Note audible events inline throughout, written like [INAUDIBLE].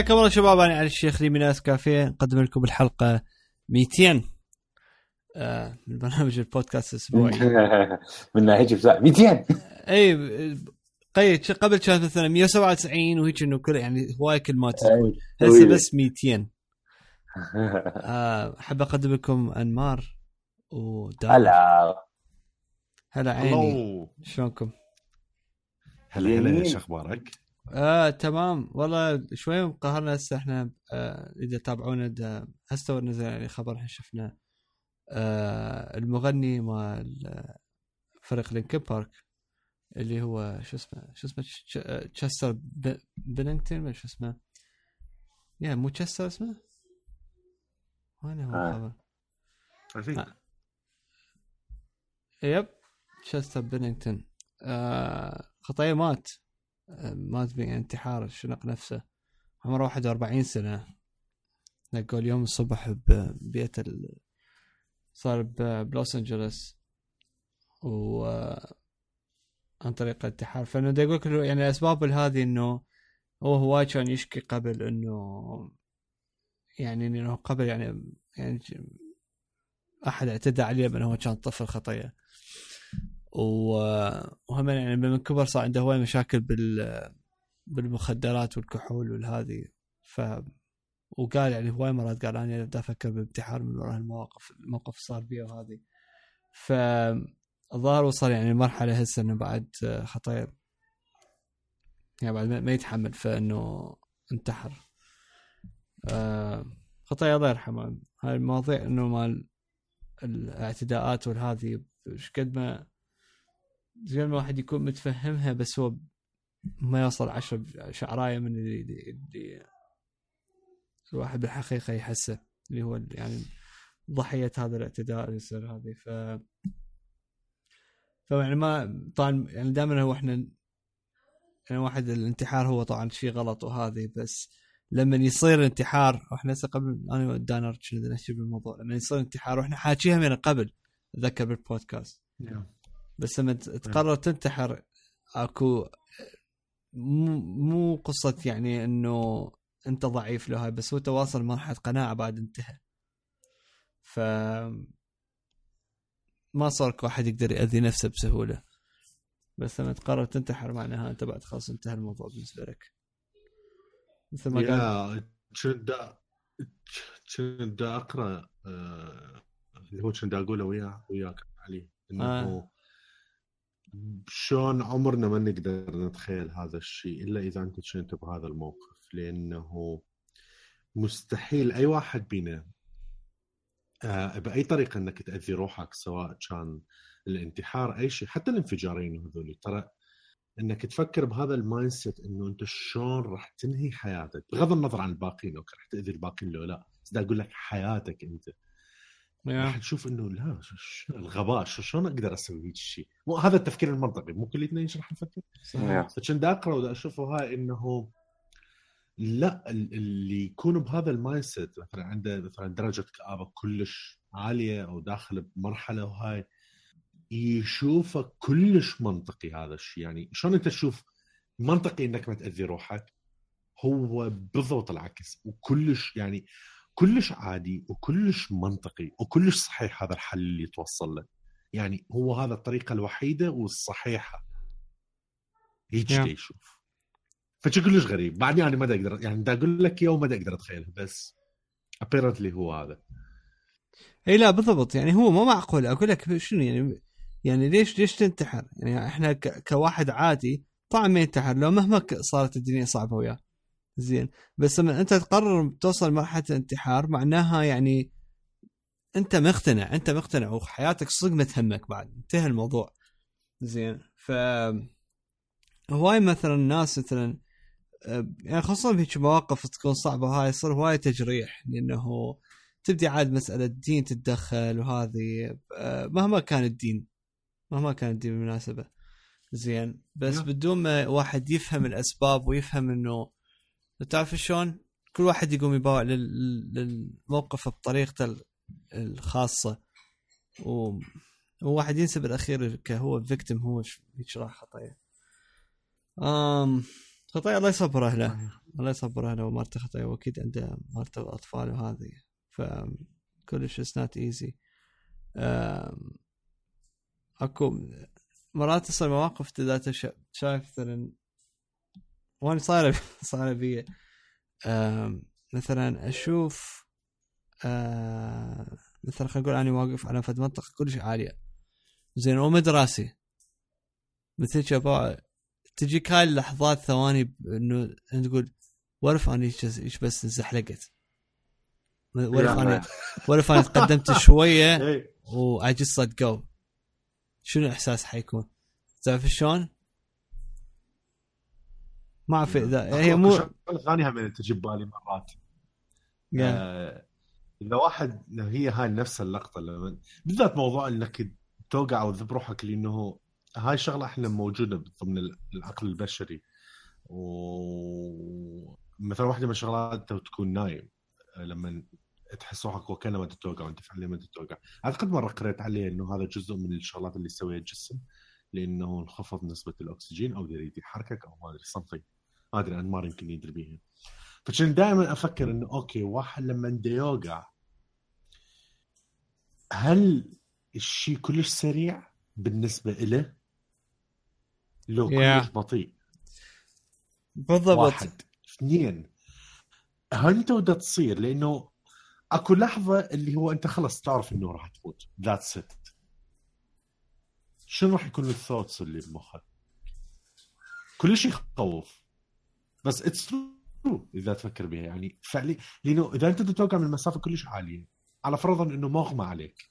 حياكم الله شباب أنا علي الشيخ علي من اس كافيه. نقدم لكم الحلقة 200 آه من برنامج البودكاست الأسبوعي. [LAUGHS] من ناحية بتاع 200 اي قيد قبل كانت مثلا 197 وهيك إنه كل يعني هواي كلمات هسه بس 200 [LAUGHS] آه، أحب أقدم لكم أنمار ودار. هلا. هلا عيني. شلونكم؟ هلا هلا إيش أخبارك؟ آه تمام والله شوي مقهرنا هسه إحنا آه إذا تابعونا هسه نزل يعني خبر إحنا شفنا آه المغني مال آه، فريق لينكن بارك اللي هو شو اسمه شو اسمه آه، تشستر ب- بنينغتون ولا شو اسمه يا مو تشستر اسمه وين هو آه. الخبر think. آه. يب تشستر بنينغتون آه خطية مات آه مات بانتحار شنق نفسه. عمره 41 سنة. لقوا اليوم الصبح ببيت ال... صار بلوس أنجلوس. و عن طريق الانتحار. فانه دا يقول يعني الأسباب هذه إنه هو هواي كان يشكي قبل إنه يعني إنه قبل يعني يعني أحد اعتدى عليه من هو كان طفل خطيه وهم يعني من كبر صار عنده هواي مشاكل بال بالمخدرات والكحول والهذه ف وقال يعني هواي مرات قال أنا دا أفكر بانتحار من وراء المواقف الموقف صار بيه وهذه ف الظاهر وصل يعني مرحلة هسه إنه بعد خطير يعني بعد ما- يتحمل فانه انتحر. آه خطايا الله يرحمه. هاي المواضيع إنه مال الاعتداءات والهذه إيش قد ما إيش قد ما واحد يكون متفهمها بس هو ما يوصل عشر شعرايه من اللي, اللي الواحد بالحقيقة يحسه اللي هو يعني ضحية هذا الاعتداء اللي يصير هذه. ف فيعني ما طبعا يعني دائما هو إحنا يعني واحد الانتحار هو طبعا شيء غلط وهذه بس لما يصير انتحار وإحنا قبل أنا ودانر كنا نحكي بالموضوع لما يصير انتحار وإحنا حاكيها من قبل أتذكر بالبودكاست. بس لما تقرر تنتحر اكو مو قصة يعني انه انت ضعيف له بس هو تواصل مرحله قناعة بعد انتهى. ف ما صار واحد يقدر يأذي نفسه بسهولة. بس لما تقرر تنتحر معناها انت بعد خلاص انتهى الموضوع بالنسبة لك. مثل ما قال كنت كنت أقرأ آه، اللي هو كنت أقوله وياه وياك علي إنه آه. شلون عمرنا ما نقدر نتخيل هذا الشيء إلا إذا أنت كنت بهذا الموقف لأنه مستحيل أي واحد بينا آه، بأي طريقة إنك تأذي روحك سواء كان الانتحار أي شيء حتى الانفجارين هذول ترى إنك تفكر بهذا ال mindset إنه أنت شلون راح تنهي حياتك بغض النظر عن الباقيين أوكي راح تأذي الباقيين لو لا بس أقول لك حياتك أنت. راح yeah. تشوف إنه لا شو- شو الغباء شو- شلون أقدر أسوي هيك شيء مو هذا التفكير المنطقي مو كلنا إيش راح نفكر. فكنت دا أقرأ ودا أشوفه هاي إنه لا ال- اللي يكون بهذا ال mindset مثلا عنده مثلا درجة كآبة كلش عالية أو داخل بمرحلة وهاي يشوفه كلش منطقي هذا الشيء يعني شلون أنت تشوف منطقي إنك ما تأذي روحك؟ هو بالضبط العكس وكلش يعني كلش عادي وكلش منطقي وكلش صحيح هذا الحل اللي توصل له. يعني هو هذا الطريقة الوحيدة والصحيحة. هيك Yeah. يشوف. فشي كلش غريب. بعدني يعني ما دا أقدر يعني دا أقول لك إياه وما أقدر أتخيله بس ابيرنتلي هو هذا. إي لا بالضبط. يعني هو مو معقول. أقول لك شنو؟ يعني يعني ليش ليش تنتحر؟ يعني إحنا. كواحد عادي طبعا ما ينتحر لو مهما صارت الدنيا صعبة وياه. زين. بس لما أنت تقرر توصل مرحلة الانتحار معناها يعني أنت مقتنع أنت مقتنع وحياتك صدق ما تهمك بعد انتهى الموضوع. زين. ف هواي مثلا الناس مثلا يعني خصوصا بهيك مواقف تكون صعبة هاي يصير هواي تجريح لأنه تبدي عاد مسألة دين تتدخل وهذه مهما كان الدين مهما كان الدين بالمناسبة. زين. بس نعم. بدون ما واحد يفهم الأسباب ويفهم إنه تعرف شلون؟ كل واحد يقوم يباوع لل- للموقف بطريقته ال- الخاصة. و وواحد ينسى بالاخير كهو فيكتم هو هيك راح خطايا امم خطايا الله يصبر اهله الله يصبر اهله ومالته خطايا وأكيد عنده مالته اطفال وهذه. ف كلش it's not easy أكو مرات تصير مواقف ذات شايف مثلا وأنا صايره [LAUGHS] صايره بي مثلا أشوف آه، مثلا خلينا نقول أنا واقف على فد منطقة كلش عالية زين ومد راسي مثل شباب تجيك هاي اللحظات ثواني إنه إنت تقول ورف اني إيش بس انزحلقت ورف اني ورف اني تقدمت شوية إيه. ليت جو شنو الاحساس حيكون؟ تعرف شلون؟ ما أعرف اذا هي مو شغله ثانية هم تجي ببالي مرات. Yeah. آه، إذا واحد هي هاي نفس اللقطة لما بالذات موضوع إنك توقع أو تذب روحك لأنه هاي شغلة إحنا موجودة ضمن العقل البشري. ومثلا واحدة من الشغلات تكون نايم آه، لما تحس روحك وكانما تتوقع وأنت فعليا ما تتوقع. أعتقد مرة قريت عليه إنه هذا جزء من الشغلات اللي يسويها الجسم لأنه انخفض نسبة الأكسجين أو يريد يحركك أو ما أدري something. ما أدري انمار يمكن يدري بيها. فكنت دائما أفكر إنه أوكي واحد لما يوقع هل الشيء كلش سريع بالنسبة له لو كلش Yeah. بطيء. بالضبط. واحد. اثنين هل أنت بدها تصير؟ لأنه أكو لحظة اللي هو أنت خلص تعرف إنه راح تموت. that's it شنو راح يكون ال thoughts اللي بمخك؟ كل شيء يخوف. بس it's true إذا تفكر بها. يعني فعليا لأنه إذا أنت تتوقع من مسافه كلش عالية على فرضا إنه مغمى عليك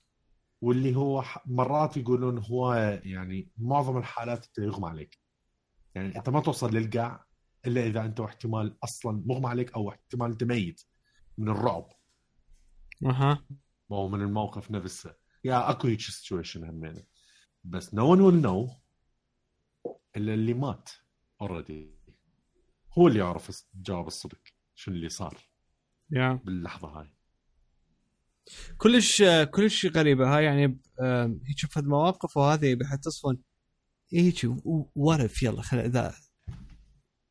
واللي هو مرات يقولون هو يعني معظم الحالات يغمى عليك. يعني أنت ما توصل للقاع إلا إذا أنت احتمال أصلا مغمى عليك أو احتمال أنت ميت من الرعب. أها. أو من الموقف نفسه. yeah أكو هيك situation همينة. بس no one will know إلا اللي مات already هو اللي يعرف جواب الصدق شنو اللي صار يا باللحظة هاي. كلش كلش غريبة. هاي يعني هيك شوف المواقف وهذه بحيث تصفن هيك ورف يلا خل إذا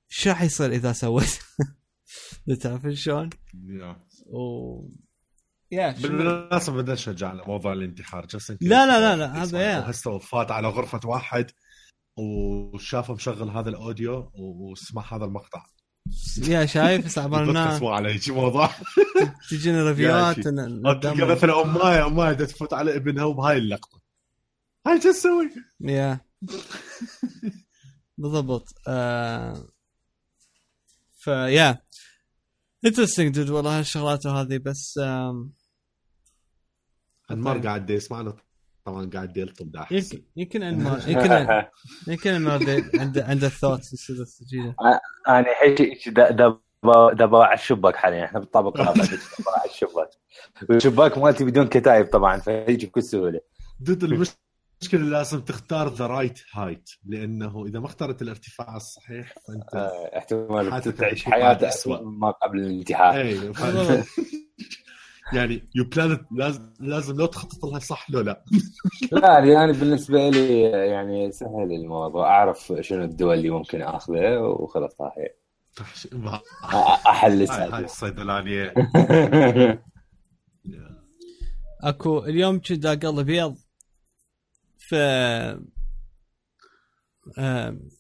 شو راح يصير إذا سويت؟ [LAUGHS] تعرف شلون؟ yeah. و yeah شنو- بالمناسبة بدنا نشجع على موضوع الانتحار. لا لا لا لا، هذا. هسه فات على غرفة واحد. وشافه مشغل هذا ال audio وسمع هذا المقطع yeah شايف عبالنا مو على هيك موضوع [LAUGHS] تجينا review ات شي. تلقى. مثلا امايه بدها تفوت على ابنها وبهاي اللقطة هاي شو تسوي؟ yeah [LAUGHS] بالضبط آه ف yeah interesting dude والله هالشغلات وهذه بس آم، انمار طيب. قاعد يسمعنا طبعا قاعد يلطم داحس يمكن يمكن انمار [LAUGHS] يمكن يمكن انمار عنده عنده الثوتس يصير تسجيله أنا دا- دابا على الشباك حاليا. إحنا بالطابق الرابع دابا على الشباك. والشباك مالتي بدون كتايب طبعا فيجي بكل سهولة. ضد المشكلة لازم تختار ذا رايت هايت لأنه إذا ما اخترت الارتفاع الصحيح فأنت آه، احتمال تعيش حياة أسوأ. اسوء ما قبل الانتحار. [LAUGHS] ف- يعني you plan لازم لازم لو تخطط لها صح لو لا. [LAUGHS] لا يعني بالنسبة لي يعني سهل الموضوع. أعرف شنو الدول اللي ممكن اخذها وخلاص هاي ما- أحل هاي السالفه الصيدلانية. [LAUGHS] أكو اليوم كنت اقلب بيض ف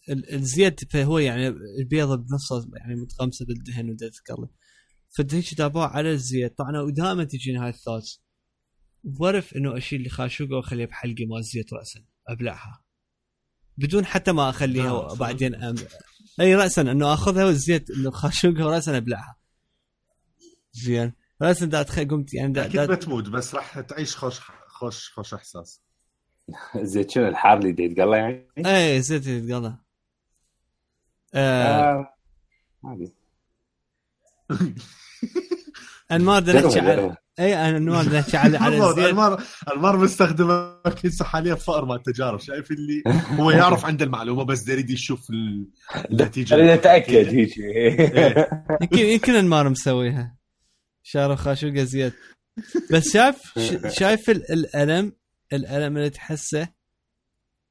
ال- الزيت فهو يعني البيضه بنصها يعني متغمسه بالدهن ودا تقلب فدهيك دابوه على الزيت. طبعا ودائما تجيني هاي الثوتس ورف إنه أشيل خاشوقة وأخليها بحلقي مال زيت راسا أبلعها. بدون حتى ما أخليها وبعدين أم... أي راسا إنه أخذها والزيت إنه خاشوقها وراسا أبلعها. زين. راسا دا أتخيل قمت يعني دا, أكيد دا بتموت بس راح تعيش خوش خوش خوش إحساس. [LAUGHS] زين شنو الحار اللي يتقلى يعني؟ اي زيت يتقلى آه آه، عادي انمار بدنا نحكي على. إي انمار بدنا نحكي على على [LAUGHS] المار المار مستخدمك هسه حاليا فقر مال التجارب شايف اللي [LAUGHS] هو يعرف عنده المعلومة بس يريد يشوف ال- النتيجة. خلينا نتأكد هيك. إيه. يمكن يمكن انمار مسويها. شارو خاشوقه زيت بس شايف شايف ال- الألم؟ الألم اللي تحسه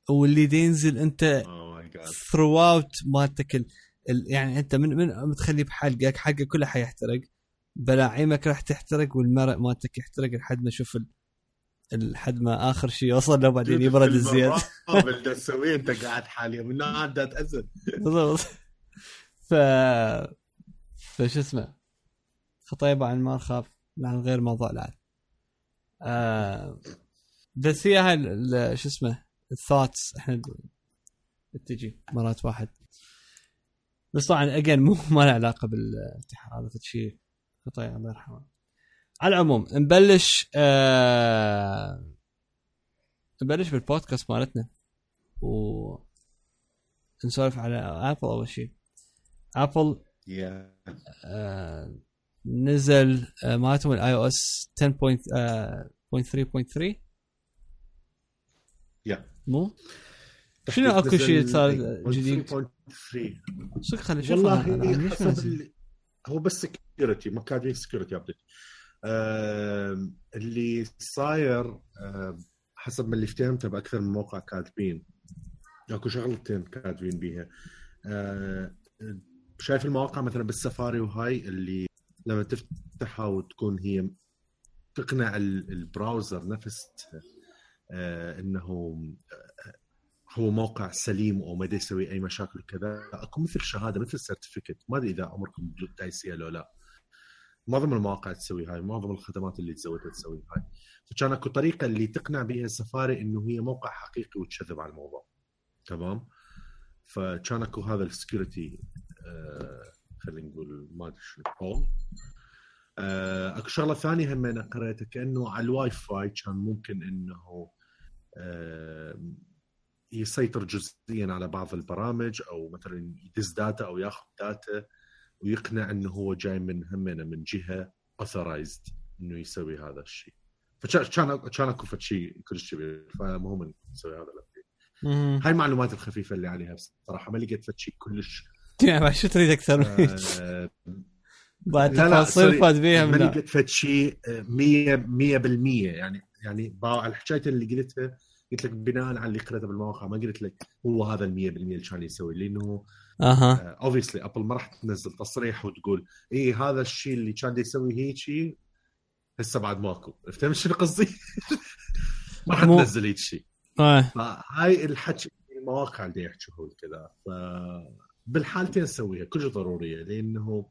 واللي ينزل أنت Oh. ثرو اوت مالتك ال- ال- يعني أنت من من متخلي بحلقك حلقه كلها حيحترق. بلاعيمك راح تحترق والمرء مالتك يحترق لحد ما أشوف لحد ما آخر شيء يوصل له بعدين [LAUGHS] يبرد الزيت. [LAUGHS] تسويه أنت قاعد حاليا من عاد تأذن بالضبط. ف فشو اسمه؟ خطيبة عن ما نخاف عن غير موضوع العاد آه بس هي هاي شو اسمه؟ الـ thoughts إحنا تجي مرات واحد. بس طبعا اجين مو ما له علاقة بالانتحار هذا شيء خطيب الله يرحمه. على العموم نبلش آه نبلش بالبودكاست مالتنا. و نسولف على ابل أول شيء ابل يا آه نزل آه مالتهم الـ iOS 10.3.3 يا مو؟ شنو أكو شيء صار جديد؟ 3.3 صدق خلينا نشوف والله حسب؟ اللي- هو بس security ما كاتبين security update اللي صاير حسب ما اللي فهمته بأكثر من موقع كاتبين. أكو شغلتين كاتبين بيها. آه، شايف المواقع مثلا بالسفاري وهاي اللي لما تفتحها وتكون هي تقنع ال- browser نفسه آه، إنه آه، هو موقع سليم وما يسوي أي مشاكل كذا اكو مثل شهادة مثل certificate ما أدري إذا عمركم دايسيها لو لا. معظم المواقع تسوي هاي معظم الخدمات اللي تزودها تسوي هاي. فكان أكو طريقة اللي تقنع بها السفاري إنه هي موقع حقيقي وتكذب على الموضوع. تمام؟ فكان أكو هذا الـ security آه خلينا نقول ما أدري شنو hole آه أكو شغلة ثانية هم أنا قريتها كأنه على الواي فاي كان ممكن إنه آه يسيطر جزئيا على بعض البرامج أو مثلا يدز data أو ياخذ data ويقنع إنه هو جاي من همنا من جهة authorized إنه يسوي هذا الشيء. فكان كان أكو شيء كلش كبير فمهم نسوي هذا الـ update. هاي المعلومات الخفيفة اللي عليها بصراحة ما لقيت شيء كلش. شو تريد أكثر من آه، بعد تفاصيل فات بيها ما لقيت شيء 100 100% يعني يعني الحكاية اللي قلتها قلت لك بناء على اللي قريته بالمواقع ما قلت لك هو هذا ال 100% اللي كان يسوي لأنه أها. obviously ابل ما راح تنزل تصريح وتقول اي هذا الشيء اللي كان يسوي هيك هسه بعد ماكو. [LAUGHS] فهمت شنو قصدي؟ [LAUGHS] ما راح تنزل هيك شيء. آه. فهاي الحكي المواقع اللي يحكوا كذا. ف بالحالتين سويها كلش ضروريه لأنه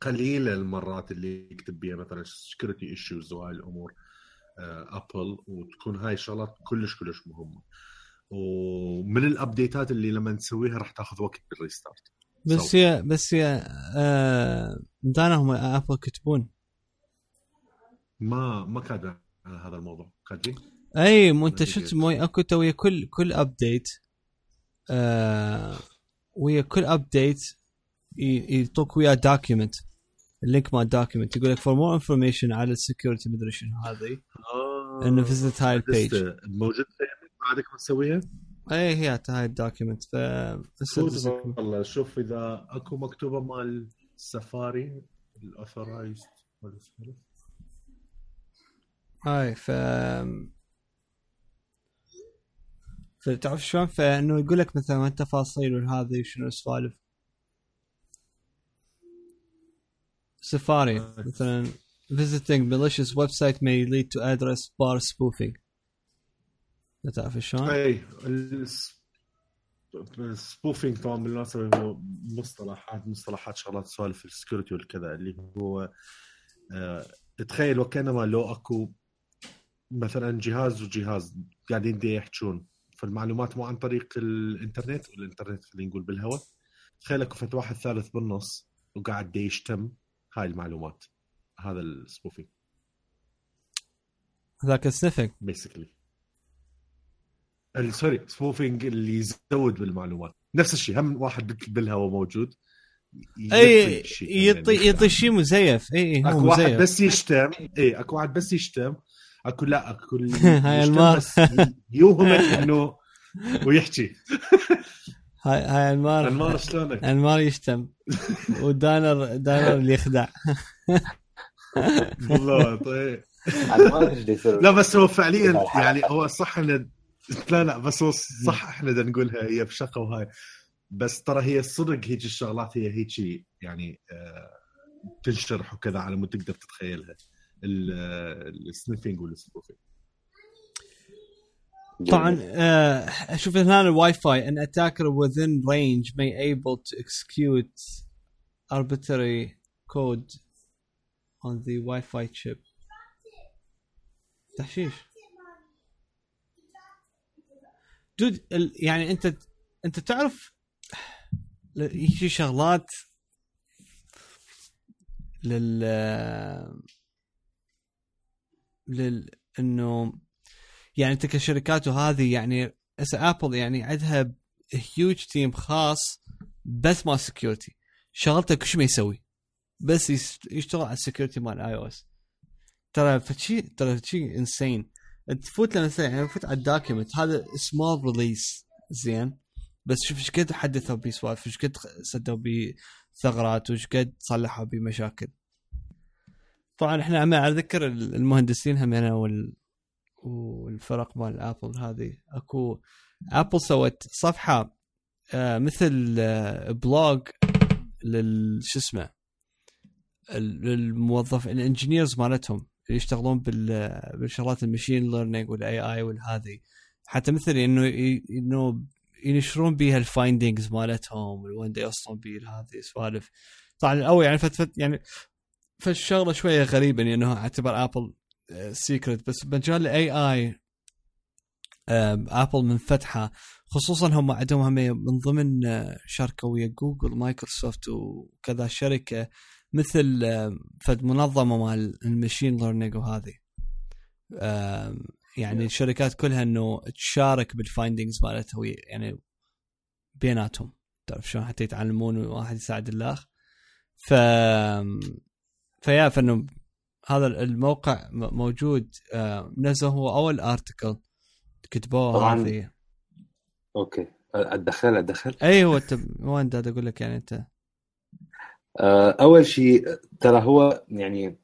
قليله المرات اللي يكتب بيها مثلا security issues وهاي الأمور. آه، ابل وتكون هاي الشغلات كلش كلش مهمة. ومن الـ update ات اللي لما نسويها راح تاخذ وقت بالـ restart بس هي بس هي آه هم ابل كتبون؟ ما ما كاتبين على هذا الموضوع. كاتبين؟ أي مو أنت شفت. مو أكو ويا كل كل update آه ويا كل update يعطوك وياه document الـ link مال document يقول لك for more information على الـ security مدري شنو هذه. آه إنه visit هاي الـ page لسه موجود بعدك ما تسويها؟ اي هي هاي الـ document ف بس- والله شوف إذا أكو مكتوبة مال السفاري الـ authorized هاي ف فتعرف شلون؟ فإنه يقول لك مثلا التفاصيل وهذه شنو السوالف. سفاري آه. مثلا visiting malicious website may lead to address bar spoofing تعرف شلون؟ اي الـ spoofing طبعا بالمناسبة هو مصطلحات مصطلحات شغلات سوالف الـ security والكذا اللي هو آه تخيل وكأنما لو أكو مثلا جهاز وجهاز قاعدين دي يحجون فالمعلومات مو عن طريق الإنترنت والإنترنت خلينا نقول بالهواء تخيل أكو فت واحد ثالث بالنص وقاعد دي يشتم هاي المعلومات هذا الـ spoofing. هذاك الـ sniffing basically sorry spoofing اللي يزود بالمعلومات. نفس الشيء هم واحد بال- بالهواء موجود أي يعطي يعطي شيء مزيف. أي أي أكو واحد مزيف. بس يشتم أي أكو واحد بس يشتم أكو لا أكو [LAUGHS] هاي المار. يوهمك إنه [LAUGHS] ويحكي. هاي هاي انمار انمار شلونك؟ انمار يشتم. [LAUGHS] ودانر دانر اللي يخدع. [LAUGHS] دا يصير؟ لا بس هو فعليا يعني هو صح إحنا لا لا بس هو صح إحنا نقولها هي بشقة وهاي. بس ترى هي صدق هيك الشغلات هي هيك يعني آه، تنشرح وكذا على مود تقدر تتخيلها. ال sniffing وال spoofing طبعا آه، أشوف هنا ال Wi-Fi an attacker within range may able to execute arbitrary code on the Wi-Fi chip. تحشيش؟ dude يعني أنت أنت تعرف في شغلات لل آه، لل إنه يعني انت كشركات وهذه يعني ابل يعني عندها huge team خاص بس مال security شغلته كل ما يسوي. بس يشتغل على ال security مال iOS ترى فشي ترى شيء insane تفوت مثلا يعني فوت على ال document هذا small release زين. بس شوف إيش قد حدثوا بيه سوالف إيش قد سدوا بيه ثغرات وايش قد صلحوا بيه مشاكل طبعا إحنا عم اذكر المهندسين همنا وال والفرق مال ابل هذه. اكو ابل سوت صفحة آه مثل آه blog لل شو اسمه للموظف ال engineers مالتهم اللي يشتغلون بال بالشغلات ال machine learning وال AI والهذه حتى مثل إنه إنه ينشرون بيها ال findings مالتهم وين يوصلون بيه هذه السوالف طبعا الأول يعني فت يعني فالشغلة شوية غريبة لأنه أعتبر ابل secret بس مجال ال AI ابل من فتحة. خصوصا هم عندهم هم من ضمن آه، شركة ويا جوجل مايكروسوفت وكذا شركة مثل فد منظمة مال ال machine learning وهذه. يعني الشركات كلها إنه تشارك بال findings مالتها يعني بيناتهم. تعرف شلون؟ حتى يتعلمون وواحد يساعد الاخ ف فيا فإنه هذا الموقع موجود آه، نزل هو أول article كتبوه طبعاً. هذه okay. ادخل ادخل أيوه أنت وين داد أقول لك يعني أنت. آه، أول شيء ترى هو يعني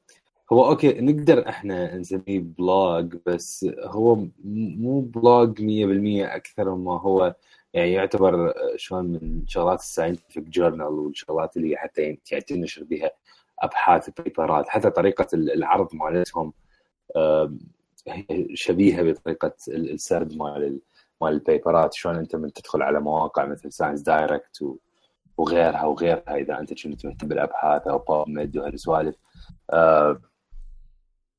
هو okay نقدر إحنا نسميه blog بس هو مو blog 100% أكثر ما هو يعني يعتبر آه، شلون من شغلات ال scientific journal والشغلات اللي حتى يعني تنشر بها أبحاث paperات حتى طريقة ال- العرض مالتهم شبيهة بطريقة ال- السرد مال ال- مال ال paperات شلون أنت من تدخل على مواقع مثل ScienceDirect وغيرها وغيرها إذا أنت كنت مهتم بالأبحاث أو PubMed وهالسوالف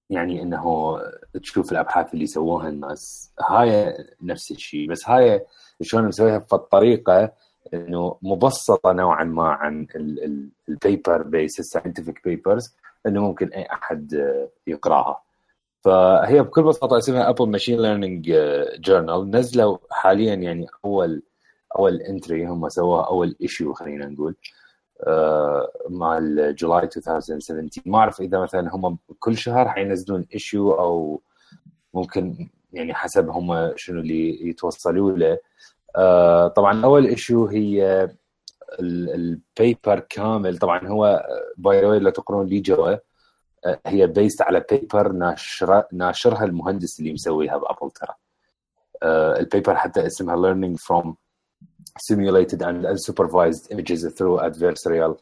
يعني إنه تشوف الأبحاث اللي سووها الناس. هاي نفس الشيء بس هاي شلون مسويها؟ بطريقه إنه مبسطة نوعا ما عن ال paper بيس ال scientific papers إنه ممكن أي أحد آه، يقرأها. فهي بكل بساطة اسمها Apple Machine Learning Journal نزلوا حاليا يعني أول أول entry هم سووها أول issue خلينا نقول مال July 2017 ما أعرف إذا مثلا هم كل شهر حينزلون issue أو ممكن يعني حسب هم شنو اللي يتوصلوا له. طبعا أول issue هي ال paper كامل. طبعا هو by the لو تقرون لي جوا آه، هي based على paper ناشر ناشرها المهندس اللي مسويها بأبل ترى. آه، ال paper حتى اسمها learning from simulated and unsupervised images through adversarial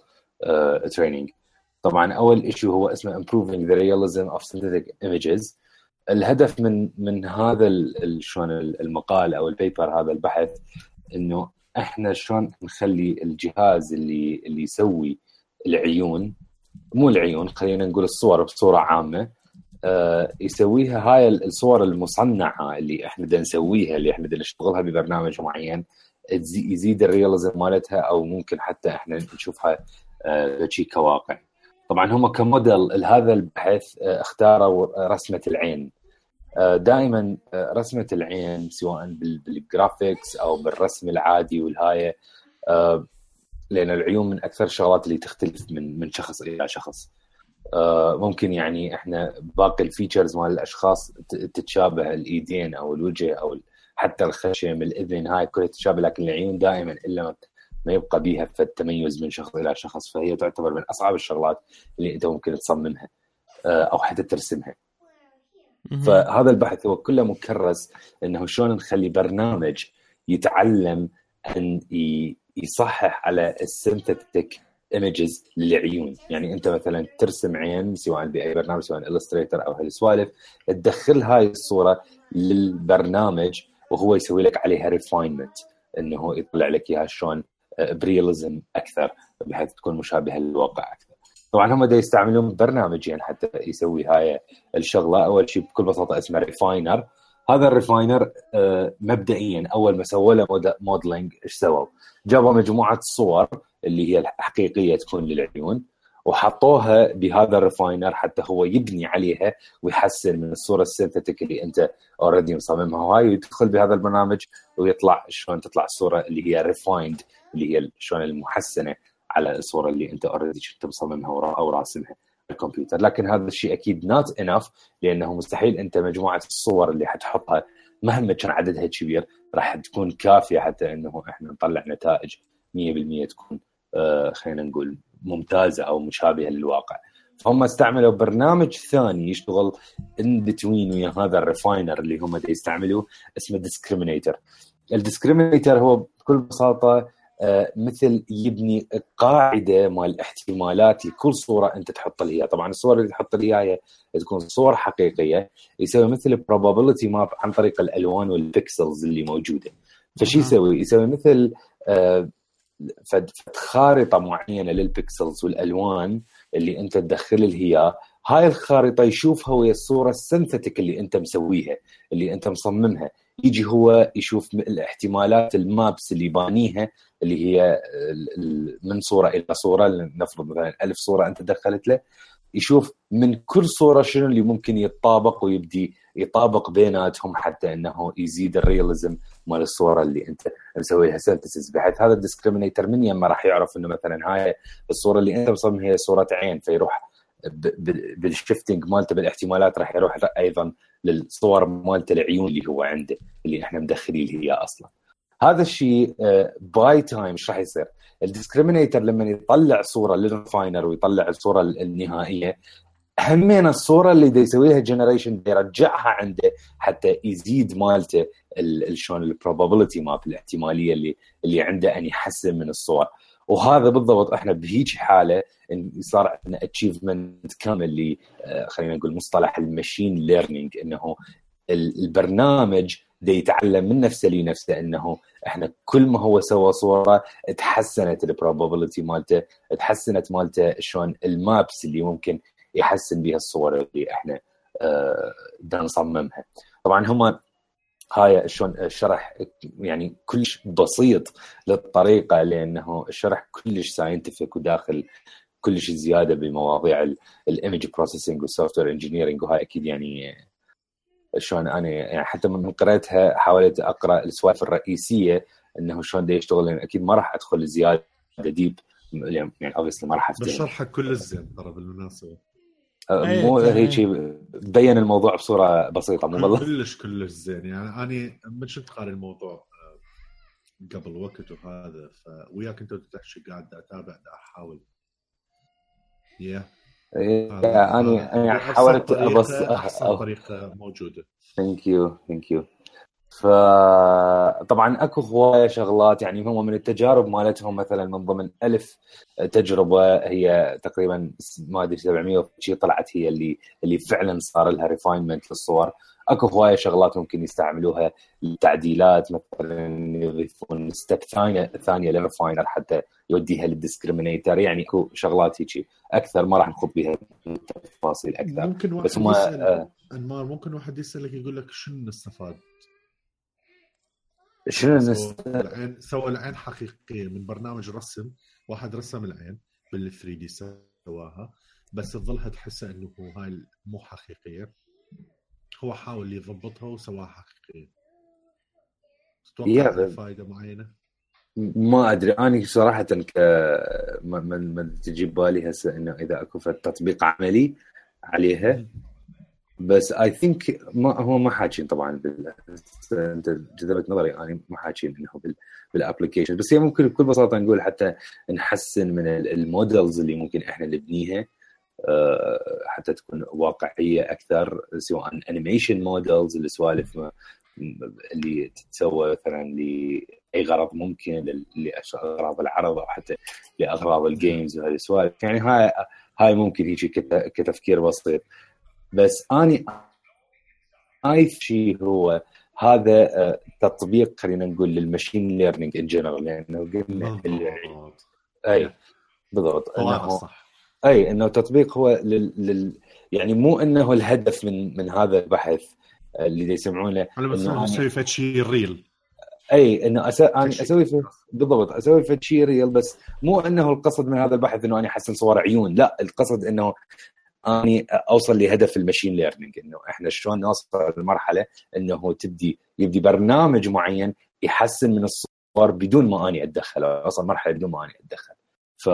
uh, training. طبعا أول issue هو اسمه improving the realism of synthetic images. الهدف من من هذا شلون المقال أو ال paper هذا البحث إنه إحنا شلون نخلي الجهاز اللي اللي يسوي العيون مو العيون خلينا نقول الصور بصورة عامة آه، يسويها هاي الصور المصنعة اللي إحنا بدنا نسويها اللي إحنا بدنا نشتغلها ببرنامج معين يزيد ال realism مالتها أو ممكن حتى إحنا نشوفها آه، كواقع. طبعا هم كموديل هذا البحث آه، اختاروا رسمة العين. دائما رسمة العين سواء بال- بال graphics أو بالرسم العادي والهايه آه، لأن العيون من أكثر الشغلات اللي تختلف من من شخص إلى شخص. آه، ممكن يعني إحنا باقي ال features مال الأشخاص تتشابه الإيدين أو الوجه أو حتى الخشم الإذن هاي كلها تتشابه لكن العيون دائما إلا ما- يبقى بيها فالتميز من شخص إلى شخص فهي تعتبر من أصعب الشغلات اللي أنت ممكن تصممها آه، أو حتى ترسمها. فهذا البحث هو كله مكرس إنه شلون نخلي برنامج يتعلم أن يصحح على ال synthetic images للعيون. يعني أنت مثلا ترسم عين سواء بأي برنامج سواء Illustrator أو هالسوالف تدخل هاي الصورة للبرنامج وهو يسوي لك عليها refinement إنه يطلع لك إياها شلون ب realism أكثر بحيث تكون مشابهة للواقع أكثر. طبعا هم دا يستعملون برنامجين حتى يسوي هاي الشغلة أول شيء بكل بساطة اسمه refiner هذا ال refiner آه، مبدئيا أول ما سووا له modeling إيش سووا؟ جابوا مجموعة صور اللي هي الحقيقية تكون للعيون وحطوها بهذا ال refiner حتى هو يبني عليها ويحسن من الصورة ال synthetic اللي أنت already مصممها وهاي ويدخل بهذا البرنامج ويطلع شلون تطلع الصورة اللي هي refined اللي هي شلون المحسنة على الصورة اللي أنت already كنت مصممها أو راسمها الكمبيوتر. لكن هذا الشيء أكيد not enough لأنه مستحيل أنت مجموعة الصور اللي حتحطها مهما كان عددها كبير راح تكون كافية حتى إنه إحنا نطلع نتائج 100% تكون آه خلينا نقول ممتازة أو مشابهة للواقع. فهم استعملوا برنامج ثاني يشتغل in between ويا هذا ال refiner اللي هم يستعملوه اسمه discriminator ال discriminator هو بكل بساطة مثل يبني قاعدة مال الاحتمالات لكل صورة أنت تحط لها طبعا الصور اللي تحط لها هي تكون صور حقيقية يسوي مثل probability map عن طريق الألوان وال pixels اللي موجودة. فشي يسوي؟ يسوي مثل آه، خارطه معينة لل pixels والألوان اللي أنت تدخل لها هاي الخارطة يشوفها ويا الصورة ال synthetic اللي أنت مسويها اللي أنت مصممها. يجي هو يشوف الاحتمالات ال maps اللي بانيها اللي هي من صورة إلى صورة نفرض مثلا ألف صورة أنت دخلت له يشوف من كل صورة شنو اللي ممكن يتطابق ويبدي يطابق بيناتهم حتى إنه يزيد ال realism مال الصورة اللي أنت مسوي لها synthesis بحيث هذا ال discriminator من يما راح يعرف إنه مثلا هاي الصورة اللي أنت مصممها هي صورة عين فيروح بال shifting مالته بالاحتمالات راح يروح أيضا للصور مالته العيون اللي هو عنده اللي إحنا مدخلين له اياه أصلا هذا الشيء by time إيش راح يصير؟ ال discriminator لما يطلع صورة لل refiner ويطلع الصورة النهائية همين الصورة اللي دا يسويها generation يرجعها عنده حتى يزيد مالته شلون ال probability map الاحتمالية اللي اللي عنده أن يحسن من الصور وهذا بالضبط إحنا بهيج حالة صار عندنا achievement كامل اللي آه، خلينا نقول مصطلح ال machine learning إنه البرنامج دا يتعلم من نفسه لنفسه إنه إحنا كل ما هو سوى صورة تحسنت ال probability مالته تحسنت مالته شلون ال maps اللي ممكن يحسن بها الصور اللي إحنا آه، بدنا نصممها. طبعا هم هاي شلون الشرح يعني كلش بسيط للطريقة لأنه الشرح كلش scientific وداخل كلش زيادة بمواضيع ال image processing وال software engineering وهاي أكيد يعني شلون أنا يعني حتى من قريتها حاولت أقرأ السوالف الرئيسية إنه شلون يشتغل يعني أكيد ما راح أدخل زيادة deep يعني obviously ما راح أفتح. بس شرحك كل زين ترى بالمناسبة. مو هيك بين الموضوع بصورة بسيطة مو والله كلش كلش زين. يعني أنا ما كنت قاري الموضوع أه، قبل وقت وهذا؟ فوياك أنت تحكي قاعد أتابع أحاول. Yeah. أنا أنا حاولت ابص احسن طريقة موجودة. thank you thank you فطبعا أكو هواية شغلات يعني هم من التجارب مالتهم مثلا من ضمن ألف تجربة هي تقريبا ما أدري 700 شيء طلعت هي اللي اللي فعلا صار لها refinement للصور. أكو هواية شغلات ممكن يستعملوها للتعديلات مثلا يضيفون step ثانية ثانية لل refiner حتى يوديها لل discriminator يعني أكو شغلات هيك أكثر ما راح نخوض بها تفاصيل أكثر. ممكن واحد بس ما آه. أنمار ممكن واحد يسألك يقول لك شنو نستفاد؟ شنو؟ العين سوى العين حقيقية من برنامج رسم واحد رسم العين بال 3 دي سواها بس تظلها تحسها إنه هاي مو حقيقية هو حاول يضبطها وسواها حقيقية تتوقع فائده معينة؟ ما أدري أنا صراحة ك من من تجي ببالي هسه إنه إذا أكو تطبيق عملي عليها بس I think ما هو ما حاكين طبعا. انت جذبت نظري. أنا يعني ما حاكين إنه بال... بال application بس هي ممكن بكل بساطة نقول حتى نحسن من ال models اللي ممكن إحنا نبنيها آه، حتى تكون واقعية أكثر سواء animation models السوالف اللي تتسوى مثلا لأي غرض ممكن لأغراض العرض أو حتى لأغراض ال games وهذه السوالف. يعني هاي هاي ممكن يجي كتفكير بسيط. بس أني اي شيء هو هذا آه، تطبيق خلينا نقول لل machine learning in general لأنه قلنا أي بالضبط. إنه صح. أي إنه تطبيق هو لل, لل يعني مو إنه الهدف من من هذا البحث اللي يسمعونه أنا بس أسوي فد شيء real أي إنه أس... أنا أسوي في... بالضبط أسوي فد شيء real بس مو إنه القصد من هذا البحث إنه أنا أحسن صور عيون لا القصد إنه أني أوصل لهدف ال machine learning إنه إحنا شلون نوصل لمرحلة إنه تبدي يبدي برنامج معين يحسن من الصور بدون ما أني أتدخل أوصل مرحلة بدون ما أني أتدخل. ف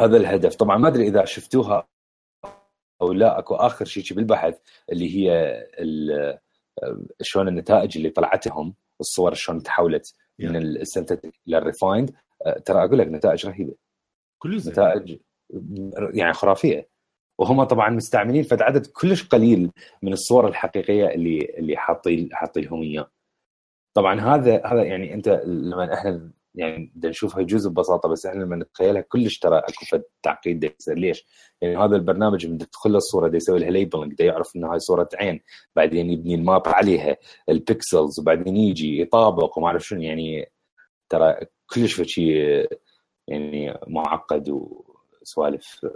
هذا الهدف. طبعا ما أدري إذا شفتوها أو لا أكو آخر شيء بالبحث اللي هي شلون النتائج اللي طلعتهم الصور شلون تحولت من السنتيتك إلى الريفايند ترى أقول لك نتائج رهيبة. كل نتائج يعني خرافية. وهم طبعا مستعملين فد عدد كلش قليل من الصور الحقيقية اللي اللي حاطين حاطين لهم إياه طبعا هذا هذا يعني أنت لما إحنا يعني بدنا نشوفها يجوز ببساطة بس إحنا لما نتخيلها كلش ترى أكو فد تعقيد يصير ليش؟ يعني هذا البرنامج من تدخل الصورة يسوي لها labeling يعرف إنه هاي صورة عين بعدين يبني ال map عليها ال pixels وبعدين يجي يطابق وما أعرف شنو يعني ترى كلش شيء يعني معقد وسوالف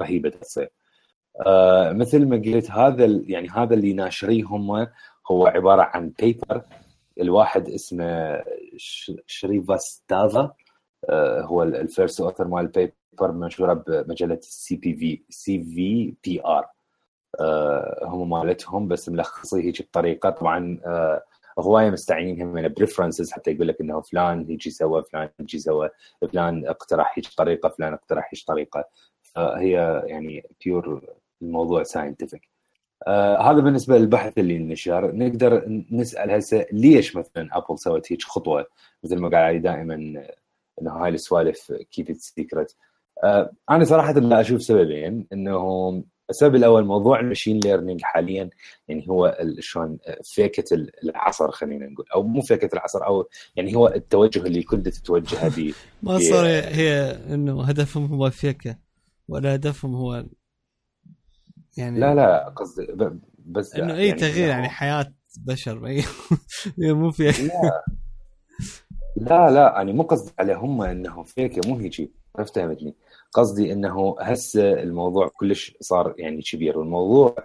رهيبة تصير. آه مثل ما قلت هذا يعني هذا اللي ناشريه هم هو عبارة عن paper الواحد اسمه Shrivastava آه هو ال first author مال ال paper منشوره بمجلة السي بي في سي في بي ار هم مالتهم بس ملخصيه هيك بطريقة. طبعا آه هواية مستعينين من ب references حتى يقول لك إنه فلان هيجي سوى فلان هيجي سوى فلان اقترح هيك طريقة فلان اقترح هيك طريقة. فهي يعني pure الموضوع scientific آه هذا بالنسبة للبحث اللي نشر نقدر نسأل هسه ليش مثلا Apple سوت هيك خطوة؟ مثل ما قال علي دائما انه هاي السوالف كيب ات سيكرت أنا صراحة لا أشوف سببين. إنه السبب الأول موضوع المشين ليرنينج حاليا يعني هو شلون فيكه العصر خلينا نقول. أو مو فيكه العصر أو يعني هو التوجه اللي كنت تتوجه به. [LAUGHS] ما صار هي إنه هدفهم هو فيكه ولا هدفهم هو يعني لا لا قصدي بس إنه أي يعني تغيير يعني حياة بشر هي [LAUGHS] مو فيك لا. لا لا يعني مو قصدي على هم إنه فيك مو هيجي ما فهمتني قصدي إنه هسه الموضوع كلش صار يعني كبير والموضوع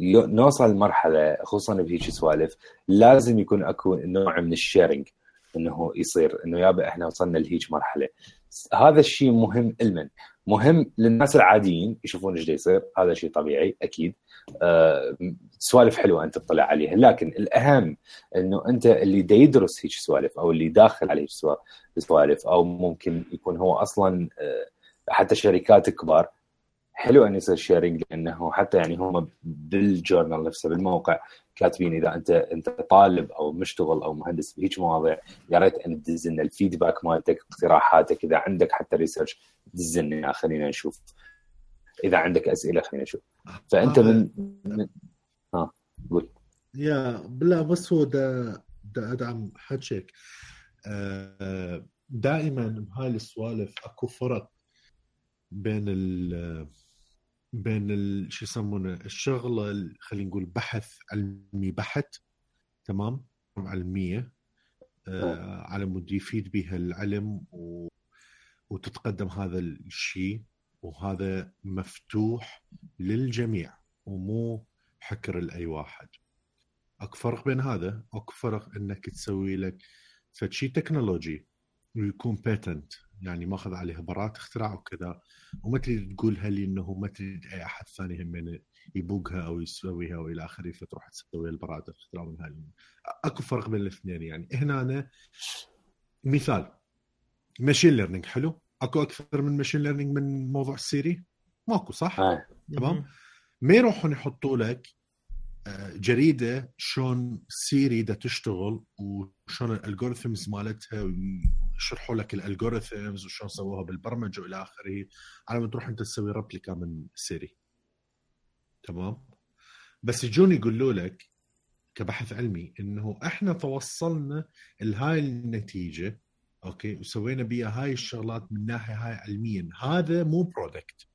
نوصل لمرحلة خصوصا بهيك سوالف لازم يكون أكو نوع من الشيرنج إنه يصير إنه يابا إحنا وصلنا لهيك مرحلة. هذا الشيء مهم لمن؟ مهم للناس العاديين يشوفون إيش يصير. هذا شيء طبيعي أكيد. أه سوالف حلوة أنت تطلع عليها. لكن الأهم إنه أنت اللي دا يدرس هيك سوالف أو اللي داخل على هيك سوالف أو ممكن يكون هو أصلا أه حتى شركات كبار حلو ان يصير sharing لأنه حتى يعني هم بال journal نفسه بالموقع. كاتبين إذا أنت أنت طالب أو مشتغل أو مهندس بهيج مواضيع يا ريت أن تدز لنا ال feedback مالتك اقتراحاتك إذا عندك حتى research دز لنا خلينا نشوف. إذا عندك أسئلة خلينا نشوف. فأنت من, من... ها قول. يا بلا بس هو دا, دا أدعم حكيك آه، دائما بهاي السوالف أكو فرق بين ال بين ال شو يسمونه الشغلة خلينا نقول بحث علمي بحت تمام؟ علمية آه على مود يفيد بها العلم و... وتتقدم هذا الشيء وهذا مفتوح للجميع ومو حكر لأي واحد. اكو فرق بين هذا؟ اكو فرق إنك تسوي لك فشي تكنولوجي ويكون patent يعني ماخذ عليها براءة اختراع وكذا. وما تريد تقولها لي إنه ما تريد أي أحد ثاني هم يبوقها أو يسويها وإلى آخره فتروح تسوي البراءة الاختراع من هاي. أكو فرق بين الاثنين يعني. هنا أنا مثال. machine learning حلو. أكو أكثر من machine learning من موضوع ال Siri ماكو صح؟ آه. تمام. ما يروحون يحطوا لك جريدة شلون Siri دا تشتغل وشلون ال algorithms مالتها ويشرحوا لك ال algorithms وشلون سووها بالبرمجة والى آخره. على ما تروح انت تسوي replica من Siri. تمام؟ بس يجون يقولوا لك كبحث علمي إنه إحنا توصلنا لهاي النتيجة أوكي؟ وسوينا بيها هاي الشغلات من ناحية هاي علميا. هذا مو product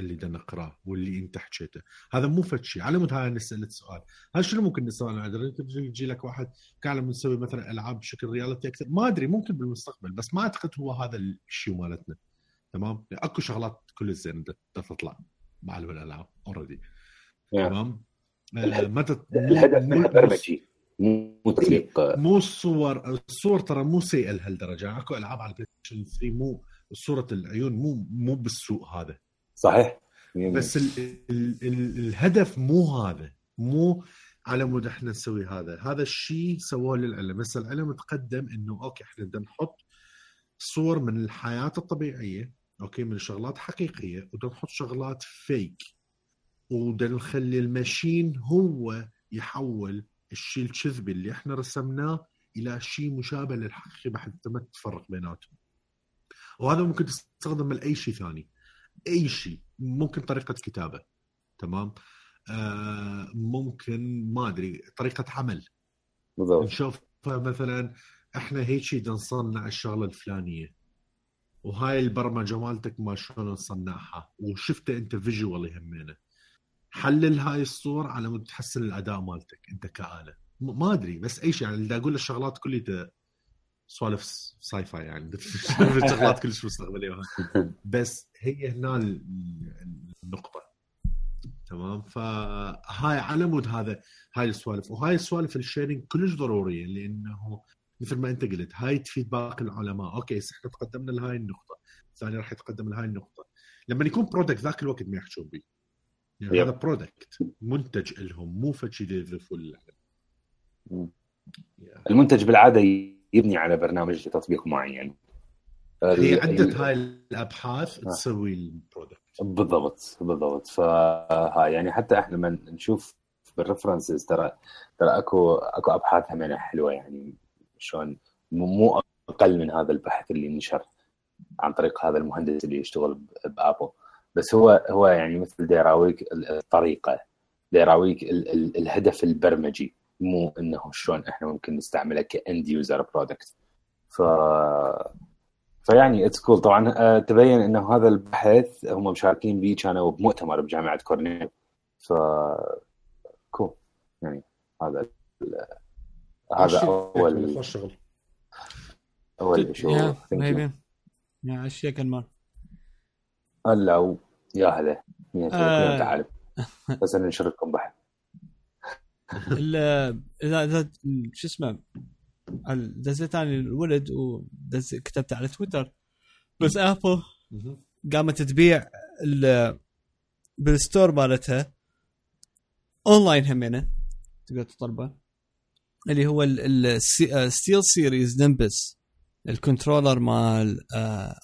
اللي بدنا نقراه واللي انت حكيته. هذا مو فد شيء. على مود هاي نسالك سؤال. هل شنو ممكن نسال يجي لك واحد قاعد نسوي مثلا ألعاب بشكل reality أكثر. ما أدري ممكن بالمستقبل بس ما أعتقد هو هذا الشيء مالتنا. تمام؟ يعني أكو شغلات كل زين تطلع مع الألعاب already تمام؟ آه، متى الهدف منها برمجي مو تسويق مو الصور الصور ترى مو سيئة لهالدرجة. أكو ألعاب على ال PlayStation 3 مو صورة العيون مو مو بالسوء هذا. صحيح. بس ال ال ال الهدف مو هذا مو على مود إحنا نسوي هذا. هذا الشيء سووه للعلم. بس العلم تقدم إنه أوكي إحنا بدنا نحط صور من الحياة الطبيعية أوكي من شغلات حقيقية وبدنا نحط شغلات فيك وبدنا نخلي الماشين هو يحول الشيء الكذبي اللي إحنا رسمناه إلى شيء مشابه للحقيقي بحيث ما تفرق بيناتهم. وهذا ممكن تستخدم لأي شيء ثاني. أي شيء ممكن طريقة كتابة تمام؟ آه ممكن ما أدري طريقة عمل. بالضبط. نشوف مثلا إحنا هيك شيء نصنع الشغلة الفلانية. وهاي البرمجة مالتك ما شلون نصنعها وشفته أنت visual يهمنا. حلل هاي الصور على مود تحسن الأداء مالتك أنت كآلة. ما أدري بس أي شيء يعني اللي أقول الشغلات كلها سوالف sci-fi يعني. [LAUGHS] [LAUGHS] شغلات كلش مستقبلية. بس هي هنا النقطة. تمام؟ فهاي على مود هذا هاي السوالف. وهاي السوالف ال sharing كلش ضروريه لأنه مثل ما أنت قلت هاي تفيد باقي العلماء. أوكي إحنا تقدمنا لهاي النقطة الثاني راح يتقدم لهاي النقطة. لما يكون product ذاك الوقت ما يحكون به يعني هذا product منتج لهم مو فشي يضيفوا المنتج بالعادة يبني على برنامج لتطبيق معين. هي عدة هاي الأبحاث آه. تسوي ال product. بالضبط بالضبط. فهاي يعني حتى إحنا لما نشوف بال references ترى ترى أكو أكو ابحاث همينه حلوة يعني شلون مو أقل من هذا البحث اللي نشر عن طريق هذا المهندس اللي يشتغل ب Apple بس هو هو يعني مثل ديراويك الطريقة ديراويك الهدف البرمجي. مو إنه شلون إحنا ممكن نستعمله ك end user product ف فيعني it's cool cool. طبعا آه، تبين إنه هذا البحث هم مشاركين به كانوا بمؤتمر بجامعة كورنيل. ف cool يعني هذا هذا اول شغل. أول شيء يا يا أشياء كان مال. هلا يا هلا. آه. تعال. بس نشارككم بحث. اذا إذا شو اسمه دزيت أنا الولد ودز كتبت على تويتر. بس Apple قامت تبيع بال store مالتها اونلاين همينه تقدر تطلبه. اللي هو ال SteelSeries Nimbus ال controller مال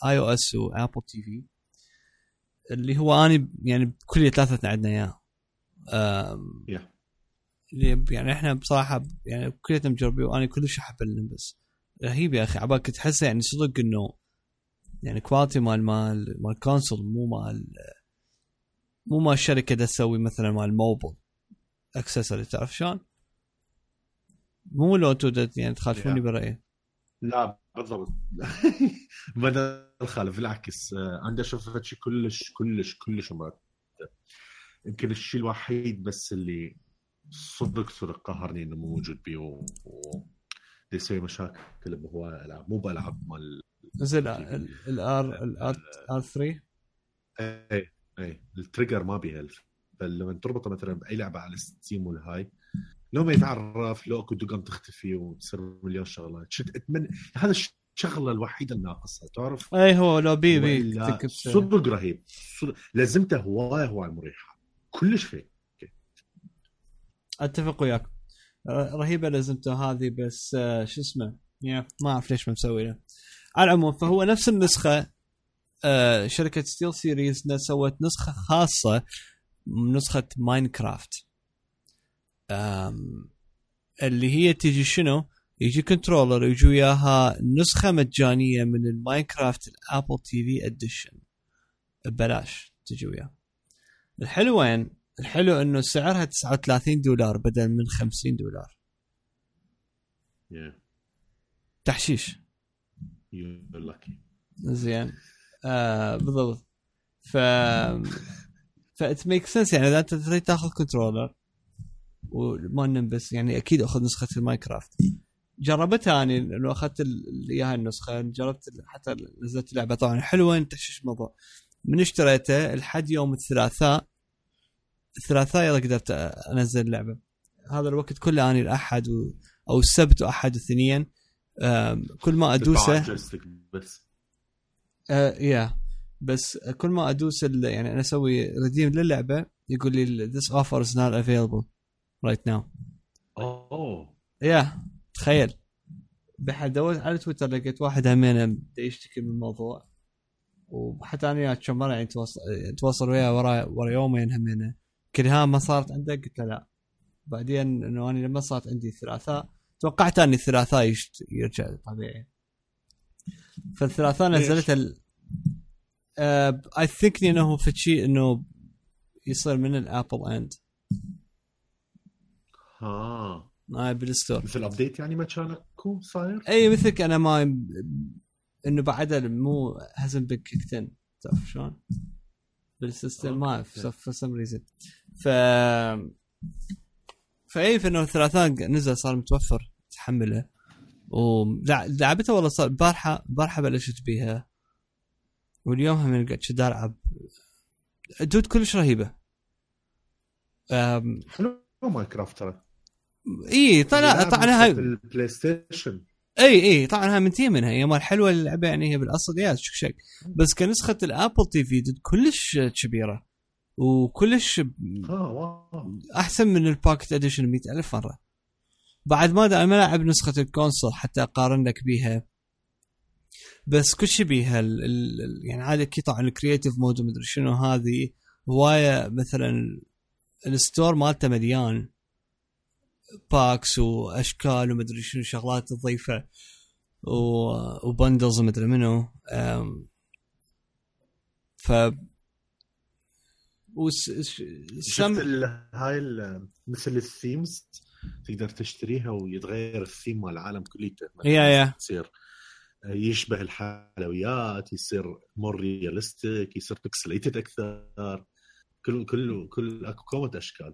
iOS و Apple TV اللي هو اني يعني كل ثلاثة عندنا إياه. يعني إحنا بصراحة يعني كلنا مجربين وأنا كلش أحب ال Nimbus رهيب يا أخي عبالك تحسه يعني صدق إنه يعني quality مال مال مال console مو مال مو مال الشركة دا تسوي مثلا مال mobile accessory تعرف شلون؟ مو لو أنتم يعني تخالفوني برأيي. لا بالضبط. [LAUGHS] بدل الخالف بالعكس. عنده شوف شيء كلش كلش كلش يمكن الشيء الوحيد بس اللي صدق صدق قهرني إنه مو موجود بيه و... يسوي مشاكل بهواي العاب مو بألعاب مال نزل ال R ال R R 3 اي اي ال trigger ما بيها فلما تربطه مثلا بأي لعبة على Steam ولا هاي لو ما يتعرف لو أكو دقم تختفي وتصير مليون شغله اتمنى هذا الشغلة الوحيدة الناقصة تعرف؟ اي هو لو بي بي صدق رهيب. صدق لازمته هواي هواي مريحة. كلش فيه أتفق وياك. رهيبة لازمته هذه بس آه، شو اسمه؟ ما أعرف ليش ما مسوي له على العموم فهو نفس النسخة آه، شركة SteelSeries سوت نسخة خاصة نسخة Minecraft اللي هي تيجي شنو؟ يجي controller يجي وياها نسخة مجانية من ال Minecraft ال Apple TV edition ببلاش تجي وياه. الحلو وين؟ الحلو إنه سعرها 39 دولار بدل من 50 دولار. Yeah. تحشيش. زين. آه بالضبط. ف that make sense يعني إذا أنت تريد تاخذ controller مال Nimbus يعني أكيد أخذ نسخة ال Minecraft جربتها اني انه أخذت ال- إياها النسخة جربت حتى نزلت اللعبه طبعا حلوة تحشيش الموضوع من اشتريته لحد يوم الثلاثاء الثلاثاء يلا قدرت أنزل اللعبه هذا الوقت كله أني الأحد و... أو السبت واحد واثنين كل ما ادوسه بس. آه يا. بس كل ما أدوس يعني أنا أسوي ريديم للعبة يقول لي this offer is not available right now. أوه. يا. تخيل. بعد دورت على تويتر لقيت واحد همينه يشتكي من الموضوع. وحتى أنا وياه كم مرة يعني تواصل تواصل وياه ورا ورا يومين همينه. كل ها ما صارت عندك؟ قلت له لا. بعدين إنه أنا لما صارت عندي الثلاثاء. توقعت اني الثلاثاء يشت... يرجع طبيعي. فالثلاثاء؟ نزلت ال I think إنه في شيء إنه يصير من ال Apple end ها. هاي بالستور. مثل ابديت يعني ما كان اكو صاير؟ اي مثلك أنا ما إنه بعدها مو هازن بيج كيكتن تعرف شلون؟ بالسيستم ما. فور سم ريزن ف فاي فانه الثلاثاء نزل صار متوفر تحمله. ولعبته والله صار البارحه البارحه بلشت بيها. واليوم هم قاعد شد ألعب. dude كلش رهيبة. أم، حلو Minecraft ترى؟ إي طلع طبعا هاي ال PlayStation إي إي طبعا هاي منتهي منها هي. مال حلوة اللعبه يعني هي بالأصل. يا شك شك. بس كنسخة ال Apple TV كلش كبيرة. وكلش واو. أحسن من ال Pocket edition مئة ألف مرة. بعد ما دا- ما لعب نسخة ال console حتى اقارن لك بيها. بس كل شيء بيها ال ال يعني عادي أكيد طبعا ال creative mode ومدري شنو هذه. هواية مثلا ال store مالته مليان. packs وأشكال ومدري شنو شغلات تضيفه. و bundles ومدري منو. ف وس... س- شفت سم... ال- هاي مثل ال themes؟ تقدر تشتريها ويتغير الثيم مال العالم كليته yeah yeah. يصير يشبه الحلويات يصير more realistic يصير pixelated أكثر. كل كل كل أكو كومة أشكال.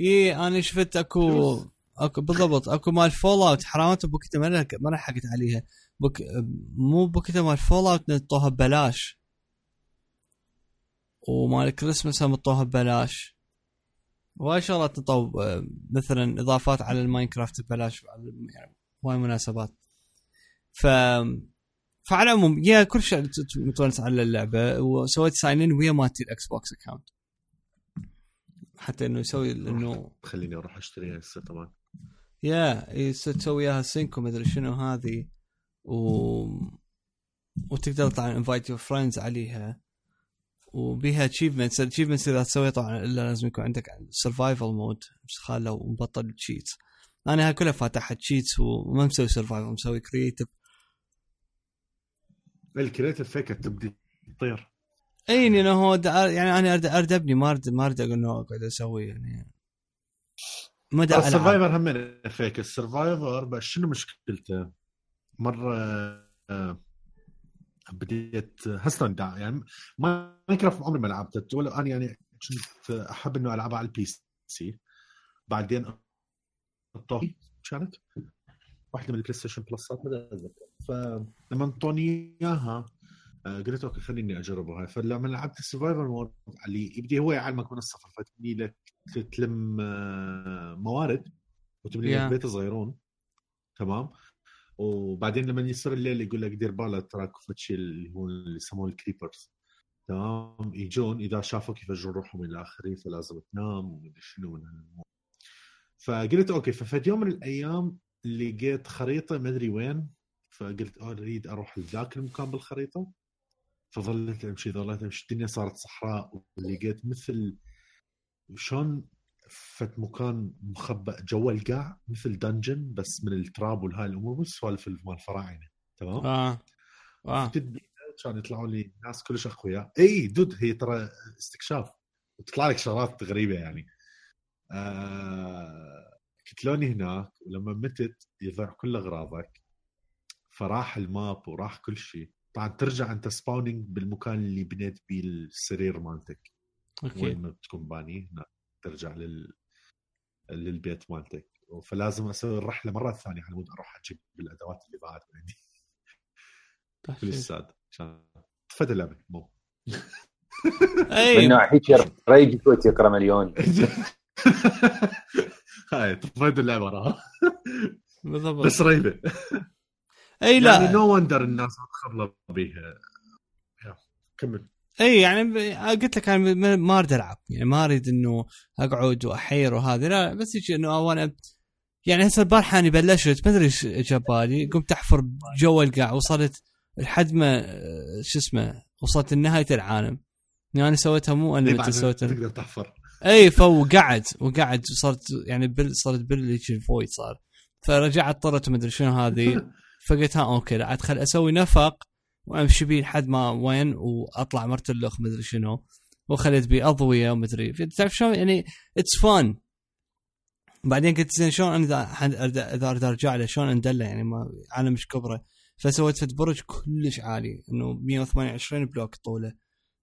إي أنا شفت اكو اكو بالضبط أكو مال Fallout حرامات بوكيتا ما ما لحقت عليها. بوك مو بوكيتا مال Fallout نطوها ببلاش. ومال كريسماس هم نطوها ببلاش. وهاي شغلات نطو آه، مثلا إضافات على ال Minecraft ببلاش يعني هواي مناسبات. ف فعلى العموم yeah كل شيء متونس على اللعبة وسويت sign in ويا مالتي ال Xbox account حتى إنه يسوي انه خليني أروح أشتريها هسه طبعا. yeah يصير تسوي إياها sync ومدري شنو هذه و وتقدر طبعا invite your friends عليها. وبيها achievements ال achievements إذا تسويها طبعا إلا لازم يكون عندك survival mode بس خاله ومبطل cheats أنا هاي كلها فاتحها cheats وما مسوي survival مسوي creative ال creative فيك تبدي تطير. إي انه هو يعني أنا اريد اريد ابني ما اريد ما اريد أقول إنه أقعد أسوي يعني ما ألعب. ال survival هم فيك ال survival بس شنو مشكلته؟ مرة آه، بديت هسه يعني Minecraft عمري ما لعبته ولا أنا يعني كنت أحب إنه ألعبها على ال PC. بعدين كانت واحدة من ال PlayStation Plus ات ما أتذكر. فلما أنطوني إياها آه، قلت okay خليني اجربه هاي فلما لعبت ال survival mode اللي يبدي هو يعلمك من الصفر فتبني لك تلم آه، موارد وتبني Yeah. لك بيت صغيرون. تمام؟ وبعدين لما يصير الليل يقول لك دير بالك ترى أكو فتشي اللي هو اللي يسموه ال creepers. تمام؟ يجون إذا شافوك يفجرون روحهم إلى آخره فلازم تنام ومدري شنو من هالأمور. فقلت okay ففي يوم من الأيام لقيت خريطة ما أدري وين فقلت أريد أروح لذاك المكان بالخريطة. فظلت أمشي ظلت أمشي. الدنيا صارت صحراء ولقيت مثل شلون فت مكان مخبأ جوا القاع مثل dungeon بس من التراب والهاي الأمور بس سوالف مال الفراعنه تمام؟ آه. آه. كان يطلعوا لي ناس كلش أقوياء. إي دود هي ترى استكشاف. وتطلع لك شغلات غريبة يعني. آه قتلوني هناك ولما متت يضيع كل أغراضك. فراح ال map وراح كل شيء. طبعا ترجع أنت spawning بالمكان اللي بنيت بيه السرير مالتك. Okay. وين ما تكون باني هناك. ترجع لل للبيت مالتك. فلازم أسوي الرحلة مرة ثانية على مود أروح أجيب الادوات اللي ضاعت عندي طيب، كل الساد. عشان طفت اللعبه مو. من اي نوع هيك ريج كويت يقرأ مليون. [LAUGHS] هاي طفيت اللعبه وراها. بالضبط. بس رهيبه أي لا. يعني نو وندر الناس متخبله بيها. كمل. إي يعني قلت لك أنا ما- ما أريد ألعب. يعني ما أريد إنه أقعد وأحير وهذه لا بس يجي إنه أنا يعني هسه البارحة أنا بلشت ما أدري إيش جاب بالي قمت أحفر جوا القاع وصلت لحد ما شو اسمه وصلت لنهاية العالم. يعني أنا سويتها مو أنا اللي سويتها. تقدر تحفر. إي فوقعد وقعد صرت يعني بل صرت بل يجي الفويد صار. فرجعت طرت ومدري شنو هذه. [LAUGHS] فقلت ها أوكي لا عاد خل أسوي نفق وامشي بيه لحد ما وين واطلع مرتلخ مدري شنو. وخليت بيه اضوية ومدري. تعرف شلون؟ يعني it's fun بعدين قلت زين شلون أنا إذا إذا اريد أرجع له شلون اندله يعني ما عالم مش كبرة. فسويت فد برج كلش عالي. إنه 128 block طوله.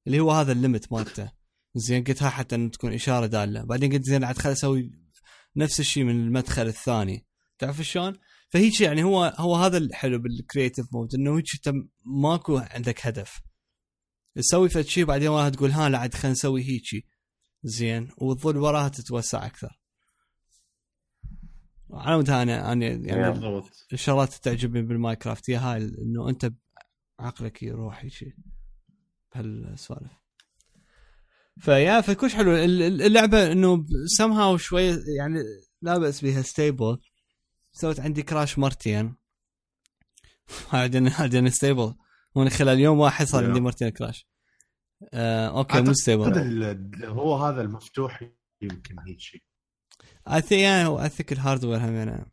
اللي هو هذا ال limit مالته. زين قلت ها حتى إنه تكون إشارة دالة. بعدين قلت زين عاد خل أسوي نفس الشيء من المدخل الثاني. تعرف شلون؟ فهيك يعني هو هو هذا الحلو بال creative mode إنه هيك انت ماكو عندك هدف. تسوي فد شيء بعدين وراها تقول ها لا عاد خلينا نسوي هيجي زين. وتظل وراها تتوسع أكثر. على مود أنا أنا يعني الشغلات تعجبني بالماينكرافت هي هاي إنه أنت عقلك يروح شيء بهالسوالف. ف yeah فكلش حلو. ال- ال- اللعبة إنه سمها شوية يعني لا بأس بها stable سويت عندي crash مرتين. بعدين بعدين stable وأنا خلال يوم واحد صار. عندي مرتين crash. آه okay مو stable هذا هو هذا المفتوح يمكن هيك شيء. I think يعني I think ال hardware هم يعني.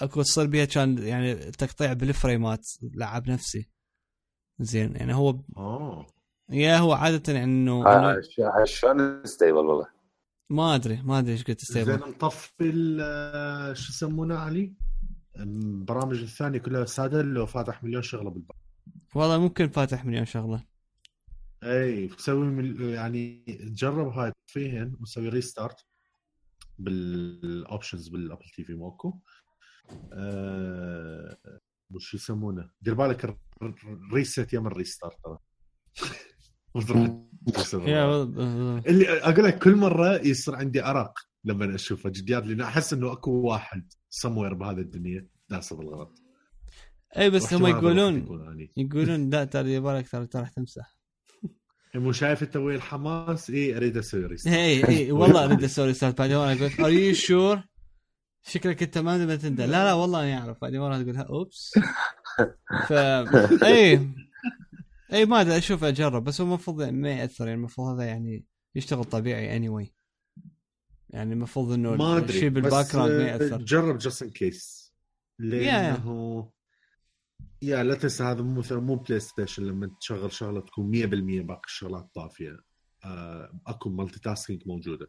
أكو تصير بيها كان يعني تقطيع بالفريمات لعب نفسي. زين يعني هو آه yeah هو عادة يعني انه ها- شلون ستيبل والله. ما أدري ما أدري إيش قلت زين ستيبل نطفي ال- شو يسمونه علي؟ البرامج الثانية كلها سادة لو فاتح مليون شغلة بالباب والله ممكن فاتح مليون شغلة. إي تسوي من يعني تجرب هاي تطفيهن وتسوي ريستارت بالاوبشنز بالابل تي في موكو آه وش يسمونه؟ دير بالك ريست يم الريستارت ترى. [LAUGHS] وتروح. يا والله- اللي أقول لك كل مرة يصير عندي أرق لما أشوفه جديات لأن أحس إنه أكو واحد سموير بهذا الدنيا داسه بالغلط اي بس هم يقولون. يقولون لا ترى يبالك ترى ترى راح تمسح مو شايف أنت وين الحماس؟ اي أريد أسوي ريستارت اي اي والله أريد أسوي ستارت بعدين وأنا قلت ار يو شور شكلك أنت ما تندى لا لا والله اني أعرف. بعدين ورا تقول أوبس. [LAUGHS] ف اي اي ما أدري أشوف أجرب بس هو المفروض ما يأثر يعني المفروض هذا يعني يشتغل طبيعي اني anyway. يعني المفروض إنه ما أدري الشيء بال background ما آه، ياثر جرب just in case لأنه yeah لا تنسى هذا مو مثلا مو PlayStation لما تشغل شغلة تكون 100% باقي الشغلات طافية. آه، أكو multitasking موجودة.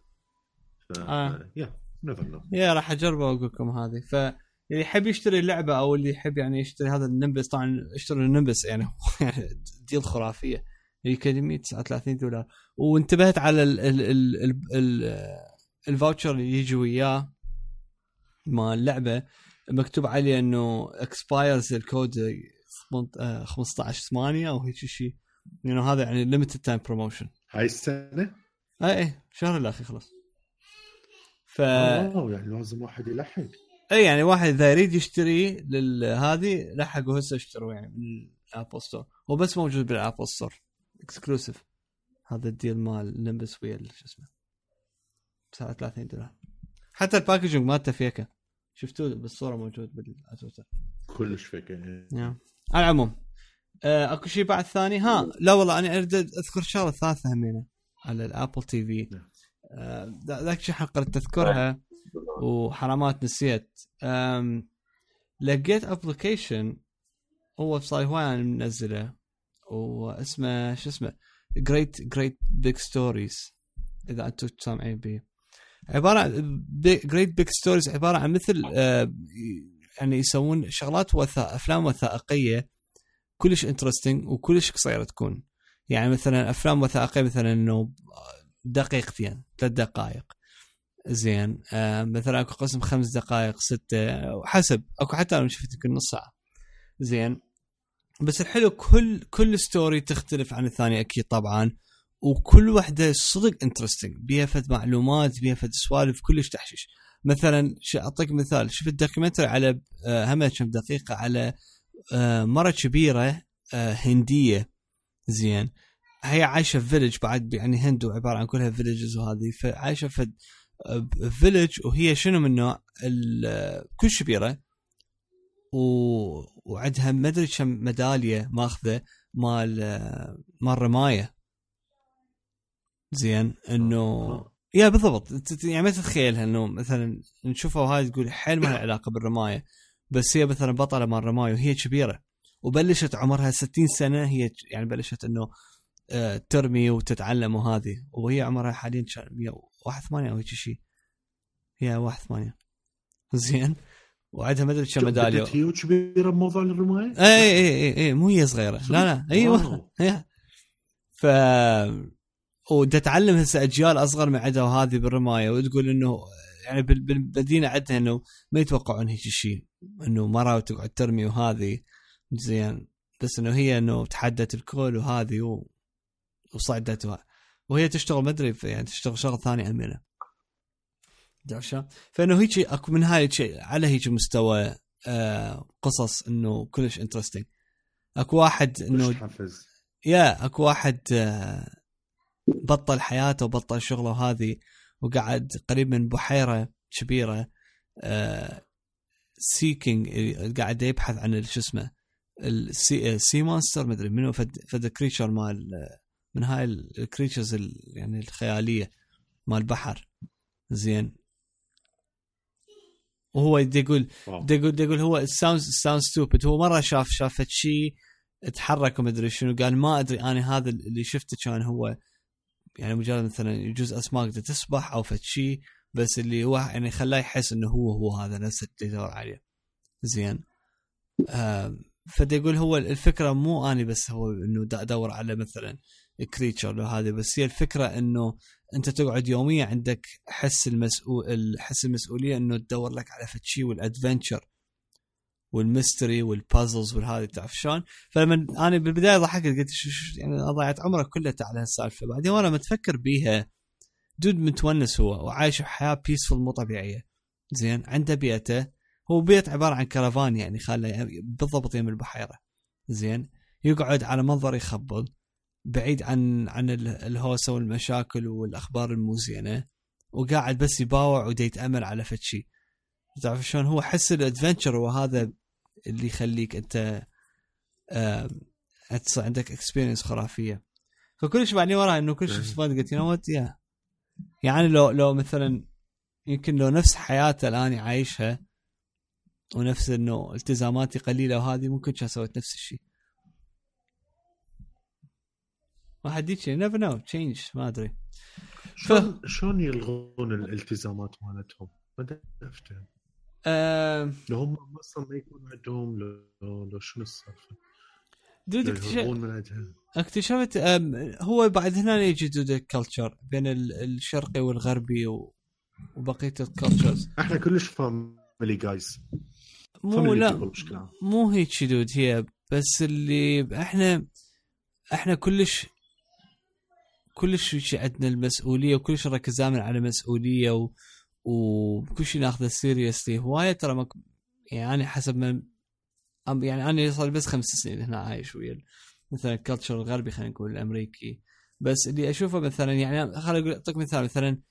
ف آه. you never know yeah راح أجربه وأقول لكم هذه. ف اللي يحب يشتري اللعبه أو اللي يحب يعني يشتري هذا ال Nimbus طبعا اشتروا ال Nimbus يعني [LAUGHS] deal خرافية. هي كلمة 39 دولار. وانتبهت على ال ال ال ال ال ال voucher اللي يجي وياه مال اللعبة مكتوب عليه إنه expires ال code 15 8 أو هيك شيء لأنه هذا يعني limited time promotion هاي السنة؟ اي اي شهر الاخي خلاص. ف اوه يعني لازم واحد يلحق. اي يعني واحد اذا يريد يشتري لهذه لحقوا هسه اشتروا يعني من ال Apple Store هو بس موجود بال Apple Store exclusive هذا ال deal مال Nimbus ويا شو اسمه؟ بسعر 30 دولار. حتى ال packaging مالته فيكه. شفتوه بالصورة موجود بالتويتر كلش فيك إيه. نعم. على العموم آه، اكو شيء بعد ثاني؟ ها لا والله أنا اريد اذكر شغلة ثالثة همينة على ال Apple TV ذا- ذاك الشيء حقرت تذكرها وحرامات نسيت. لقيت application هو صار هواي أنا منزله واسمه شو اسمه؟ Great Great Big Stories إذا أنتم سامعين به عبارة عن Great Big Stories عبارة عن مثل آه، يعني يسوون شغلات وثائق أفلام وثائقية كلش interesting وكلش قصيرة تكون. يعني مثلا أفلام وثائقية مثلا إنه دقيقتين ثلاث دقائق. زين. آه مثلا اكو قسم خمس دقائق ستة حسب. اكو حتى أنا شفت يمكن نص ساعة. زين. بس الحلو كل كل story تختلف عن الثانية أكيد طبعا. وكل وحدة صدق interesting بيها فد معلومات بيها فد سوالف كلش تحشيش. مثلا أعطيك مثال. شفت documentary على آه هم كم دقيقة؟ على آه مرة كبيرة آه هندية. زين. هي عايشة في village بعد يعني هندو عبارة عن كلها villages وهذه. فعايشة في village وهي شنو من نوع كل كبيره و... وعندها ما أدري كم ميدالية ماخذة مال مال رماية. زين إنه yeah بالضبط. يعني ما تتخيلها إنه مثلا نشوفها وهاي تقول حيل ما لها علاقة بالرماية بس هي مثلا بطلة مال رماية وهي كبيره وبلشت عمرها 60 سنة هي يعني بلشت إنه آه، ترمي وتتعلم وهذه. وهي عمرها حاليا 181 أو هيك شيء هي 81 [LAUGHS] زين. وعندها ما أدري كم ميدالية. هي كبيره بموضوع الرماية؟ اي اي اي اي مو هي صغيرة. لا لا أيوه [LAUGHS] ف وتتعلم هسه أجيال أصغر من عندها وهذه بالرماية وتقول إنه يعني بالمدينة عندنا إنه ما يتوقعون هيك شيء إنه مرة تقعد ترمي وهذه. زين. بس إنه هي إنه تحدت الكل وهذه و... وصعدت وهي تشتغل ما أدري يعني تشتغل شغل ثاني امينه عشان فإنه هيك أكو من هاي الشيء على هيك مستوى آه قصص إنه كلش انترستنج أكو واحد إنه يا أكو واحد آه بطل حياته وبطل شغله وهذه وقعد قريب من بحيرة كبيرة آه seeking قاعد يبحث عن شو اسمه ال sea sea monster مدري منو فد فد creature مال من هاي ال creatures يعني الخيالية مال البحر زين. وهو يقول يقول يقول هو sound sound stupid هو مرة شاف شاف شيء تحرك وما أدري شنو. قال ما أدري أنا هذا اللي شفته كان هو يعني مجرد مثلا يجوز أسماك تسبح أو فد شيء بس اللي هو يعني خلاه يحس إنه هو هو هذا نفس اللي يدور عليه. زين. آه فدا يقول هو الفكرة مو أني بس هو إنه ادور على مثلا كريتشر هذه بس هي الفكرة إنه أنت تقعد يوميا عندك حس المسؤول حس المسؤولية إنه تدور لك على فتشي والادفنتشر وال mystery وال puzzles والهذه تعرف شلون؟ فلما أنا بالبداية ضحكت قلت يعني ضيعت عمرك كله على هالسالفة. بعدين وأنا متفكر بيها dude متونس هو وعايش حياة peaceful مو طبيعية. زين عنده بيته هو بيت عبارة عن كرفان يعني خاله يعني بالضبط يم البحيرة. زين يقعد على منظر يخبل بعيد عن عن الهوسه والمشاكل والأخبار المو زينه وقاعد بس يباوع ودي يتامل على فد شيء تعرف شلون؟ هو حس ال adventure وهذا اللي يخليك أنت آه عندك experience خرافية. فكلش بعدين وراه إنه كلش صفنت قلت yo yeah يعني لو لو مثلا يمكن لو نفس حياته الآن عايشها ونفس إنه التزاماتي قليلة وهذه ممكن كان سويت نفس الشيء. واحد يجي never know change ما أدري. شلون ف... شلون يلغون الالتزامات مالتهم؟ ما أه... لو هم أصلا ما يكون عندهم لو, لو شنو السالفه؟ dude اكتشفت اكتشفت هو بعد هنا يجي dude ال culture بين الشرقي والغربي و... وبقية ال cultures [LAUGHS] إحنا كلش family guys مو لا مو هيك dude هي بس اللي إحنا إحنا كلش كلش عندنا المسؤولية وكلش ركزنا على مسؤولية و... وكل شيء ناخذه سيريسلي هواية ترى مك... يعني حسب ما يعني أنا صار بس خمس سنين هنا عايش ويا مثلا الكلتشر الغربي خلينا نقول الأمريكي. بس اللي أشوفه مثلا يعني خليني أعطيك مثال. مثلا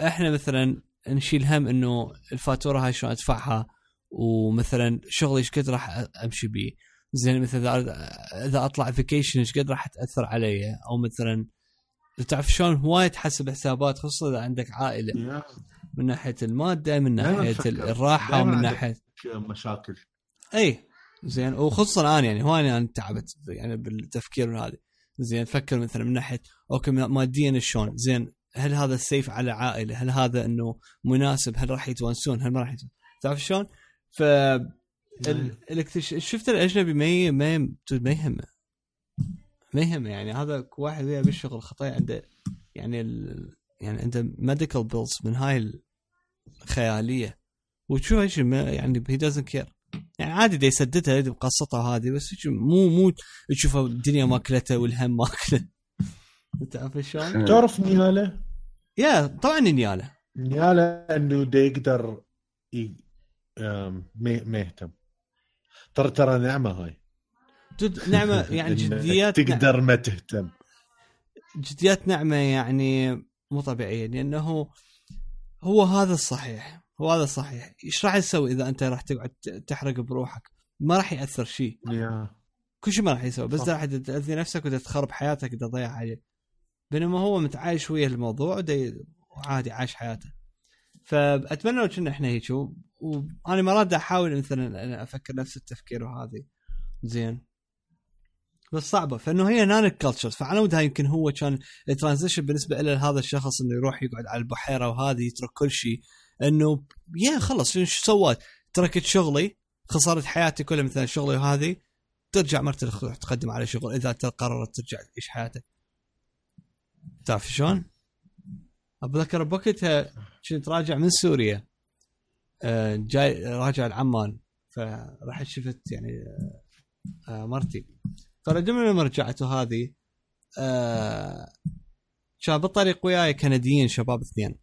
إحنا مثلا نشيل هم إنه الفاتورة هاي شلون أدفعها ومثلا شغلي إيش قد راح أمشي بيه. زين مثلا إذا أطلع vacation إيش قد راح تأثر علي؟ أو مثلا تعرف شلون؟ هواي تحسب حسابات خصوصا إذا عندك عائلة. من ناحية المادة من ناحية الراحة ومن ناحية مشاكل. اي زين. وخصوصا أنا يعني هواي أنا تعبت يعني بالتفكير هذه. زين. فكر مثلا من ناحية okay ماديا شلون؟ زين. هل هذا ال safe على عائلة؟ هل هذا إنه مناسب؟ هل راح يتونسون هل ما راح يتونسون تعرف شلون؟ ف ال- ال actu- شفت الأجنبي ما ما ما يهمه. ما يهمه يعني هذا واحد وياه بالشغل خطايا عنده. يعني ال... يعني عنده medical bills من هاي الخياليه وتشوف إيش ما- يعني هي doesn't care يعني عادي دا يسددها بقصتها هذه بس مو مو تشوف الدنيا ماكلته والهم ماكله. [LAUGHS] تعرف شلون؟ تعرف نياله؟ يا طبعا نياله. نياله إنه دا يقدر ما يهتم. ترى ترى نعمة هاي. جد نعمة [LAUGHS] يعني جديات تقدر ما تهتم. جديات نعمة يعني مو طبيعية لأنه هو هذا الصحيح هو هذا الصحيح. إيش راح تسوي إذا أنت راح تقعد تحرق بروحك؟ ما راح يأثر شيء. كل شيء ما راح يسوي بس. راح تأذي نفسك وتخرب حياتك تضيع حاجة. بينما هو متعايش ويا الموضوع وعادي عايش حياته. فأتمنى لو كنا إحنا هيك وأنا مرات أحاول مثلا أفكر نفس التفكير وهذه. زين. بس صعبة. فإنه هي نانك culture فعلى مود هاي يمكن هو كان ال transition بالنسبة له هذا الشخص إنه يروح يقعد على البحيرة وهذه يترك كل شيء. إنه yeah خلص شو سويت؟ تركت شغلي خسرت حياتي كلها مثلا شغلي وهذه ترجع مرة تروح تقدم على شغل. إذا قررت ترجع تعيش حياتك. تعرف شلون؟ اتذكر بوقتها كنت راجع من سوريا. آه، جاي راجع لعمان فرحت شفت يعني آه، مرتي فرجعنا لما رجعت وهذه آه، كان بالطريق وياي كنديين شباب اثنين.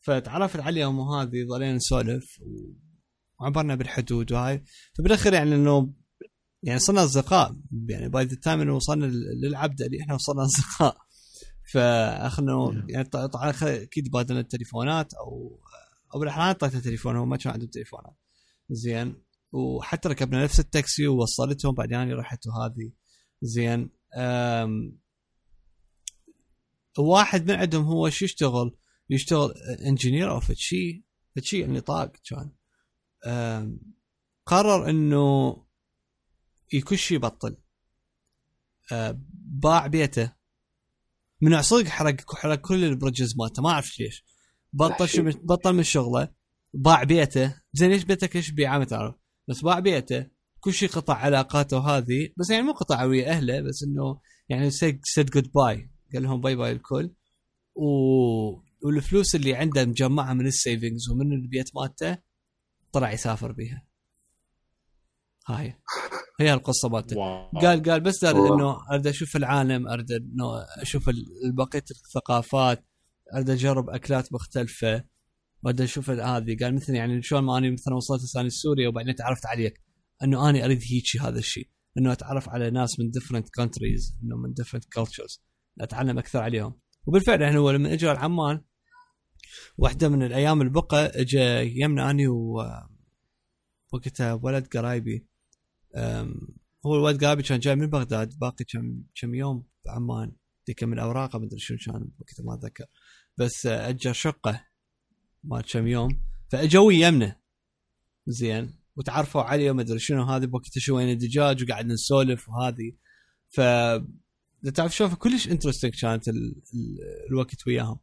فتعرفت عليهم وهذه ظلينا نسولف وعبرنا بالحدود وهاي. فبالاخير يعني انه يعني صرنا أصدقاء. يعني by the time إنه وصلنا لل- للعبده اللي إحنا وصلنا أصدقاء. فأخذنا يعني طبعا أكيد بادلنا التليفونات أو أو بالاحرى اعطيته تليفون هو ما كان عنده تليفونات. زين. وحتى ركبنا نفس التاكسي ووصلتهم بعدين رحت وهذه. زين. واحد من عندهم هو شو يشتغل؟ يشتغل انجينير أو شيء فد شيء يعني طاق كان. قرر إنه كل شيء يبطل. باع بيته. من صدق حرق حرق كل البرجز مالته. ما أعرف ليش. بطل شو بطل من شغله. باع بيته. زين ليش بيتك؟ ليش بيعه؟ ما تعرف. بس باع بيته كل شيء قطع علاقاته هذه بس يعني مو قطع ويا أهله بس إنه يعني said goodbye قال لهم bye bye الكل. و... والفلوس اللي عنده مجمعها من ال savings ومن البيت مالته طلع يسافر بيها. هاي. هي القصة مالته. قال قال بس. إنه أريد أشوف العالم أريد إنه أشوف بقيه الثقافات أريد أجرب أكلات مختلفة. اريد أشوف هذه قال مثلا يعني شلون ما اني مثلا وصلت هسه سوريا وبعدين تعرفت عليك إنه أنا أريد هيك هذا الشيء إنه أتعرف على ناس من different countries إنه من different cultures أتعلم أكثر عليهم. وبالفعل إحنا هو لما اجى عمان واحدة من الأيام البقى اجى يمنا أني و وقتها ولد قرايبي هو الولد قرايبي كان جاي من بغداد باقي كم كم يوم بعمان يكمل اوراقه مدري شنو كان وقتها ما أتذكر. بس آه، اجر شقة ما كم يوم. فاجوا يمنا زين. وتعرفوا علي وما أدري شنو هذه بوقتها شوينا دجاج وقعدنا نسولف وهذه. ف تعرف شوف كلش interesting كانت ال... ال... الوقت وياهم.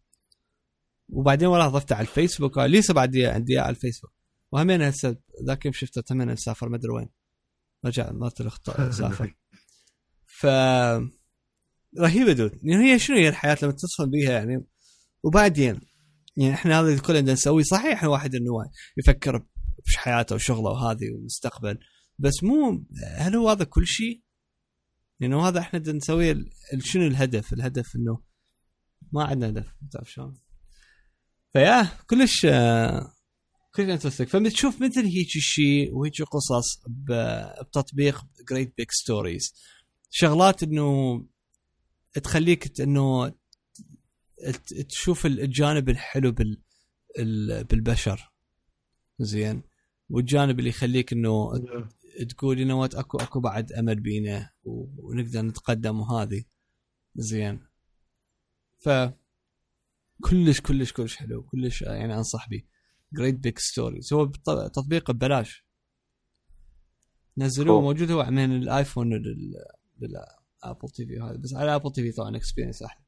وبعدين وراه ضفته على الفيسبوك. لسه بعد عندي على الفيسبوك. وهمين هسه ذاك يوم شفته؟ همين سافر ما أدري وين. رجع مرة لخ [LAUGHS] سافر. ف رهيبة dude. يعني هي شنو هي الحياة لما تتصل بيها يعني؟ وبعدين يعني إحنا هذا كله بدنا نسويه صحيح إحنا واحد إنه يفكر بس حياته وشغله وهذه والمستقبل بس مو هل هو هذا كل شيء؟ لأنه هذا إحنا نسويه شنو الهدف؟ الهدف إنه ما عندنا هدف تعرف شلون؟ ف yeah كلش كلش interesting فبتشوف مثل هيك شيء وهيك قصص بتطبيق Great Big Stories شغلات إنه تخليك إنه تشوف الجانب الحلو بال ال- بالبشر. زين؟ والجانب اللي يخليك إنه تقول no اكو أكو بعد امل بينا ونقدر نتقدم وهذه. زين؟ ف كلش كلش كلش حلو. كلش يعني أنصح به Great Big Stories هو تطبيق ببلاش. نزلوه. موجود هو من الآيفون لل... Apple TV هذا. بس على Apple TV طبعا experience أحلى.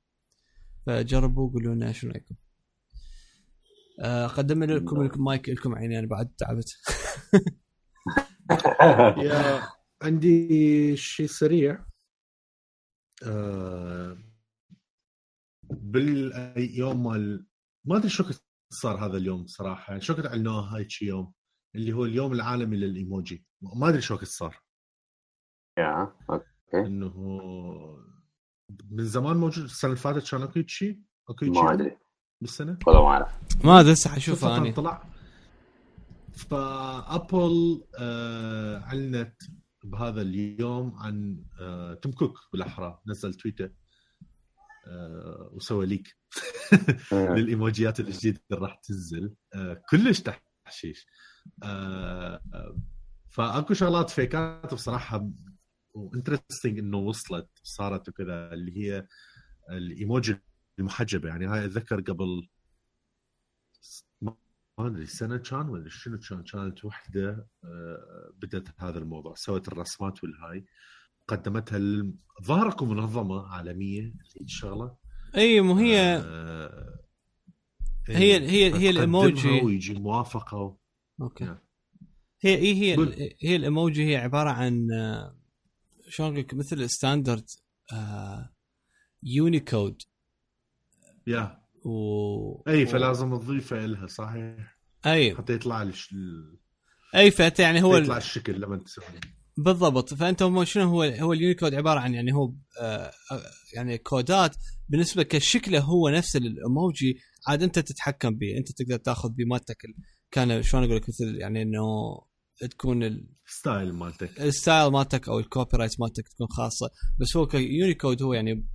فجربوا قولوا لنا شنو رأيكم. آه، اقدم لكم المايك لكم عيني أنا بعد تعبت. [LAUGHS] yeah عندي شيء سريع. آه باليوم مال ما أدري شو صار هذا اليوم صراحة. يعني شو كنت اعلنوها هاي شي يوم؟ اللي هو اليوم العالمي للإيموجي. ما أدري شو صار. yeah okay إنه من زمان موجود السنة اللي فاتت كان اكو شيء اكو ما شيء أدري. بالسنة؟ والله ما أعرف. ما أدري هسه شوف حشوفها اني طلع. ف Apple آه أعلنت بهذا اليوم عن آه تيم كوك بالأحرى. نزل tweet آه وسوى leak. [LAUGHS] للإيموجيات الجديدة اللي راح تنزل. آه كلش تحشيش. آه آه، فأكو شغلات فيكات بصراحة وانترستنج انه وصلت صارت وكذا اللي هي الايموجي المحجبة. يعني هاي اتذكر قبل ما أدري سنة كان ولا شنو كان؟ كانت وحدة آه، بدأت هذا الموضوع سوت الرسمات والهاي. قدمتها ظهر اكو منظمة عالمية هيك الشغله أي مو هي آه، هي هي هي الإيموجي. ويجي موافقة و... okay. نعم. هي هي هي. هي الإيموجي هي عبارة عن آه، شلون أقول لك؟ مثل standard Unicode yeah و أي فلازم تضيفه لها صحيح؟ أي. حتى يطلع. ال- أي فأنت يعني هو يطلع الشكل لما تسوي بالضبط. فأنت شنو هو هو اليونيكود عبارة عن يعني هو آه آه، يعني كودات بالنسبة كشكله هو نفس الايموجي عاد أنت تتحكم به أنت تقدر تأخذ بمالتك ال- كان شلون أقول لك؟ مثل يعني إنه تكون ال- style مالتك ال style مالتك أو ال copyright مالتك تكون خاصة. بس هو كيونيكود هو يعني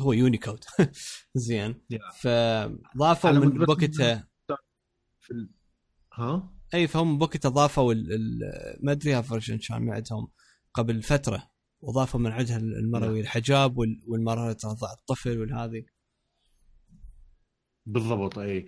هو يونيكود [LAUGHS] زين. Yeah. فضافوا من في ال... ها؟ أي فهم بوقتها ضافوا ما أدري version كان عندهم قبل فترة. وضافوا من عندها المرة أم الحجاب وال- والمرأة ترضع الطفل والهذه بالضبط أي.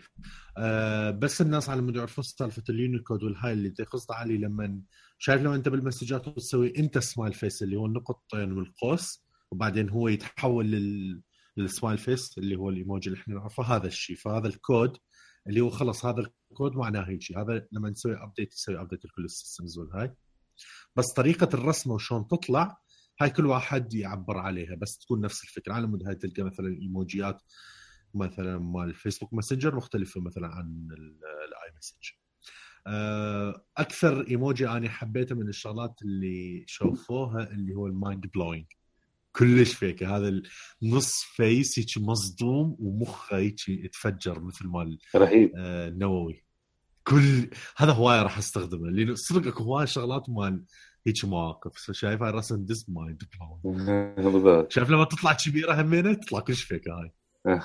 آه بس الناس على مود يعرفون سالفة اليونيكود والهاي اللي تقصد علي لما شايف لما انت بالمسجات تسوي انت smile face اللي هو النقطتين والقوس وبعدين هو يتحول لل لل smile face اللي هو الايموجي اللي إحنا نعرفه هذا الشيء. فهذا الكود اللي هو خلص هذا الكود معناه هيك شيء هذا لما نسوي update يسوي update لكل ال systems والهاي. بس طريقة الرسمة وشلون تطلع هاي كل واحد يعبر عليها. بس تكون نفس الفكرة. على مود هاي تلقى مثلا ايموجيات مثلا مال ال Facebook Messenger مختلفة مثلا عن ال- ال iMessage أكثر إيموجي أنا حبيته من الشغلات اللي شوفوها اللي هو ال mind blowing. كلش فيك هذا النص فيس هيك مصدوم ومخه هيك يتفجر مثل مال رهيب. آه، النووي كل هذا هواية راح أستخدمه. لأنه صدق أكو هواية شغلات مال هيك مواقف. شايف هاي رسم ديس مايند بلوينج بالضبط. شايف لما تطلع كبيرة همينة تطلع كلش فيك هاي. آه.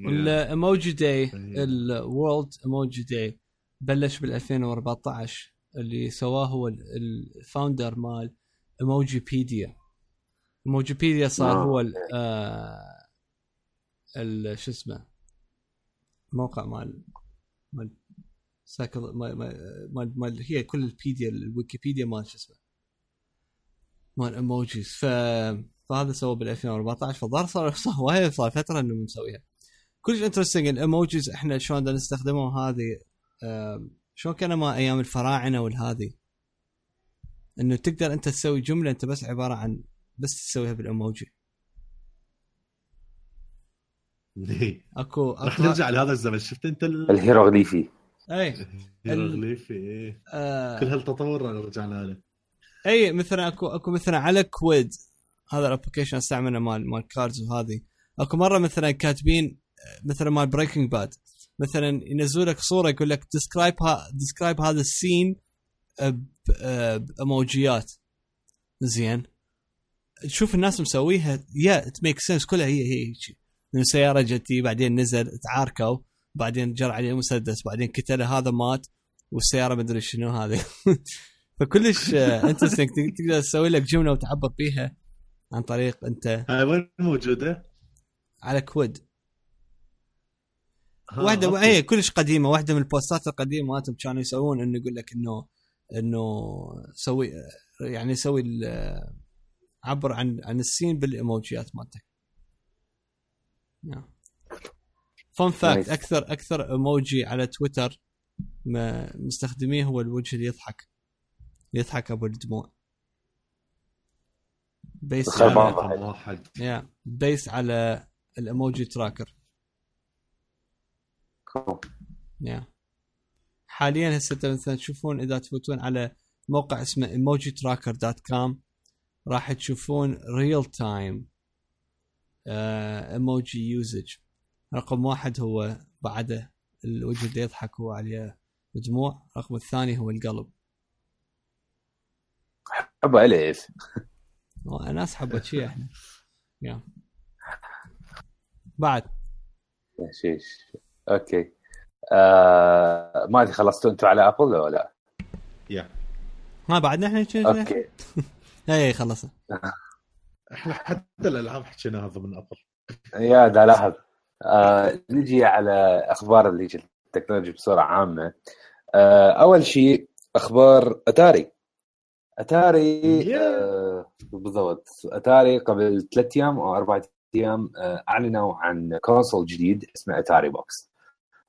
الايموجي داي. الورلد ايموجي داي بلش بال 2014 اللي سواه هو الفاوندر مال ايموجي بيديا ايموجي بيديا صار. هو ال آه، ال شو اسمه موقع مال مال سايكل مال مال- هي كل البيديا الويكيبيديا مال شو اسمه مال ايموجيز ف فهذا سوى بال 2014 فظهر صار [LAUGHS] صار هوايه صار فترة إنه مسويها. كلش انترستنج الايموجيز إحنا شلون نستخدمهم هذه شلون كان ما أيام الفراعنة والهذه إنه تقدر أنت تسوي جملة أنت بس عبارة عن بس تسويها بالإيموجي. إيه. اكو راح اكو نرجع لهذا الزمن. شفت أنت ال- الهيروغليفي. اي الهيروغليفي إيه. آه. كل هالتطور رجعنا له اي مثلا اكو أكو مثلا على كويد هذا ال application أستعمله مال مال cards وهذه أكو مرة مثلا كاتبين آه، مثلا مال Breaking Bad مثلا ينزلوا لك صورة يقول لك describe describe هذا ال scene ب emojiات زين. تشوف الناس مسويها yeah it make sense كلها هي هي هيك. من سيارة جتي بعدين نزل تعاركوا بعدين جر عليه مسدس بعدين كتله هذا مات والسيارة مدري شنو هذه. [LAUGHS] فكلش interesting تقدر تسوي لك جملة وتعبر بيها عن طريق أنت. هاي وين موجودة؟ على كويد ها، واحدة. هي كلش قديمة واحدة من ال postات القديمة مالتهم كانوا يسوون انه يقول لك إنه إنه سوي يعني سوي عبر عن عن ال scene بال emojiات مالتك fun fact. أكثر أكثر إيموجي على تويتر ما مستخدميه هو الوجه اللي يضحك يضحك أبو الدموع based. على واحد yeah based على ال emoji tracker yeah حاليا هسه مثلا تشوفون إذا تفوتون على موقع اسمه emoji tracker dot com راح تشوفون real time emoji usage رقم واحد هو بعده الوجه اللي يضحك هو عليه دموع رقم الثاني هو القلب. حب ألف. ناس حبت شيء إحنا. يا بعد. شيش أوكي. آه ما أدري خلصتوا أنتم على أبل ولا لا؟ يا. ما بعدنا إحنا أوكي. [LAUGHS] اي خلصنا. [LAUGHS] إحنا حتى الألعاب حكيناها ضمن أبل. yeah دا لاحظ آه نجي على أخبار اللي هي التكنولوجيا بصورة عامة. آه أول شيء أخبار أتاري. أتاري. آه بالضبط. أتاري قبل ثلاث أيام أو أربع أيام آه أعلنوا عن console جديد اسمه أتاري box.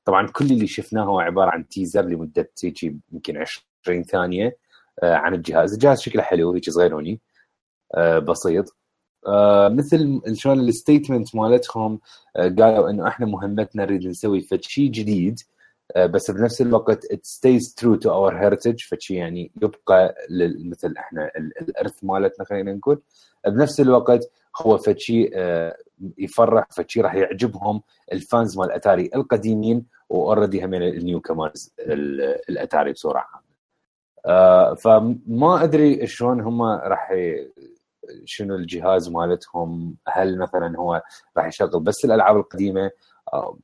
طبعا كل اللي شفناه هو عبارة عن teaser لمدة هيك يمكن 20 ثانية آه عن الجهاز. الجهاز شكله حلو هيك صغيروني آه بسيط. آه مثل شلون ال statement مالتهم قالوا إنه إحنا مهمتنا نريد نسوي فد شيء جديد بس بنفس الوقت it stays true to our heritage فشي يعني يبقى مثل إحنا ال- الارث مالتنا خلينا نقول. بنفس الوقت هو فد شيء آه يفرح فد شيء راح يعجبهم ال fans مال أتاري القديمين و already هم ال newcomers ال- الأتاري بصوره عامه آه فما أدري شلون هم راح شنو الجهاز مالتهم هل مثلا هو راح يشغل بس الألعاب القديمة؟ آه،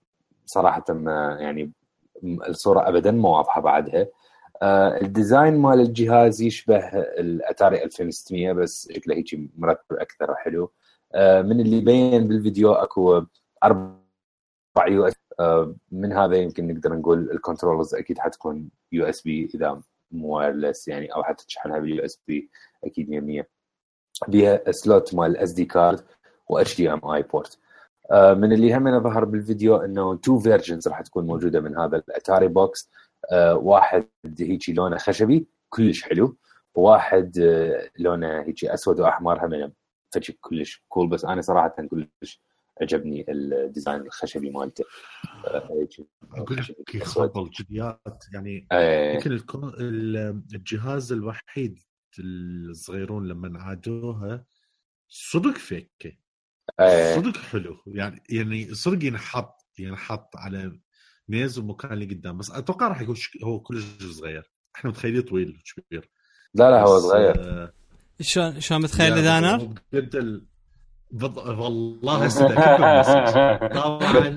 صراحة ما يعني م- الصورة ابدا ما واضحة بعدها. آه، ال design مال الجهاز يشبه الأتاري 2600 بس شكله هيك مرتب أكثر حلو. آه، من اللي بين بالفيديو اكو أربع USB من هذا يمكن نقدر نقول ال controllers أكيد حتكون USB اذا مو wireless يعني أو حتى تشحنها بال USB أكيد 100% بيها سلوت مال اس دي كارد و اتش دي ام اي بورت من اللي هم ظهر بالفيديو انه two versions راح تكون موجودة من هذا الأتاري box آه، واحد هيجي لونه خشبي كلش حلو. وواحد آه، لونه هيجي أسود وأحمر هم فشي كلش cool بس أنا صراحة كلش عجبني الديزاين الخشبي مالته. آه، أقول لك. يخرب الجديات يعني يمكن ال- الجهاز الوحيد الصغيرون لما عادوها صدق فيكة. آه، صدق حلو. يعني يعني صدق ينحط ينحط على ميز ومكان اللي قدام. بس أتوقع راح يكون هو كلش صغير. إحنا متخيلين طويل وكبير. لا لا هو صغير. آه، شلون شلون متخيل إذا أنا؟ بجد. بض... والله هسه طبعا.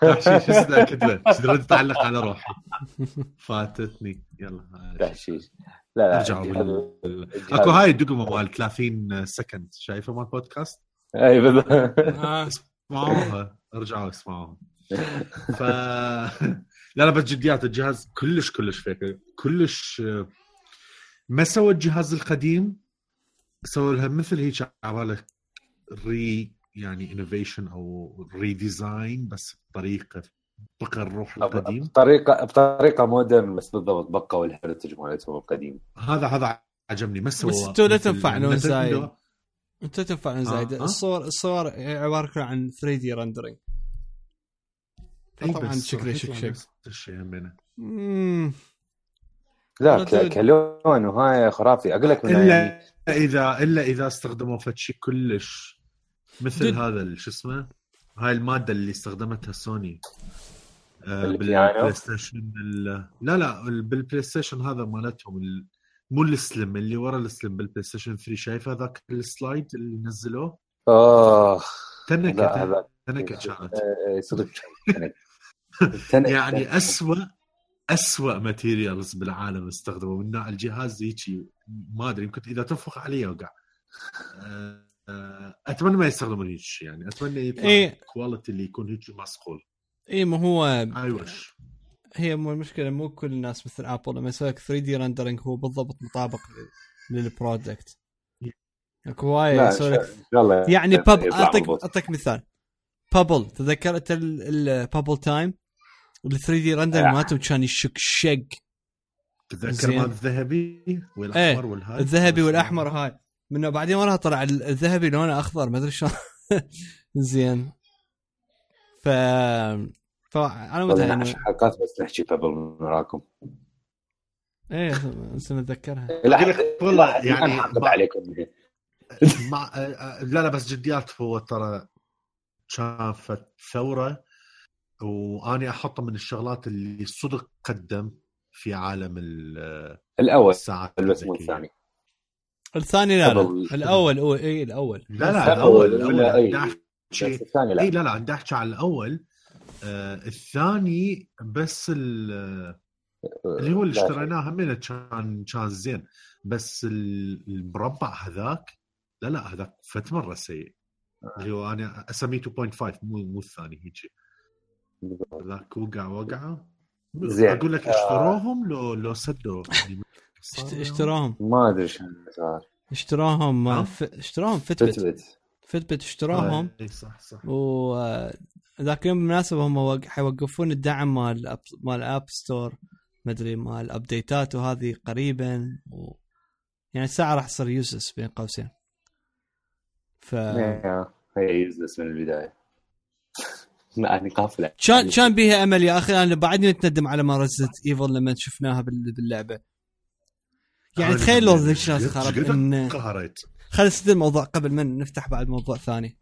تحشيش هسه اكتبه ترد تعلق على روحي؟ فاتتني. يلا تحشيش. لا لا ارجعوا بال... أكو هاي الدقمه مال 30 سكند شايفه مال بودكاست؟ أي بالضبط. آه. اسمعوها. ارجعوا اسمعوها. ف لا لا بس جديات. الجهاز كلش كلش فيك كلش ما سوى الجهاز القديم سوى لها مثل هيك عباله ري يعني انوفيشن أو ريديزاين بس بطريقة بقى الروح القديم بطريقه بطريقة مودرن بس بالضبط بقوا الهeritage مالتهم القديم هذا هذا عجبني ما سوى بس أنتوا لا مثل زايد. إنه- انت تنفع زايد آه. الصور الصور عبارة كلها عن 3 دي رندرينج إي طبعا شكله شك شك نفس الشيء همينه. مم. لا. كلون وهاي خرافي أقول لك من يعني الا إذا إلا إذا استخدموا فد شيء كلش. مثل جد. هذا شو اسمه؟ هاي المادة اللي استخدمتها سوني. آه؟ بالبلاي ستيشن ال- لا لا ال- بالبلاي ستيشن هذا مالتهم ال- مو السلم اللي ورا السلم بالبلاي ستيشن 3 شايفه ذاك السلايد اللي نزلوه؟ آخ. تنكت تنكت كانت صدق. [LAUGHS] يعني اسوء اسوء ماتيريالز بالعالم استخدموا من نوع الجهاز هيجي ما أدري يمكن إذا تنفخ عليه يوقع. أه، أه، أتمنى ما يستخدمون هيك يعني. أتمنى يطلع إيه. كواليتي اللي يكون هيك مصقول. اي ما هو اي وش هي مو المشكلة مو كل الناس مثل ابل لما يسوي لك 3 دي رندرنج هو بالضبط مطابق لل- للبرودكت أكو هواية لا، يسوي لك يعني باب اعطيك. أعطيك مثال. بابل تذكرت البابل تايم وال 3 دي رندر آه. مالتهم كان يشك شق. تتذكر. مال الذهبي والأحمر والهاي؟ الذهبي والأحمر هاي. منه بعدين وراها طلع ال- الذهبي لونه أخضر ما أدري شلون. [LAUGHS] زين. ف فانا متى عشر حلقات بس نحكي بابل من وراكم إيه بس نتذكرها. والله يعني عليكم. مع آه، آه، لا لا بس جديات هو ترى شافت ثورة وأني أحطه من الشغلات اللي صدق قدم في عالم ال- الأول الساعات بس مو الذكية. الثاني. الثاني لا لا. الأول هو إي الأول. لا لا الأول، الأول الأول الثاني أي. لا. لا لا بدي أحكي على الأول. آه الثاني بس ال- اللي هو اللي لا. اشتريناه همينه كان كان زين. بس ال- المربع هذاك لا لا هذاك فت مره سيء اللي هو أنا أسميه 2.5 مو مو الثاني هيك ذاك وقع وقعه زين. أقول لك اشتروهم لو لو سدوا. يعني اشت- اشتروهم ما أدري شو صار. اشتروهم ها؟ ف... اشتروهم فتبت فتبت Fitbit اشتروهم إي صح صح. و ذاك اليوم بالمناسبة هم وق- حيوقفون الدعم مال أب- مال App Store مدري مال update ات وهذه قريبا. و... يعني الساعة راح تصير يوسس بين قوسين. ف هي useless من البداية. لا أنا قافلة. كان كان بيها أمل يا أخي أنا بعدني متندم على ما رزت ايفل لما شفناها بال- باللعبة. يعني تخيل لو ذيك خرب ان قهرت خلينا نسد الموضوع قبل ما نفتح بعد موضوع ثاني.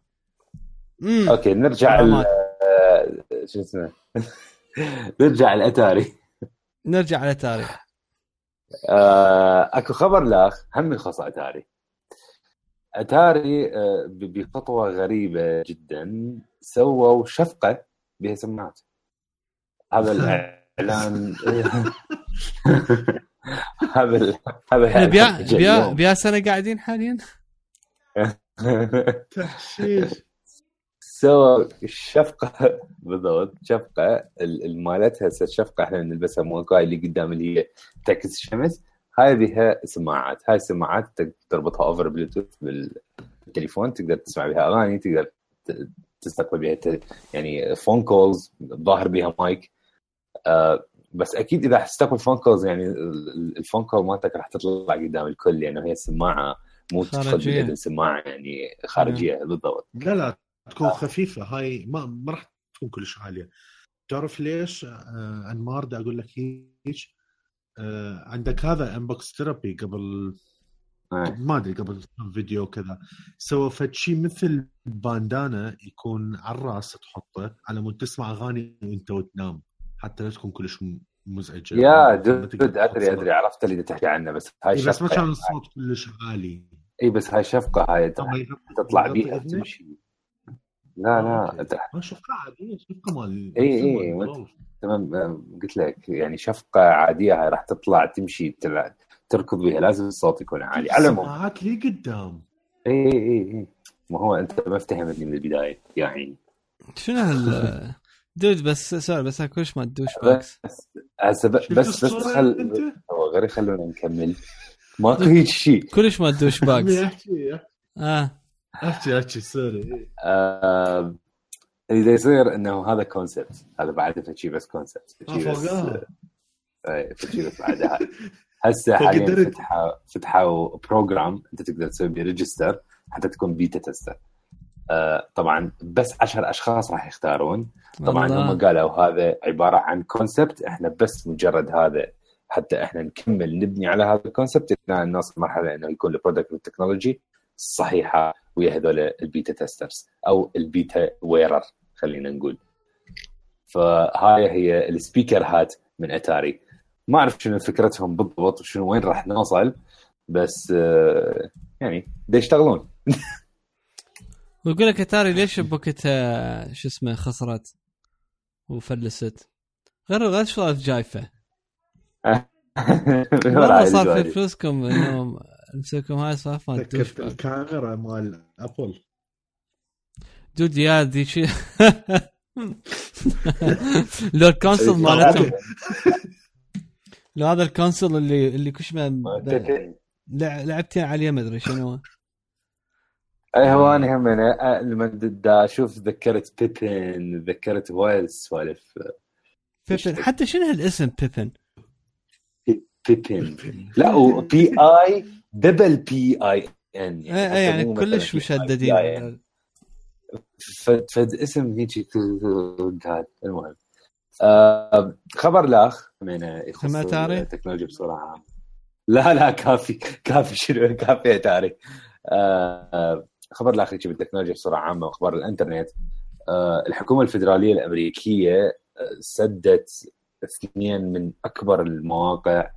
امم أوكي نرجع. ال- [LAUGHS] شو اسمه؟ نرجع الأتاري. نرجع على تاريخ آه، أكو خبر لأخ هم يخص أتاري. أتاري آه، بخطوة غريبة جدا. سووا شفقة بها سماعات هذا [LAUGHS] الإعلان. [LAUGHS] هذا هذا إحنا بيا بيا. بيا سنه قاعدين حاليا؟ [LAUGHS] تحشيش. سوى الشفقه بالضبط شفقة ال- ال- مالتها الشفقه إحنا نلبسها مو هاي اللي قدام اللي هي تعكس الشمس هاي بها سماعات. هاي السماعات تقدر تربطها over Bluetooth بالتليفون تقدر تسمع بها أغاني تقدر ت- تستقبل بها يعني phone calls ظاهر بها مايك آه بس أكيد إذا تستقبل phone calls يعني ال- ال- ال phone call مالتك راح تطلع قدام الكل لأنه هي السماعة مو. بالاذن سماعه يعني خارجية بالضبط. لا لا تكون خفيفة. هاي ما ما راح تكون كلش عالية. تعرف ليش؟ آه أنمار دا أقول لك هيك. آه عندك هذا Unbox Therapy قبل آه. ما أدري قبل فيديو كذا. سوى فد شيء مثل bandana يكون على الراس تحطه على مود تسمع أغاني وأنت وتنام. حتى لا تكون كلش مزعجة. يا dude أدري أدري عرفت اللي تحكي عنه بس هاي إيه، بس ما كان الصوت كلش عالي. اي بس هاي شفقة هاي تطلع بيها؟ تمشي لا لا أوكي. أنت- ما شفقة عادية شفقة مال وأنت- جولف. تمام قلت لك يعني شفقة عادية هاي راح تطلع تمشي تركض بها لازم الصوت يكون عالي على العموم. سماعات لي قدام؟ اي اي اي اي ما هو أنت ما افتهمتني من البداية يا عيني شنو هال [LAUGHS] dude بس sorry بس كلش مال douchebags بس هسه بس بس الصورة خل؟ هو غير خلونا نكمل. ماكو هيك شيء. كلش مال douchebags آه. أحكي أحكي sorry. آه، اللي دا يصير إنه هذا concept هذا بعد فشي بس concept آه، فوقها. فشي بس بعدها هسه حاليا. فتحوا فتحوا program أنت تقدر تسوي بيه register حتى تكون beta tester آه طبعا بس 10 أشخاص راح يختارون. طبعا الله. هم قالوا هذا عبارة عن concept إحنا بس مجرد هذا حتى إحنا نكمل نبني على هذا ال concept إلى نوصل مرحلة إنه يكون ال product وال technology الصحيحه ويا هذول ال beta testers أو ال beta wearer خلينا نقول. فهاي هي ال speaker hat من أتاري. ما أعرف شنو فكرتهم بالضبط وشنو وين راح نوصل بس آه، يعني يشتغلون. [LAUGHS] ويقول لك أتاري ليش بوكتها شو اسمه خسرت وفلست؟ غير غير شغلات جايفة؟ والله صار في [LAUGHS] فلوسكم انه نمسككم هاي تدوش تذكرت الكاميرا مال أبل. دود يا ذي شي. [LAUGHS] لو الكونسول مالتهم لو هذا الكونسول اللي اللي لع- لعبتين عليه ما أدري شنو. اي هو أنا هم أنا لما دا أشوف تذكرت بيبن تذكرت وايد سوالف. بيبن حتى شنو هالاسم بيبن؟ بيبن لا وبي اي دبل بي اي N يعني, إيه يعني كلش مشددين. فد, فد اسم هيجي المهم. آه خبر لاخ من يخص التكنولوجيا بصوره عامه لا لا كافي كافي شنو كافي اتاري آه خبر لاخ يجي بالتكنولوجيا بصوره عامة وأخبار الإنترنت. آه الحكومة الفدراليه الأمريكية آه، سدت اثنين من أكبر المواقع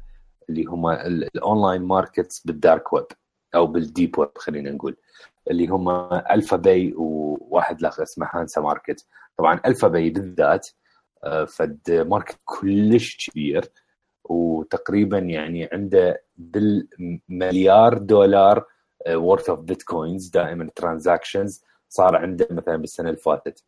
اللي هم ال online markets بال dark web أو بال deep web خلينا نقول. اللي هم AlphaBay وواحد الآخر اسمه Hansa Market طبعا AlphaBay بالذات آه، فد market كلش كبير وتقريبا يعني عنده بالمليار دولار worth of bitcoins دائما transactions صار عنده مثلا بالسنة اللي فاتت.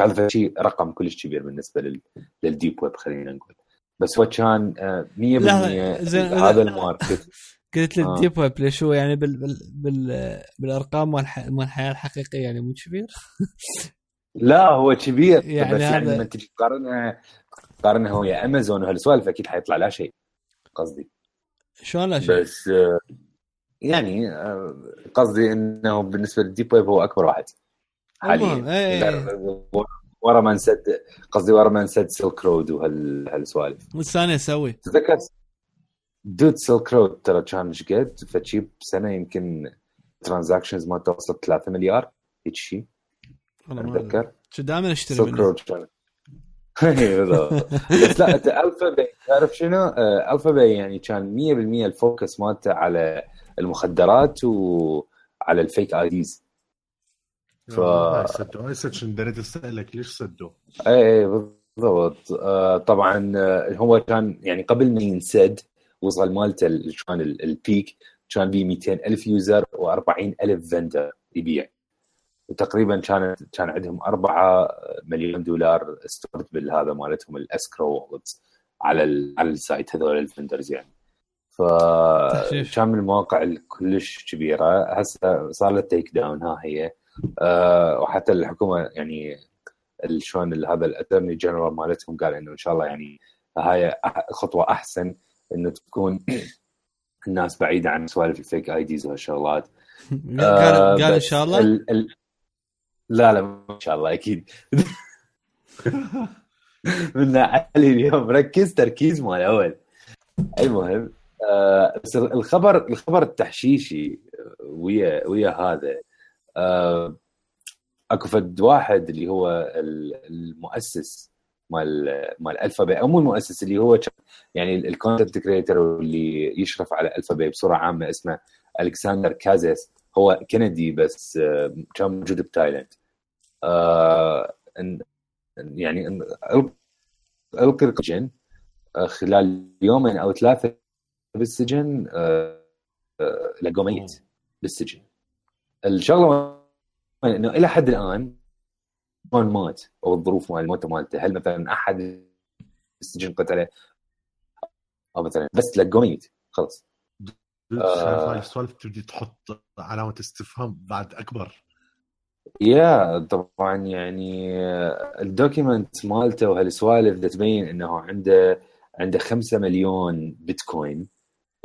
هذا شيء رقم كلش كبير بالنسبة لل deep web خلينا نقول. بس هو كان 100% آه، هذا ال market. [LAUGHS] قلت له الديب ويب ليش هو يعني بال بال بال بالأرقام مال الحياة الحقيقية يعني مو كبير؟ [LAUGHS] لا هو كبير يعني بس يعني لما تجي تقارنها تقارنها هو يا امازون وهالسوالف أكيد حيطلع لا شيء قصدي. شلون لا شيء؟ بس آه، يعني آه، قصدي إنه بالنسبة لل deep web هو أكبر واحد. حاليا. إيه إيه. ورا ما نسد قصدي ورا ما نسد Silk Road وهالسوالف والثاني أسوي تذكر dude Silk Road ترى كان إيش قد فتشي بسنة يمكن transactions ما توصل 3 مليار هيك شيء أتذكر. شو دائما اشتري Silk Road كان. [LAUGHS] بس لا أنت AlphaBay تعرف شنو؟ آه، AlphaBay يعني كان 100% ال focus مالته على المخدرات وعلى ال fake IDs ف سدوا هاي دريت اسالك ليش سدوا؟ اي اي بالضبط. آه طبعا آه، هو كان يعني قبل ما ينسد وصل مالته كان ال peak كان به 200 ألف user و40 ألف vendor يبيع. وتقريبا كانت كان عندهم 4 مليون دولار stored بالهذا مالتهم ال escrow على على ال site هذول ال vendors يعني. فكان من المواقع الكلش كبيرة. هسه صار له take down ها هي. وحتى الحكومة يعني شلون هذا ال attorney general مالتهم قال إنه إن شاء الله يعني هاي خطوة أحسن إنه تكون [CLEARS THROAT] الناس بعيدة عن سوالف ال fake IDs وهالشغلات [LAUGHS] قال آه قال إن شاء الله. ال ال لا لا ما شاء الله أكيد. [LAUGHS] من علي اليوم. ركز تركيز مال أول. المهم آه بس الخبر الخبر التحشيشي ويا ويا هذا آه أكو فد واحد اللي هو المؤسس مال مال AlphaBay أو مو المؤسس اللي هو يعني ال content creator اللي يشرف على AlphaBay بصورة عامة اسمه الكسندر كازيس هو كندي بس آه، كان موجود بتايلاند آه يعني القي السجن آه، خلال يومين أو ثلاثة بالسجن آه لقوا ميت بالسجن. الشغلة إنه إلى حد الآن شلون مات أو الظروف مال الموت مالته. هل مثلا أحد السجن قتله؟ أو مثلا بس لقوا ميت. خلص آه. السوالف تبدي تحط علامة استفهام بعد أكبر. yeah طبعا يعني ال document مالته وهالسوالف تبين إنه عنده عنده 5 مليون بيتكوين.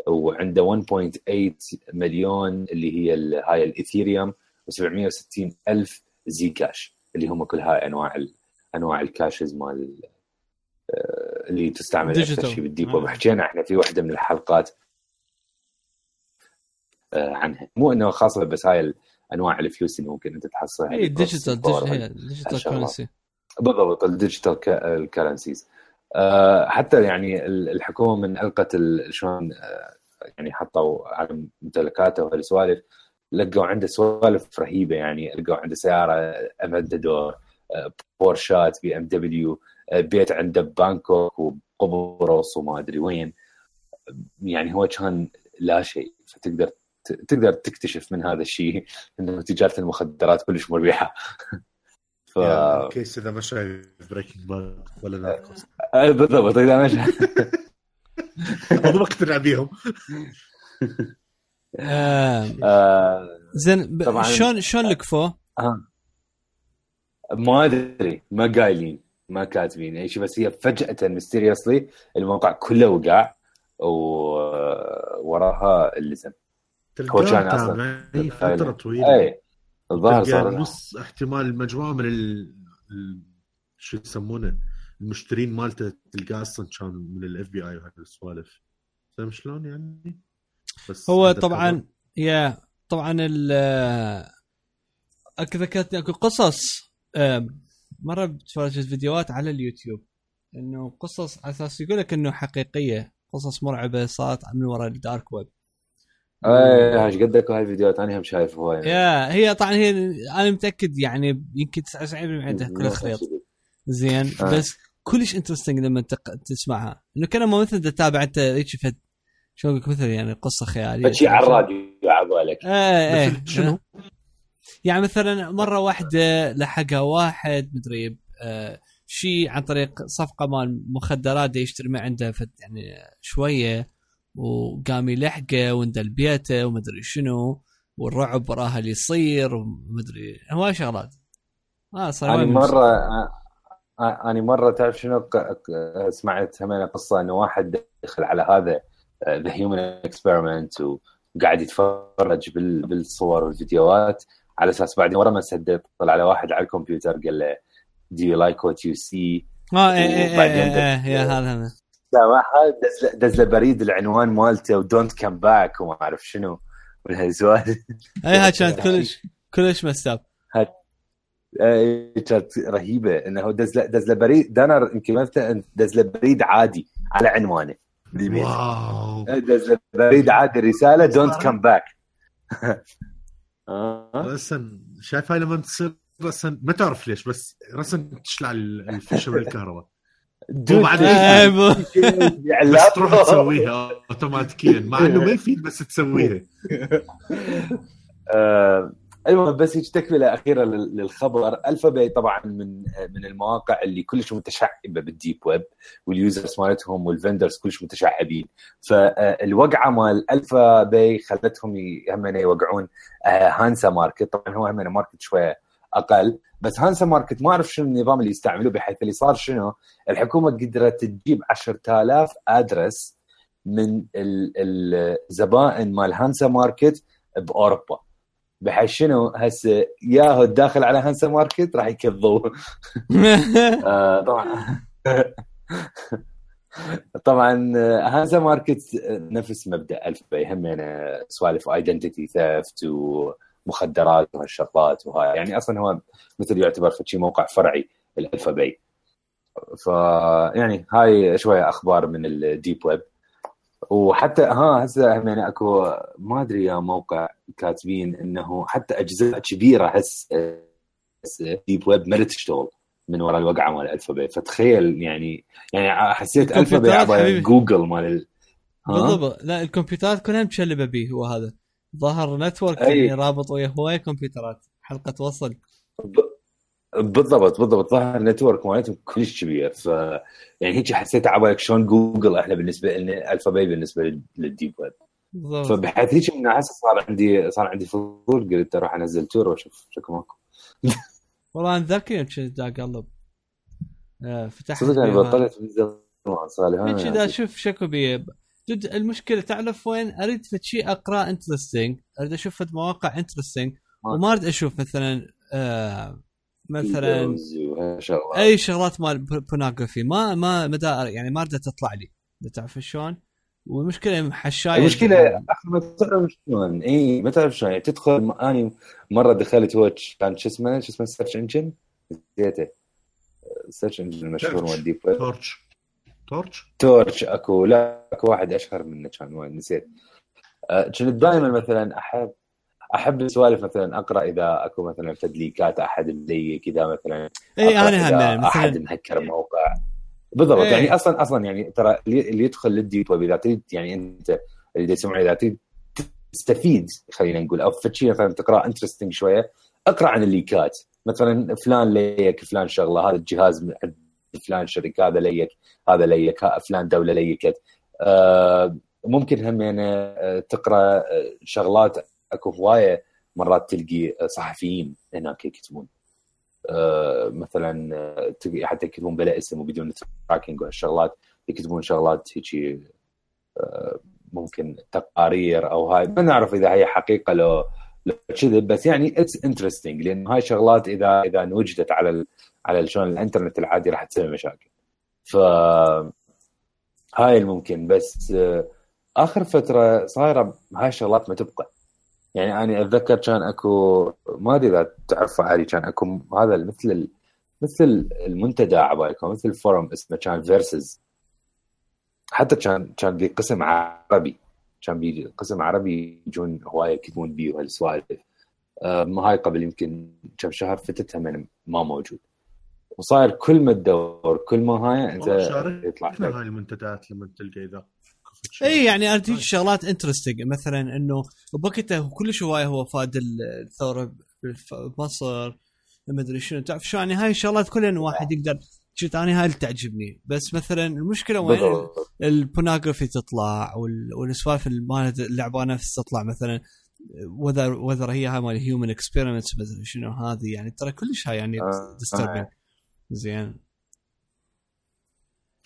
وعنده 1.8 مليون اللي هي هاي ال Ethereum و760 ألف Zcash اللي هم كل هاي أنواع أنواع ال cashes مال آه، اللي تستعمل أكثر شيء بال deep web حكينا إحنا في واحدة من الحلقات آه، عنها. مو إنه خاصة بس هاي أنواع الفلوس اللي ممكن أنت تحصلها إي digital digital currency بالضبط ال digital ال currencies آه، حتى يعني الحكومة من ألقت شلون يعني حطوا على ممتلكاته وهالسوالف لقوا عنده سوالف رهيبة يعني لقوا عنده سيارة Aventador بورشات BMW بيت عنده ببانكوك وقبرص وما أدري وين. يعني هو كان لا شيء فتقدر تقدر تكتشف من هذا الشيء إنه تجارة المخدرات كلش مربحة. [LAUGHS] ف guys إذا ما شايف Breaking Bad ولا Narcos بالضبط إذا ما [LAUGHS] شايف ما أقتنع بيهم. آه. زين. شلون شلون؟ آه. ما أدري ما قايلين ما كاتبين اي شيء بس هي فجأة mysteriously الموقع كله وقع ووراها اللزم هو كان تابعني فترة طويلة. اي الظاهر صار نص احتمال مجموعه من ال... ال... شو يسمونه؟ المشترين مالته تلقاه أصلا كان من ال FBI وهذه السوالف. فاهم شلون يعني؟ بس هو طبعا yeah طبعا ال ذكرتني أكو قصص مرة تفرجت فيديوهات على اليوتيوب. إنه قصص على أساس يقول لك إنه حقيقية قصص مرعبة صارت من وراء ال dark web اي إيش قدك هاي الفيديوهات أنا هم شايف هواي. yeah هي طبعا هي أنا متأكد يعني يمكن 99% عندها كلها خريط زين آه. بس كلش interesting لما تق... تسمعها. إنه كان ما مثل تتابع أنت هيك فد شو أقول لك مثل يعني قصة خيالية. شيء على الراديو عبالك إيه مثل إيه شنو؟ يعني مثلا مرة واحدة لحقها واحد مدري آه شيء عن طريق صفقة مال مخدرات يشتري من عنده فد يعني شوية. وقام يلحقه وندل بيته ومدري شنو والرعب وراها اللي يصير ومدري هواي شغلات. آه صار أنا مرة أنا مرة تعرف شنو؟ سمعت همين قصه إنه واحد دخل على هذا the human experiment وقاعد يتفرج بال- بالصور والفيديوهات على أساس بعدين ورا ما سدد طلع على واحد على الكمبيوتر قال له do you like what you see? آه إيه إيه إيه, إيه, yeah هذا. سامعها دز له- دز بريد العنوان مالته و don't come back وما أعرف شنو من هالسوالف أي هاي [LAUGHS] كانت كلش كلش messed up كانت رهيبة. إنه دز له دز له بريد دانر يمكن ما دز له بريد عادي على عنوانه. بالبيت واو. دز له بريد عادي رسالة don't come back راسا شايف هاي لما تصير راسا ما تعرف ليش بس راسا تشلع ال- الفشة بس تروح تسويها اوتوماتيكيا مع إنه ما يفيد بس تسويها. آه، المهم بس هيك تكملة أخيرة لل- للخبر. AlphaBay طبعا من من المواقع اللي كلش متشعبة بال deep web وال users مالتهم وال vendors كلش متشعبين. فالوقعه مال AlphaBay خلتهم هم يوقعون آه، Hansa Market طبعا هو هم market شوية أقل. بس Hansa Market ما أعرف شنو النظام اللي يستعملوه بحيث اللي صار شنو؟ الحكومة قدرت تجيب 10000 address من ال- الزبائن مال Hansa Market بأوروبا. بحيث شنو؟ هسه ياهو الداخل على Hansa Market راح يكذبوا. [LAUGHS] آه، طبعا. طبعا Hansa Market نفس مبدأ AlphaBay هم يعني سوالف identity theft ومخدرات وهالشغلات وهاي. يعني أصلا هو مثل يعتبر شيء موقع فرعي ال AlphaBay. ف يعني هاي شوية أخبار من ال deep web. وحتى ها هسه يعني أكو ما أدري يا موقع كاتبين إنه حتى أجزاء كبيرة هسه deep web ما تشتغل من وراء الوقعة مال AlphaBay فتخيل يعني يعني حسيت AlphaBay عباره حبيبي. جوجل مال ال... بالضبط. لا الكمبيوترات كلها مشلبه به هو هذا. their network. يعني رابط ويا هواي كمبيوترات. حلقة وصل. بالضبط بالضبط. their network مالتهم كلش كبير. ف يعني هيك حسيت عبالك شلون جوجل إحنا بالنسبة لنا AlphaBay بالنسبة لل- لل deep web بالضبط. فبحيث هيك من هسه صار عندي صار عندي فضول قلت أروح أنزل Tor وأشوف شكو ماكو والله أنا ذاك اليوم كنت اقلب آه، فتحت صدق أنا. بطلت من زمان صار لي من ها- كذا أشوف شكو بيه جد المشكلة تعرف وين؟ أريد فد شيء أقرأ interesting أريد أشوف مواقع interesting ما- وما أريد أشوف مثلا آه مثلا. أي شغلات مال pornography ما ما ما دا يعني ما أريد تطلع لي. تعرف شلون؟ والمشكلة حشاية المشكلة ما تعرف شلون. إي ما تعرف شلون. يعني تدخل أني مرة دخلت هو كان شو اسمه؟ شو اسمه؟ السيرش انجن نسيته. السيرش انجن المشهور مال ديب ويب تورتش؟ تورتش تورش اكو لا اكو واحد اشهر منه كان وايد نسيت. آه، كنت دائما مثلا أحب أحب السوالف مثلا أقرأ إذا أكو مثلا تدليكات أحد مليك اذا مثلا اي أنا هم أحد مهكر موقع. بالضبط إيه. يعني أصلا أصلا يعني ترى اللي اللي يدخل للديب ويب إذا تريد يعني أنت اللي يسمعون إذا تريد تستفيد خلينا نقول أو شيء مثلا تقرأ interesting شوية أقرأ عن ال leak ات. مثلا فلان leak فلان شغلة هذا الجهاز فلان شركه هذا leak هذا leak فلان دولة leak ت. آه ممكن هم يعني تقرأ شغلات أكو هواية مرات تلقي صحفيين هناك يكتبون. آه، مثلا آه، حتى يكتبون بلا اسم وبدون tracking وهالشغلات يكتبون شغلات هيك آه، ممكن تقارير أو هاي. ما نعرف إذا هي حقيقة لو كذب بس يعني it's interesting لأن هاي شغلات إذا إذا وجدت على على شلون الإنترنت العادي راح تسوي مشاكل. ف هاي الممكن بس آخر فترة صايرة هاي الشغلات ما تبقى. يعني أنا أتذكر كان أكو ما أدري إذا تعرف علي كان أكو هذا مثل. مثل المنتدى عبايكم مثل ال forum اسمه كان فيرسز حتى كان كان بقسم عربي. كان بي قسم عربي يجون هواية يكتبون بيه وهالسوالف آه هاي قبل يمكن كم شهر فتتها من ما موجود. وصاير كل ما تدور كل ما هاي أنت يطلع هاي المنتديات لما تلقى إذا إي يعني تجي شغلات interesting مثلا إنه بوقتها كلش هواية هو فاد الثورة بمصر ما أدري شنو. تعرف شو يعني هاي الشغلات كلها انه واحد يقدر شفت أنا هاي اللي تعجبني. بس مثلا المشكلة وين البونوغرافي تطلع والسوالف مالت اللعبة نفس تطلع مثلا وذر وذر هي هاي مال هيومن اكسبيرمنتس أدري شنو هذه يعني. ترى كلش هاي يعني ديستربنج آه. زين.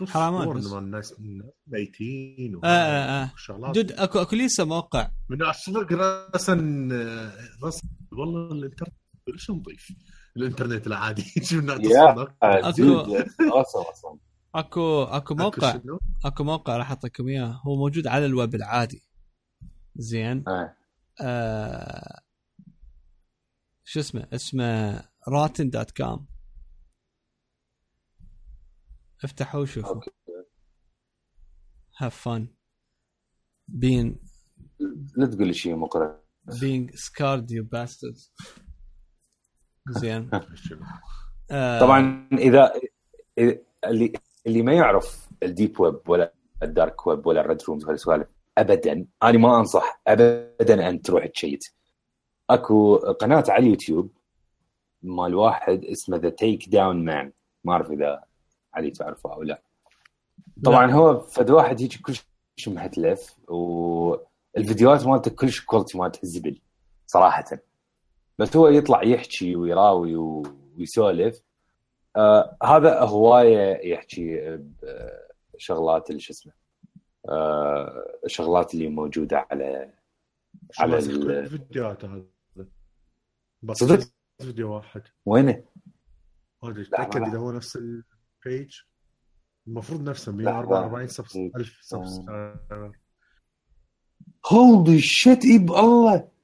حرامات بس الناس ميتين آه آه آه. دود اكو أكو لسه موقع. من الصدق راسا راسا والله الانترنت كلش نظيف. الإنترنت العادي. [LAUGHS] يا اكو اكو أكو موقع. أكو موقع راح أعطيكم إياه. هو موجود على الويب العادي. زين. آه. آه شو اسمه؟ اسمه Rotten dot com. افتحوا وشوفوا have fun being لا تقول لي شيء مقرف. being scarred you bastards. زين. [LAUGHS] آه طبعا إذا اللي اللي ما يعرف ال deep web ولا ال dark web ولا ال red rooms وهالسوالف ابدا أنا ما أنصح ابدا أن تروح ت check. أكو قناة على اليوتيوب مال واحد اسمه The Takedown Man ما أعرف إذا علي تعرفه أو لا. طبعا لا. هو فد واحد هيك كلش مهتلف والفيديوهات مالته كلش كواليتي مالته الزبل صراحة. بس هو يطلع يحكي ويراوي ويسولف. آه هذا هواية يحكي بشغلات شو اسمه آه الشغلات اللي موجودة على على الفيديوهات هذا. بس صدق؟ فيديو واحد. وينه؟ ما اتاكد إذا هو نفس page المفروض نفسه 144 subs 1000 subscriber holy shit إي بالله.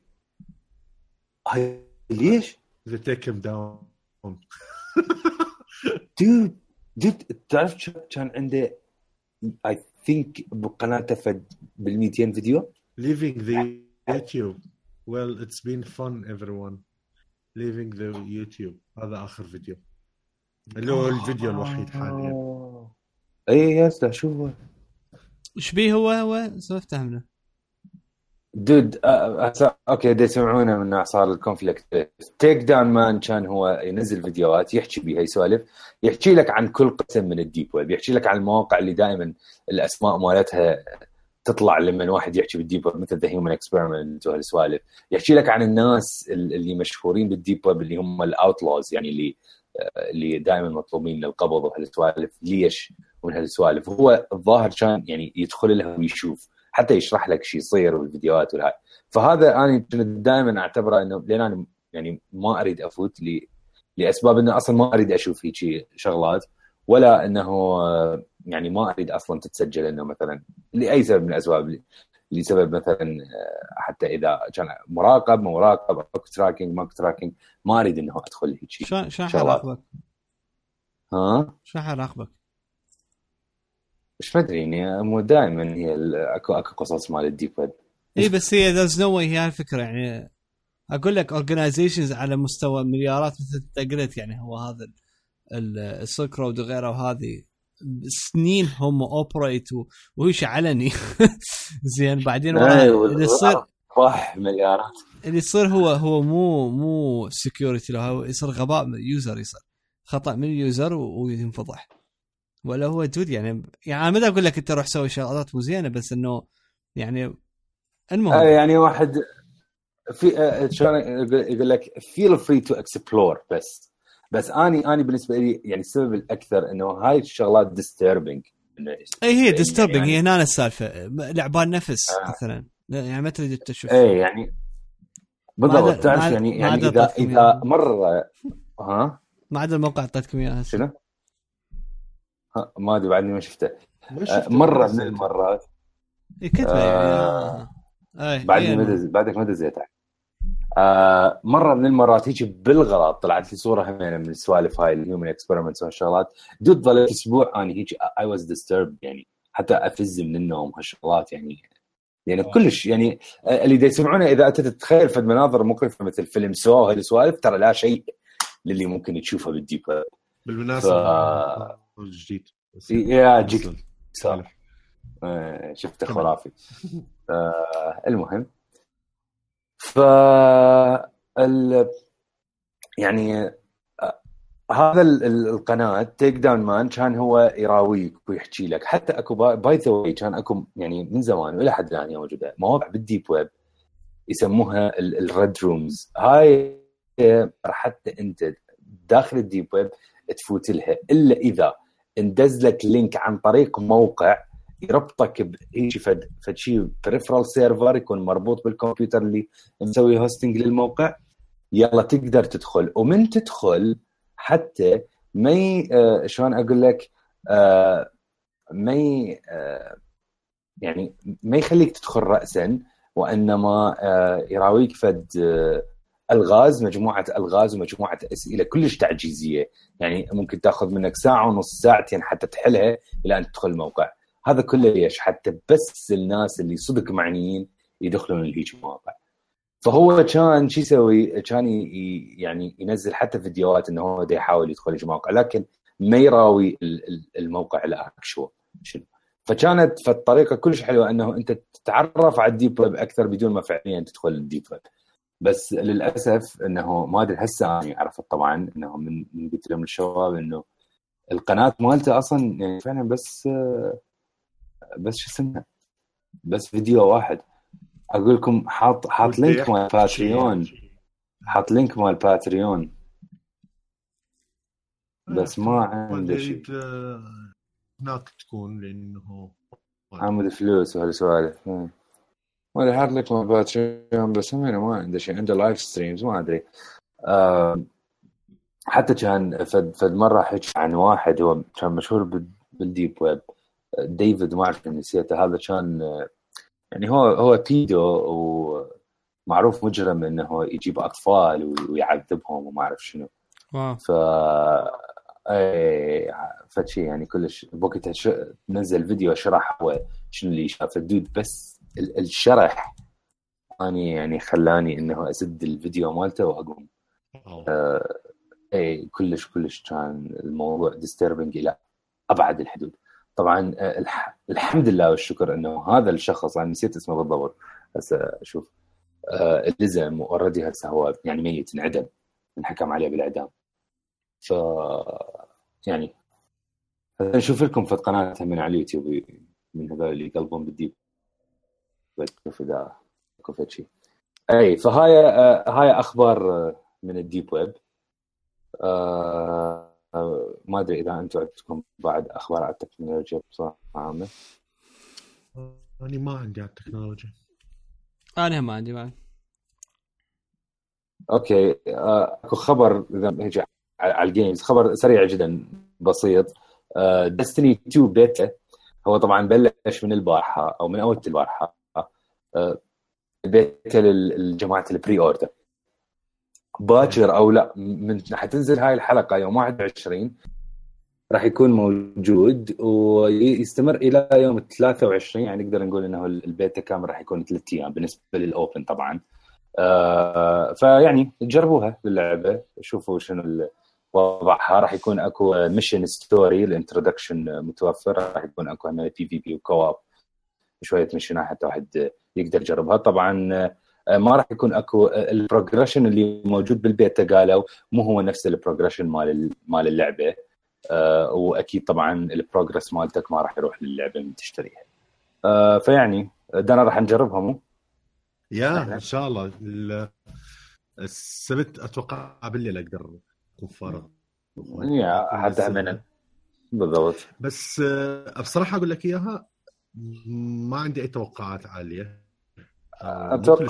ليش؟ the take him down dude dude تعرف كان عنده؟ I think بقناته فد بال 200 فيديو. Leaving the YouTube. Well it's been fun everyone. Leaving the YouTube. هذا آخر فيديو. اللي هو الفيديو الوحيد حاليا. إي yes لا شوف إيش بيه هو هو؟ سولفته منه dude okay دي يسمعونا من صار ال conflict Takedown Man كان هو ينزل فيديوهات يحكي بها يسولف يحكي لك عن كل قسم من ال deep web يحكي لك عن المواقع اللي دائما الأسماء مالتها تطلع لما واحد يحكي بال deep web مثل the human experiment وهالسوالف. يحكي لك عن الناس اللي مشهورين بال deep web اللي هم ال outlaws يعني اللي اللي دائما مطلوبين للقبض وهالسوالف ليش ومن هالسوالف وهو الظاهر كان يعني يدخل لها ويشوف. حتى يشرح لك شو يصير والفيديوهات والهاي فهذا أنا كنت دائما أعتبره إنه لأن أنا يعني ما أريد أفوت لي لأسباب إنه أصلا ما أريد أشوف هيك شغلات ولا إنه يعني ما أريد أصلا تتسجل إنه مثلا لأي سبب من الأسباب لسبب مثلا حتى إذا كان مراقب مو مراقب اكو tracking ماكو tracking ما أريد إنه أدخل هيك شلون شلون حيراقبك؟ ها؟ شلون حراقبك؟ مش مدري يعني مو دائما هي أكو أكو قصص مال ال deep web. اي بس هي there's no هي الفكرة يعني. أقول لك organizations على مستوى مليارات مثل أنت قلت يعني هو هذا ال Silk Road وغيره وهذه. سنين هم operate وهو شيء علني زين بعدين اللي يصير راح مليارات. اللي يصير هو هو مو مو security هو يصير غباء من ال user يصير. خطأ من ال user وينفضح. ولا هو dude يعني يعني أنا ما أقول لك أنت روح سوي شغلات مو زينة بس إنه يعني المهم. آه يعني واحد في آه، شلون يقول لك feel free to explore بس. بس أني أني بالنسبة لي يعني السبب الأكثر إنه هاي الشغلات ديستربنج اي هي ديستربنج يعني هي هنا السالفة. لعبان نفس آه. مثلا. يعني ما تريد تشوف. اي يعني بالضبط تعرف يعني يعني اذا إذا يعني. مره ها؟ ما عدا الموقع اعطيتكم اياه شنو؟ ما أدري بعدني ما شفته. آه، مرة من المرات. إي كتبه آه. يعني. آه. إي، بعدني إي، ما دز بعدك ما دزيتها آه مرة من المرات هيك بالغلط طلعت لي صورة همينه من السوالف هاي ال human experiments وهالشغلات. Dude ظليت أسبوع أنا هيك I was disturbed يعني حتى أفز من النوم هالشغلات يعني يعني آه. كلش يعني آه، اللي دا يسمعونه إذا أنت تتخيل فد مناظر مقرفه مثل فيلم Saw وهالسوالف ترى لا شيء للي ممكن تشوفه بال deep. web بالمناسبة. ف- جديد. بس- يا جيك. سالف آه، شفته. خرافي. [LAUGHS] آه المهم. ف ال... يعني آه، هذا ال- ال- القناة Take Down Man كان هو يراويك ويحكي لك. حتى أكو by the way كان أكو يعني من زمان وإلى حد الآن موجودة مواقع بال deep web يسموها ال red rooms هاي حتى أنت داخل ال deep web تفوت لها. إلا إذا اندز لك link عن طريق موقع يربطك بهيك فد شيء peripheral server يكون مربوط بالكمبيوتر اللي مسوي hosting للموقع. يلا تقدر تدخل. ومن تدخل حتى ما ي- آه، شلون أقول لك؟ آه، ما ي- آه، يعني ما يخليك تدخل راسا وإنما يراويك فد الغاز مجموعة الغاز ومجموعة أسئلة كلش تعجيزية. يعني ممكن تأخذ منك ساعة ونص ساعتين حتى تحلها إلى أن تدخل الموقع. هذا كله ليش حتى بس الناس اللي صدق معنيين يدخلون لهيج مواقع. فهو كان شو يسوي؟ كان يعني ينزل حتى فيديوهات إنه هو يحاول يدخل هيج مواقع لكن ما يراوي ال- ال- الموقع الاكشوال شنو؟ فكانت فالطريقة كلش حلوة إنه أنت تتعرف على ال deep web أكثر بدون ما فعليا تدخل ال deep web. بس للأسف إنه ما أدري هسه أنا عرفت طبعا إنه من من قلت لهم الشباب إنه القناة مالته أصلا يعني فعلا بس بس شو اسمها؟ بس فيديو واحد. أقول لكم حاط حاط link مال Patreon. حاط link مال Patreon بس ما عنده شيء. آه، هناك تكون لأنه عامل فلوس وهالسوالف ادري حاط لك مال Patreon بس هم ما عنده شيء عنده live streams ما ادري حتى كان فد, فد مره حكي عن واحد هو كان مشهور بال- بال deep web ديفيد ما اعرف نسيته هذا كان يعني هو هو pedo ومعروف مجرم انه يجيب اطفال وي- ويعذبهم وما اعرف شنو wow ف اي فشي يعني كلش بوقتها ش... نزل فيديو شرح هو شنو اللي شاف ال dude بس الشرح أني يعني خلاني إنه أسد الفيديو مالته وأقوم. أوه. اي كلش كلش كان الموضوع disturbing إلى أبعد الحدود. طبعا آه، الح... الحمد لله والشكر إنه هذا الشخص أنا نسيت اسمه بالضبط هسه أشوف آه، التزم و already هسه هو يعني ميت انعدم انحكم عليه بالإعدام. ف يعني نشوف لكم في قناه من على اليوتيوب من هذول اللي يقلبون بال deep. شوف إذا اكو شيء إي فهاي آه، هاي أخبار آه، من ال deep web. آه، ما أدري إذا أنتم عندكم بعد أخبار على التكنولوجيا بصراحة. عامه أنا ما عندي على التكنولوجيا. أنا ما عندي بعد. okay أكو خبر إذا هيجي على على ال games خبر سريع جدا بسيط. Destiny 2 بيتا هو طبعا بلش من البارحة أو من أول البارحة. البيتا لجماعه ال pre-order باكر أو لا من حتنزل هاي الحلقة يوم 21 راح يكون موجود ويستمر إلى يوم 23 يعني نقدر نقول إنه البيتا كامل راح يكون ثلاث أيام بالنسبة لل open طبعا. آه فيعني جربوها باللعبة شوفوا شنو وضعها. راح يكون أكو mission story ال introduction متوفر. راح يكون أكو PvP و co-op شوية mission ات حتى واحد يقدر يجربها. طبعا آه، ما راح يكون أكو ال progression اللي موجود بالبيتا قالوا مو هو نفس ال progression مال ال- مال اللعبة. آه، وأكيد طبعا ال progress مالتك ما راح يروح للعبة من تشتريها. آه، فيعني دانا راح نجربها مو؟ yeah إن شاء الله. ال- السبت أتوقع بالليل أقدر أكون فارغ. yeah حتى بالضبط. بس آه، بصراحة أقول لك إياها ما عندي أي توقعات عالية. آه، أتوقع-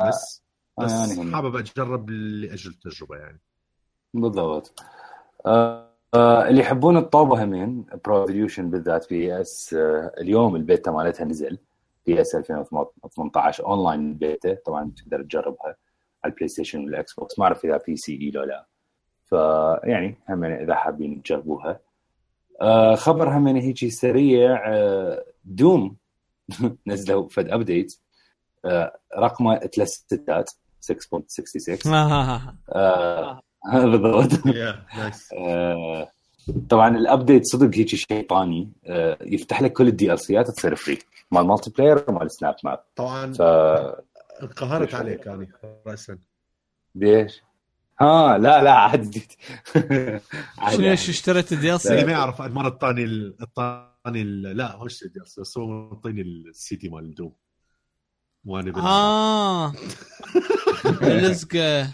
متحمس، بس يعني. حابب أجرب لأجل التجربة يعني. بالضبط. آه آه اللي يحبون الطابة همين Pro Evolution بالذات PES آه اليوم البيتا مالتها نزل PES 2018 online beta طبعا تقدر تجربها على ال PlayStation وال Xbox ما أعرف إذا PC إي لو لا. فيعني هم إذا حابين تجربوها. آه خبر هم هيجي سريع آه Doom [LAUGHS] نزلوا فد update رقمه ثلاث ستات 6.66 آه. [LAUGHS] بالضبط. [LAUGHS] آه، طبعا ال update صدق هيك شيطاني. آه، يفتح لك كل ال DLC ات تصير free مال multiplayer ومال SnapMap طبعا ف انقهرت عليك أنا راسا. ليش؟ ها لا لا [LAUGHS] شنو إيش اشتريت ال DLC ما يعرف مرة الثاني الثاني لا هو إيش بس هو معطيني السيتي مال ال Doom وأنا بلعب. آه. [LAUGHS] لزقه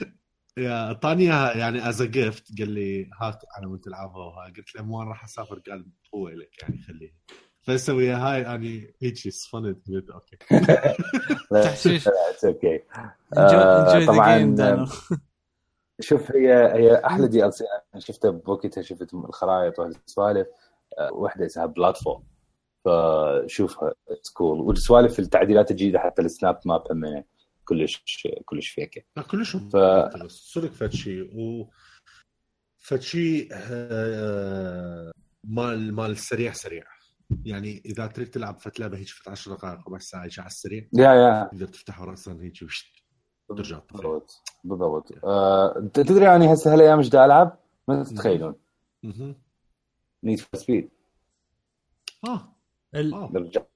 yeah اعطاني اياها يعني as gift قال لي هات أنا وأنت العبها وهاي قلت له مو أنا راح أسافر قال هو لك يعني خليه. فسوي هاي اني هيك صفنت قلت okay تحشيش. okay ذا طبعاً، شوف هي هي أحلى DLC أنا شفتها بوقتها شفت الخرائط والسوالف. آه، واحدة اسمها platform فشوفها cool والسوالف التعديلات الجديده حتى ال SnapMap هم كلش كلش فيكه لا كلش ف- صدق فد شيء و فد شيء آه، مال مال السريع سريع. يعني إذا تريد تلعب فت لعبة هيك فت 10 دقائق ربع ساعة هيك على السريع yeah yeah. تقدر تفتحه راسا هيك وش ترجع تطفي. بالضبط بالضبط. آه، تدري اني هسه هالايام إيش ألعب؟ ما تتخيلون. Need for Speed آه. ال- آه. رجعت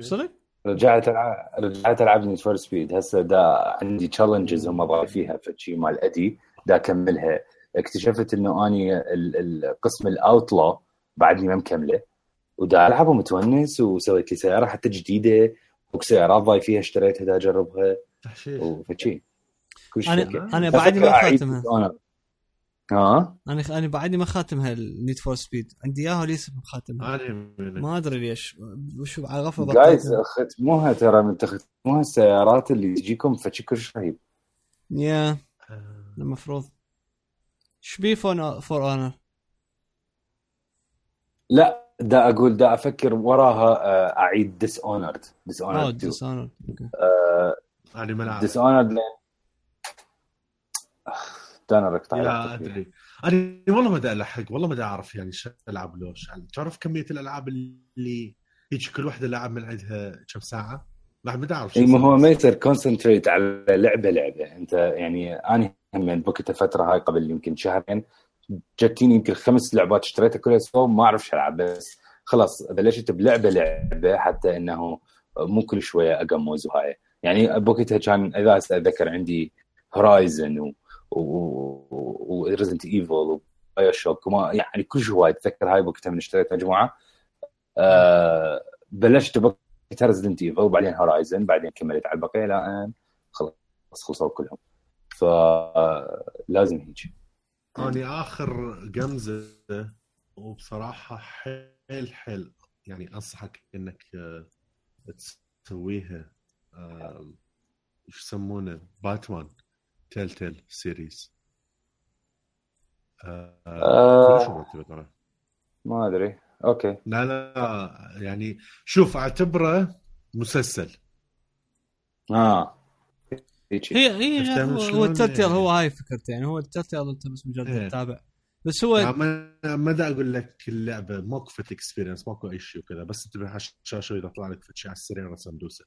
صدق؟ رجعت العب رجعت ألعب Need for Speed هسه دا عندي challenges هم ضايفيها فشي مال ادي دا أكملها. اكتشفت إنه أني ال- القسم ال outlaw بعدني ما مكمله. ودا العب ومتونس وسويت لي سيارة حتى جديدة وسيارات ضايفيها اشتريتها دا أجربها. تحشيش وفشي كل شيء أنا. أنا بعدني ما أفكر ها أنا أنا بعدني ما خاتمها ال Need for Speed عندي إياها لسه ما خاتمها. ما أدري ليش. وشو على غفله جايز. ختموها ترى من تختموها السيارات اللي تجيكم فشي كلش رهيب yeah آه، المفروض. إيش بي For Honor لا دا أقول دا أفكر وراها آه، أعيد Dishonored ديس آه اونرد ديس اونر أنا ما العب Dishonored لين أنا لا على أدري. أنا والله ما دا الحق والله ما دا أعرف يعني شو ألعب لو شو ألعب. تعرف كمية الألعاب اللي هيك كل واحدة لعب من عندها كم ساعة؟ ما ما أعرف ما هو. ما يصير concentrate على لعبة لعبة. أنت يعني أنا هم بوقت الفترة هاي قبل يمكن شهرين جتيني يمكن خمس لعبات اشتريتها كلها سوا ما أعرف شو ألعب. بس خلاص بلشت بلعبة لعبة حتى إنه مو كل شوية اقموز وهاي. يعني بوقتها كان إذا أتذكر عندي Horizon و و Resident Evil و BioShock وما يعني كل شيء وايد. اتذكر هاي بوقتها من اشتريت مجموعه آه بلشت بوقتها Resident Evil وبعدين Horizon بعدين كملت على البقية لأن خلاص خلصوا كلهم. فلازم هيك. أني آخر قمزه وبصراحة حيل حيل. يعني أنصحك إنك آه، تسويها. آه، إيش يسمونه؟ Batman Telltale Series آه، آه. ما أدري. okay. لا لا يعني شوف أعتبره مسلسل. آه. هي هي هو, ال Telltale يعني؟ هو هاي فكرته. يعني هو ال Telltale أنت بس مجرد إيه. تتابع بس هو ما ما دا أقول لك اللعبة ماكو فت experience ماكو أي شيء وكذا بس انتبه على الشاشه اذا طلع لك فت شيء على السريع رسم دوسه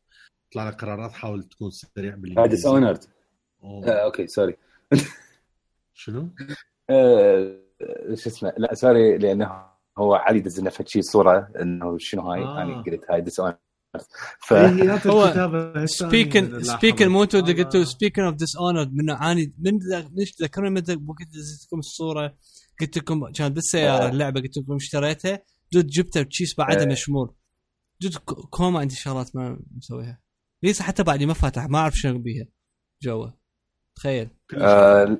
طلع لك قرارات حاول تكون سريع Dis بالإنجليزي. honored أوه. آه، okay sorry شنو؟ آه، شو اسمه لا sorry لأنه هو علي دز لنا فد شي صورة إنه شنو هاي آه. أنا قلت هاي ديس اونرد ف هي هو سبيكن سبيكن. مو أنتم قلتوا سبيكن اوف ديس اونرد من عاني من ليش تذكروني متى وقت دزيت لكم الصورة قلت لكم كان بالسيارة آه. اللعبة قلت لكم اشتريتها دوت جبتها بتشيس بعدها آه. مشمول جد ك- كوما عندي شغلات ما مسويها ليس حتى بعدي ما فاتح ما أعرف شنو بيها جوا تخيل. كل آه شيء.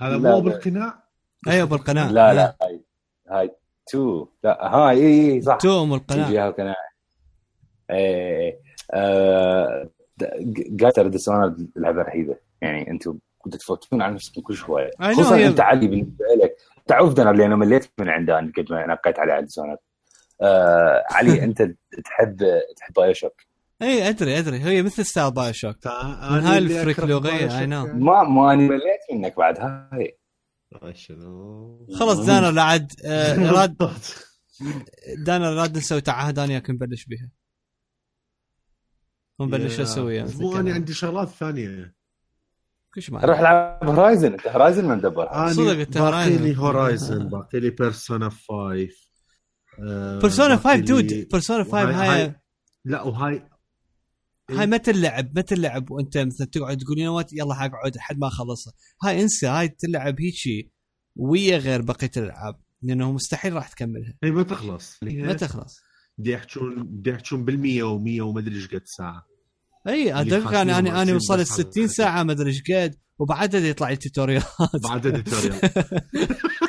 هذا لا، مو لا. بالقناع؟ أيوه بالقناع. لا لا هاي هاي تو. لا هاي إي إي صح. تو ام القناع. جي القناع إيه آه، قاتل ديسونر اللعبة رهيبة. يعني أنتم كنتوا تفوتون على نفسكم كل شوية. خصوصا أنت علي بالنسبة لك. تعرف دنر لأنه مليت من عنده أنا قد ما نقيت على ديسونر آه علي [LAUGHS] أنت تحب تحب بايو شوك اي أدري أدري. هي مثل ستايل بايو شوك من أنا هاي اللي الفريك أكره لغية، بايو I know. شوك ما ما أنا مليت منك بعد هاي. شنو. خلص دانا لا عاد آه، [LAUGHS] راد دانا راد نسوي تعهد أنا وياك نبلش بها ونبلش يا- أسوي بس مو أنا عندي شغلات ثانية. كل ما روح العب Horizon أنت Horizon ما مدبرها أنا صدق باقي Horizon. لي Horizon باقي لي Persona 5 Persona 5 dude Persona 5 هاي لا وهاي هاي متى اللعب؟ متى اللعب وانت مثلا تقعد تقول يا وات يلا حقعد لحد ما أخلصها. هاي انسى هاي تلعب هيجي ويا غير بقية الألعاب لأنه مستحيل راح تكملها. هي ما تخلص. ما تخلص. بدي يحجون بدي يحجون بالمية و100 ومدري إيش قد ساعة. اي ادرك أنا أنا أنا وصل ل بس على 60 الحكي. ساعة ما أدري إيش قد وبعدها يطلع لي tutorial بعد ال tutorial. [LAUGHS]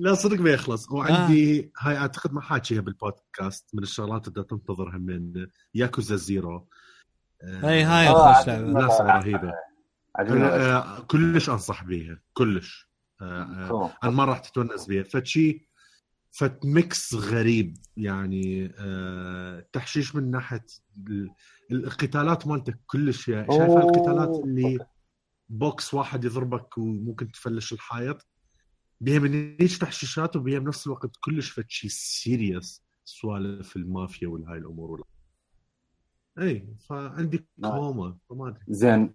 لا صدق ما يخلص وعندي آه. هاي أعتقد ما حاكيها بالبودكاست من الشغلات اللي تنتظرها من Yakuza Zero. آه، اي هاي آه، ناس رهيبة. أنا آه، كلش أنصح بيها كلش. آه، آه،. أنا ما راح تتونس بيها. فد شي فد mix غريب يعني آه، تحشيش من ناحية ال- القتالات مالتك كلش شايف. القتالات اللي بوكس واحد يضربك وممكن تفلش الحائط؟ من هيك تحشيشات وبيها بنفس الوقت كلش فد شي serious سوالف المافيا والهاي الأمور وال... اي فعندي. كوما فما أدري. زين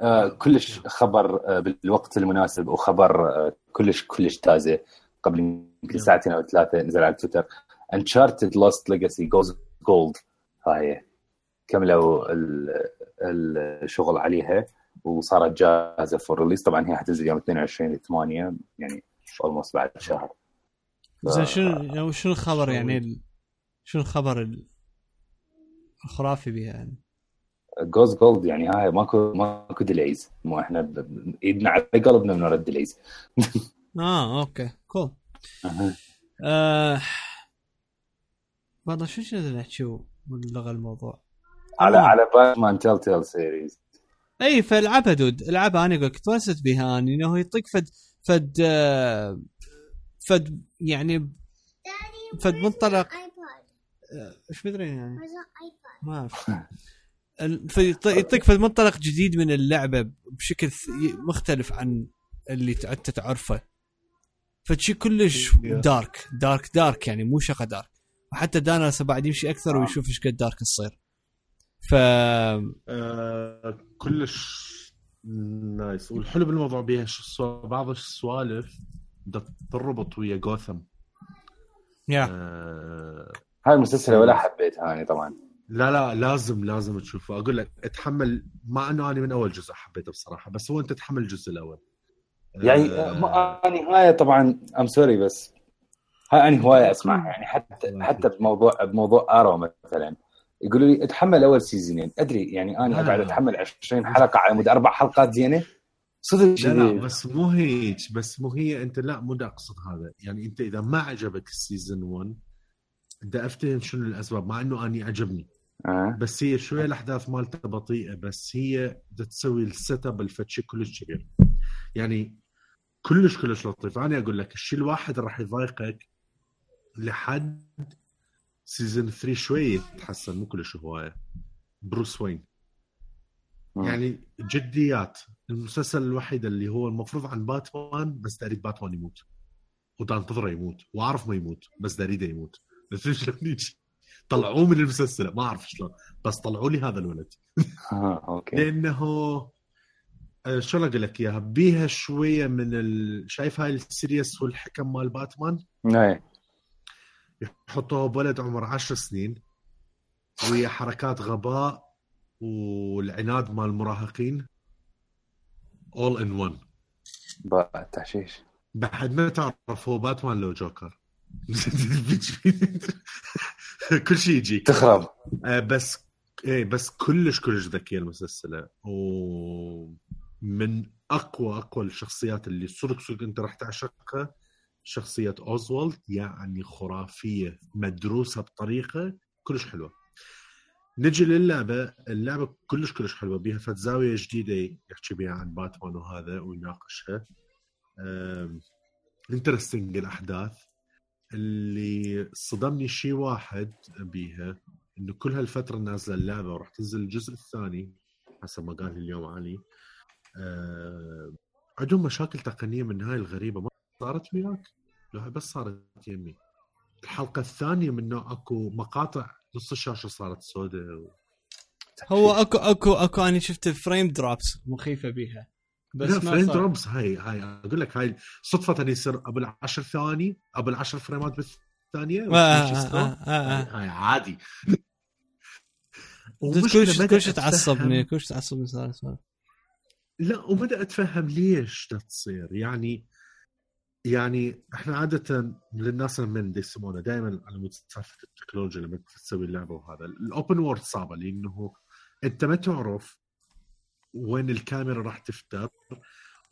آه كلش خبر آه بالوقت المناسب وخبر آه كلش كلش تازه. قبل يمكن. ساعتين أو ثلاثة نزل على تويتر. Uncharted Lost Legacy goes gold هاي كملوا ال- الشغل عليها. وصارت جاهزة for release طبعا هي حتنزل يوم 22 8 يعني almost بعد شهر. زين شنو يعني شنو الخبر يعني شنو الخبر ال- الخرافي بها يعني؟ goes gold يعني هاي ماكو ماكو ديليز مو إحنا ب- إيدنا على قلبنا من ورا ال delays آه okay. cool آه والله شو شنو نحكي ونلغى الموضوع؟ على آه. على Batman Telltale Series اي فالعبها دود العبها أنا أقول لك تونست بها اني إنه يعطيك فد فد فد يعني فد منطلق إيش مدري يعني. ما أعرف. يعطيك فد منطلق جديد من اللعبة بشكل مختلف عن اللي أنت تعرفه. فشي كلش دارك دارك دارك يعني مو شقه دارك وحتى دانا هسه بعد يمشي أكثر آه. ويشوف إيش قد دارك تصير ف آه، كلش nice. والحلو بالموضوع بيها. شو بعض السوالف بدها تربط ويا Gotham. yeah. آه، هاي المسلسل ولا حبيتها أنا طبعا. لا لا لازم لازم تشوفه. أقول لك اتحمل مع انه أنا من أول جزء حبيته بصراحة بس هو أنت تتحمل الجزء الأول. يعني آه، ما- اني هاي طبعا I'm sorry بس هاي اني هوايه أسمعها. يعني حتى حتى بموضوع بموضوع Arrow مثلا. يقولوا لي اتحمل أول سيزونين أدري يعني أنا. اقعد أتحمل 20 حلقة على مود أربع حلقات زينة صدق لا لا. بس مو هيك بس مو هي أنت لا مو أقصد هذا يعني أنت إذا ما عجبك ال season 1 بدي أفتهم شنو الأسباب مع إنه أني عجبني آه. بس هي شوية الأحداث مالتها بطيئة بس هي بدها تسوي ال set up الفد شي كلش كبير يعني كلش كلش لطيف أنا أقول لك الشيء الواحد راح يضايقك لحد season 3 شوية تحسن مو كلش هوايه بروس وين. مم. يعني جديات. المسلسل الوحيد اللي هو المفروض عن باتمان بس اريد باتمان يموت. ودا انتظره يموت. وأعرف ما يموت بس اريده يموت. [LAUGHS] بس شلون؟ طلعوه من المسلسل ما أعرف شلون. بس طلعوا لي هذا الولد. [LAUGHS] آه. okay. لأنه آه، شلون أقول لك إياها؟ بيها شوية من ال... شايف هاي ال serious والحكم مال باتمان؟ إيه. يحطوه بولد عمر عشر سنين ويا حركات غباء والعناد مال المراهقين. In one. بقى تحشيش. بعد ما تعرف هو باتمان لو جوكر. [LAUGHS] كل شيء يجيك. تخرب. آه، بس إيه بس كلش كلش ذكية المسلسلة. ومن اقوى أقوى الشخصيات اللي صدق صدق أنت راح تعشقها شخصية اوزوالد يعني خرافية مدروسة بطريقة كلش حلوة. نجي للعبة اللعبة كلش كلش حلوة بيها فت زاوية جديدة يحكي بها عن باتمان وهذا ويناقشها. انترستنج الأحداث. اللي صدمني شيء واحد بيها إنه كل هالفترة نازلة اللعبة وراح تنزل الجزء الثاني حسب ما قال لي اليوم علي. عندهم مشاكل تقنية من هاي الغريبة. ما صارت وياك؟ لا بس صارت يمي. الحلقة الثانية من نوع أكو مقاطع نص الشاشة صارت سوداء و... هو أكو أكو أكو أنا شفت frame drops مخيفة بيها. بس لا frame drops هاي هاي أقول لك هاي صدفة يصير قبل 10 ثواني قبل 10 فريمات بالثانية آه آه آه آه. هاي عادي. [LAUGHS] كلش كلش تعصبني كلش تعصبني صار لا وبدأ أتفهم ليش تصير. يعني يعني إحنا عادة للناس من يسمونه دائما على مود التكنولوجيا لما تسوي اللعبة وهذا. ال open world صعبة لأنه أنت ما تعرف وين الكاميرا راح تفتر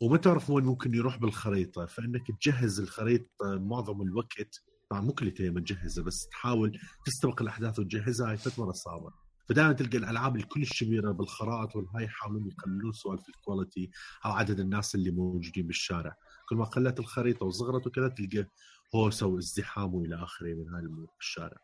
وما تعرف وين ممكن يروح بالخريطة فإنك تجهز الخريطة معظم الوقت طبعا مو كل تجهزها بس تحاول تستبق الأحداث وتجهزها هاي فترة صعبة. فدائما تلقى الألعاب الكلش كبيره بالخرائط والهاي يحاولون يقللون سوالف ال quality أو عدد الناس اللي موجودين بالشارع. كل ما قلت الخريطة وصغرت وكذا تلقى هوسه وازدحام وإلى آخره من هاي الأمور بالشارع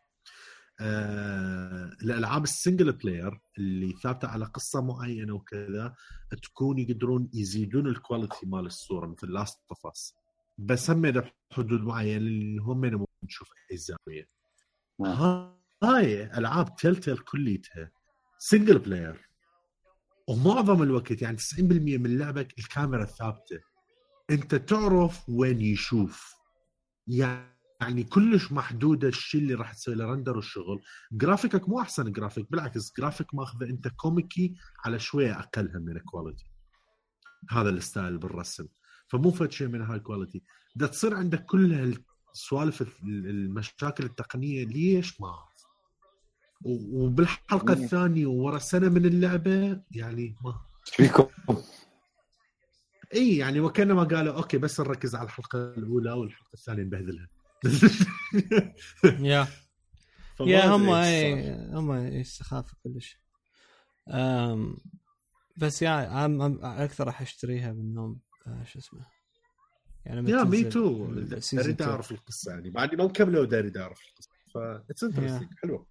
آه الألعاب ال single player اللي ثابتة على قصة معينة وكذا تكون يقدرون يزيدون ال quality مال الصورة مثل Last of Us بس هم بحدود معينة اللي هم نشوف أي زاوية. نعم. هاي ألعاب Telltale كليتها single player ومعظم الوقت يعني 90% من لعبك الكاميرا ثابتة. انت تعرف وين يشوف. يعني كلش محدودة الشيء اللي راح تسوي له render والشغل. graphics ك مو أحسن graphics بالعكس graphics ماخذه أنت comic ي على شوية أقلها من ال quality هذا ال style بالرسم. فمو فد شيء من هاي ال quality ده تصير عندك كل السوالف المشاكل التقنية ليش ما؟ اعرف وبالحلقة الثانية ورا سنة من اللعبة يعني ما. فيكم؟ إي يعني وكأنما قالوا okay بس نركز على الحلقة الأولى والحلقة الثانية نبهذلها. yeah. [LAUGHS] yeah هم إي هم يستخافوا كلش بس يا أكثر راح أشتريها منهم آه شو اسمه. يعني yeah me too اريد اعرف القصة يعني. بعد ما مكمله اريد اعرف القصة. ف it's interesting حلوة.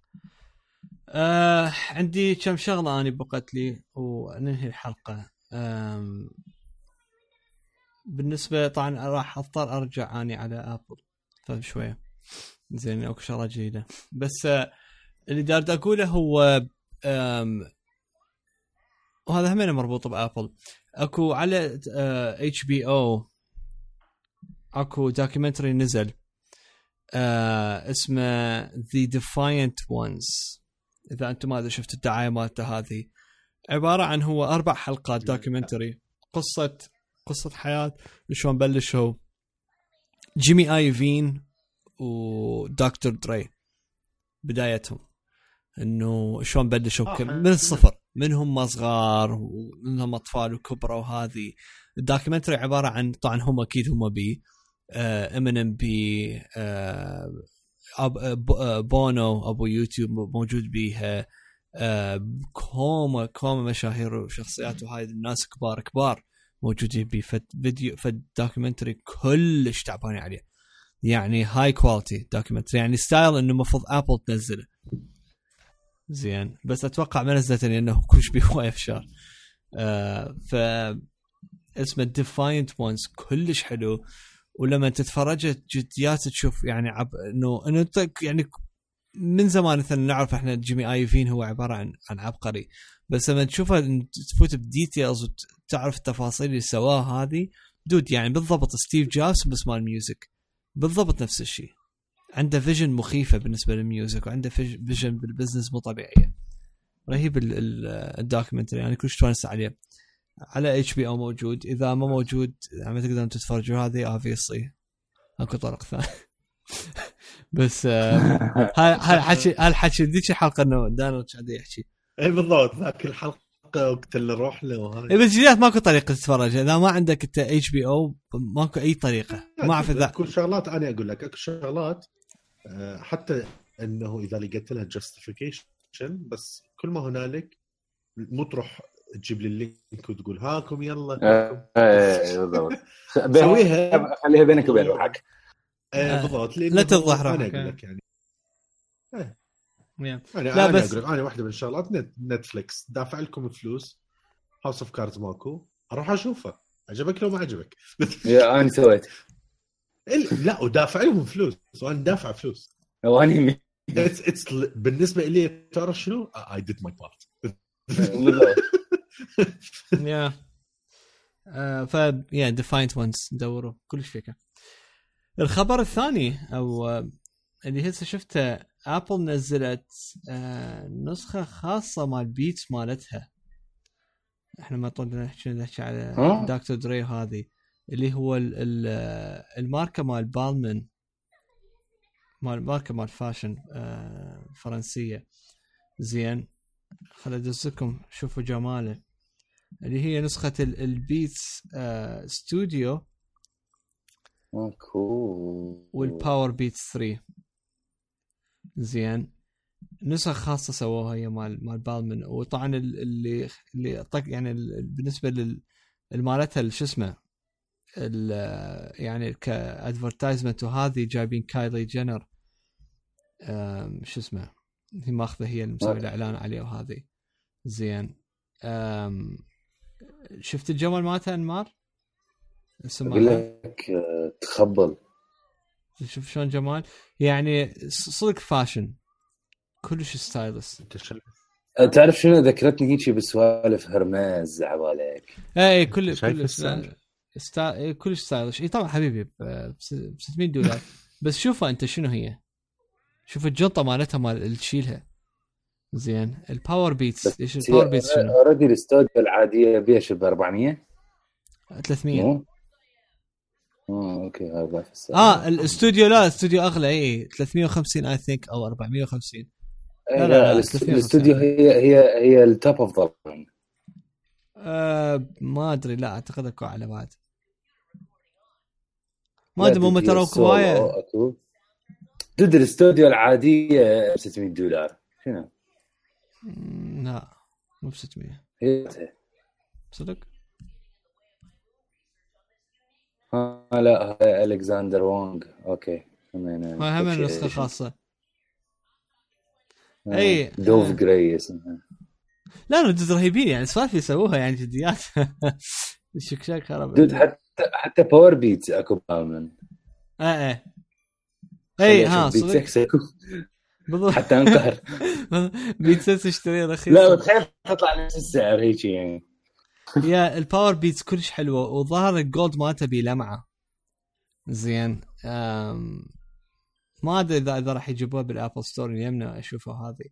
آه عندي كم شغلة أنا بقت لي وننهي الحلقة. بالنسبة طبعا راح أضطر أرجع أني على آبل. فشويه زين اكو شغله جديدة. بس آه، اللي دارد أقوله هو وهذا همين مربوط بآبل. أكو على HBO أكو documentary نزل آه اسمه The Defiant Ones إذا أنتم ما شفتوا الدعاية مالته هذه. عبارة عن هو أربع حلقات documentary قصة قصة حياة شلون بلشوا. جيمي ايفين ودكتور دري بدايتهم. إنه شلون بلشوا آه من الصفر. منهم صغار ومنهم أطفال وكبروا وهذه. ال documentary عبارة عن طبعا هم أكيد هم بي. إمينيم بي آه بونو أبو يو تو موجود بيها. آه كوما كوما مشاهير وشخصيات وهاي الناس كبار كبار. موجودين بيه فد فيديو فد documentary كلش تعبانين عليه. يعني هاي quality documentary يعني style إنه المفروض ابل تنزله. زين. بس أتوقع ما نزلت لأنه كلش بيه هواي افشار [LAUGHS] آه ف اسمه Defiant Ones كلش حلو. ولما تتفرج جديات تشوف يعني عب إنه إنه يعني من زمان مثلا نعرف إحنا جيمي ايفين هو عبارة عن عن عبقري. بس لما تشوفه تفوت ب details وتعرف التفاصيل اللي سواها هذه. dude يعني بالضبط ستيف جوبز بس مال music. بالضبط نفس الشيء عنده vision مخيفة بالنسبة لل music وعنده vision بال business مو طبيعية. رهيب ال documentary يعني كلش تونس عليه. على HBO موجود. إذا ما موجود يعني ما تقدرون تتفرجوا. هذه obviously أكو طرق ثاني [LAUGHS] بس آه، [LAUGHS] هاي هاي الحكي هاي الحكي ذيك الحلقة إنه دانر قاعد يحكي. اي بالضبط. ذاك الحلقة وقت اللي نروح له إيه، بس جديات ماكو طريقة تتفرج. إذا ما عندك إنت HBO ماكو أي طريقة. ما أعرف اذا كل شغلات أنا أقول لك أكو شغلات آه، حتى إنه إذا لقيت لها justification بس كل ما هنالك مو تروح تجيب لي ال link وتقول هاكم يلا. آه، إيه، بالضبط. [LAUGHS] سويها. خليها بينك وبين روحك آه، بالضبط لا تفضح أنا روحك. أقول لك يعني. yeah. أنا لا، أنا بس- أنا واحدة من الشغلات Net- Netflix دافع لكم فلوس House of Cards ماكو أروح أشوفه. عجبك لو ما عجبك. yeah أنا سويت. [LAUGHS] ال- لا ودافع لهم فلوس وأنا دافع فلوس. واني it's it's بالنسبة لي تعرف شنو؟ I did my part. yeah ف yeah Defiant Ones دوروا كلش فيك. الخبر الثاني أو آه، اللي هسه شفته ابل نزلت آه، نسخة خاصة مال Beats مالتها. إحنا ما طولنا نحكي نحكي على؟ دكتور دري هذه اللي هو ال ال آه، الماركة مال Balmain مال ماركة مال fashion آه، فرنسية. زين خل أدزكم شوفوا جماله. اللي هي نسخة ال- ال Beats ستوديو ماكو وال Power Beats 3 زين نسخ خاصة سووها هي مال مال Balmain وطبعا ال- اللي اللي طق يعني ال- بالنسبة لل مالتها شو اسمه يعني ك advertisement وهذه جايبين كايلي جينر شو اسمه هي ماخذة هي اللي مسوي الإعلان عليه وهذه زين شفت الجمل مالتها أنمار؟ اسم أقول؟ لك آه، تخبل شوف شلون جمال؟ يعني صدق fashion. كلش stylish آه، تعرف شنو ذكرتني هيك بسوالف هرمز عبالك اي cool؟ sty... كلش stylish. اي طبعا حبيبي ب 600 دولار بس شوفها أنت شنو هي. شوف الجنطه مالتها مال اللي تشيلها. زين. ال Powerbeats إيش ال Powerbeats شنو؟ already الاستوديو العادية بيها شو ب 400 300 مو؟ آه okay السعر آه الاستوديو لا الاستوديو أغلى اي 350 I think أو 450 إيه، لا، لا لا، لا لا، 350. الاستوديو هي هي هي ال top of the آه ما أدري لا أعتقد أكو أعلى بعد. ما أدري هم ترى أكو. dude الاستوديو العادية ب 600 دولار. شنو؟ لا مو ب 600 هي صدق؟ آه لا هاي ألكساندر وونغ. okay. همين هاي هم. نسخه خاصه آه، أي. dove آه. gray اسمها. لا dude رهيبين يعني سوالف يسووها يعني جديات [LAUGHS] الشكشاك خرب دود حتى حتى باور بيتس أكو بالمن إيه إيه أي ها صدق. 6 أكو. بالضبط. حتى انقهر [LAUGHS] بيت سنس اشتريه رخيص لا وتخيل تطلع نفس السعر هيك يعني. يا الباور بيتس كلش حلوة وظهر الجولد مالته بلمعه زين. أم... ما أدري إذا إذا راح يجيبوها بالابل ستور اليمنى أشوفها هذه.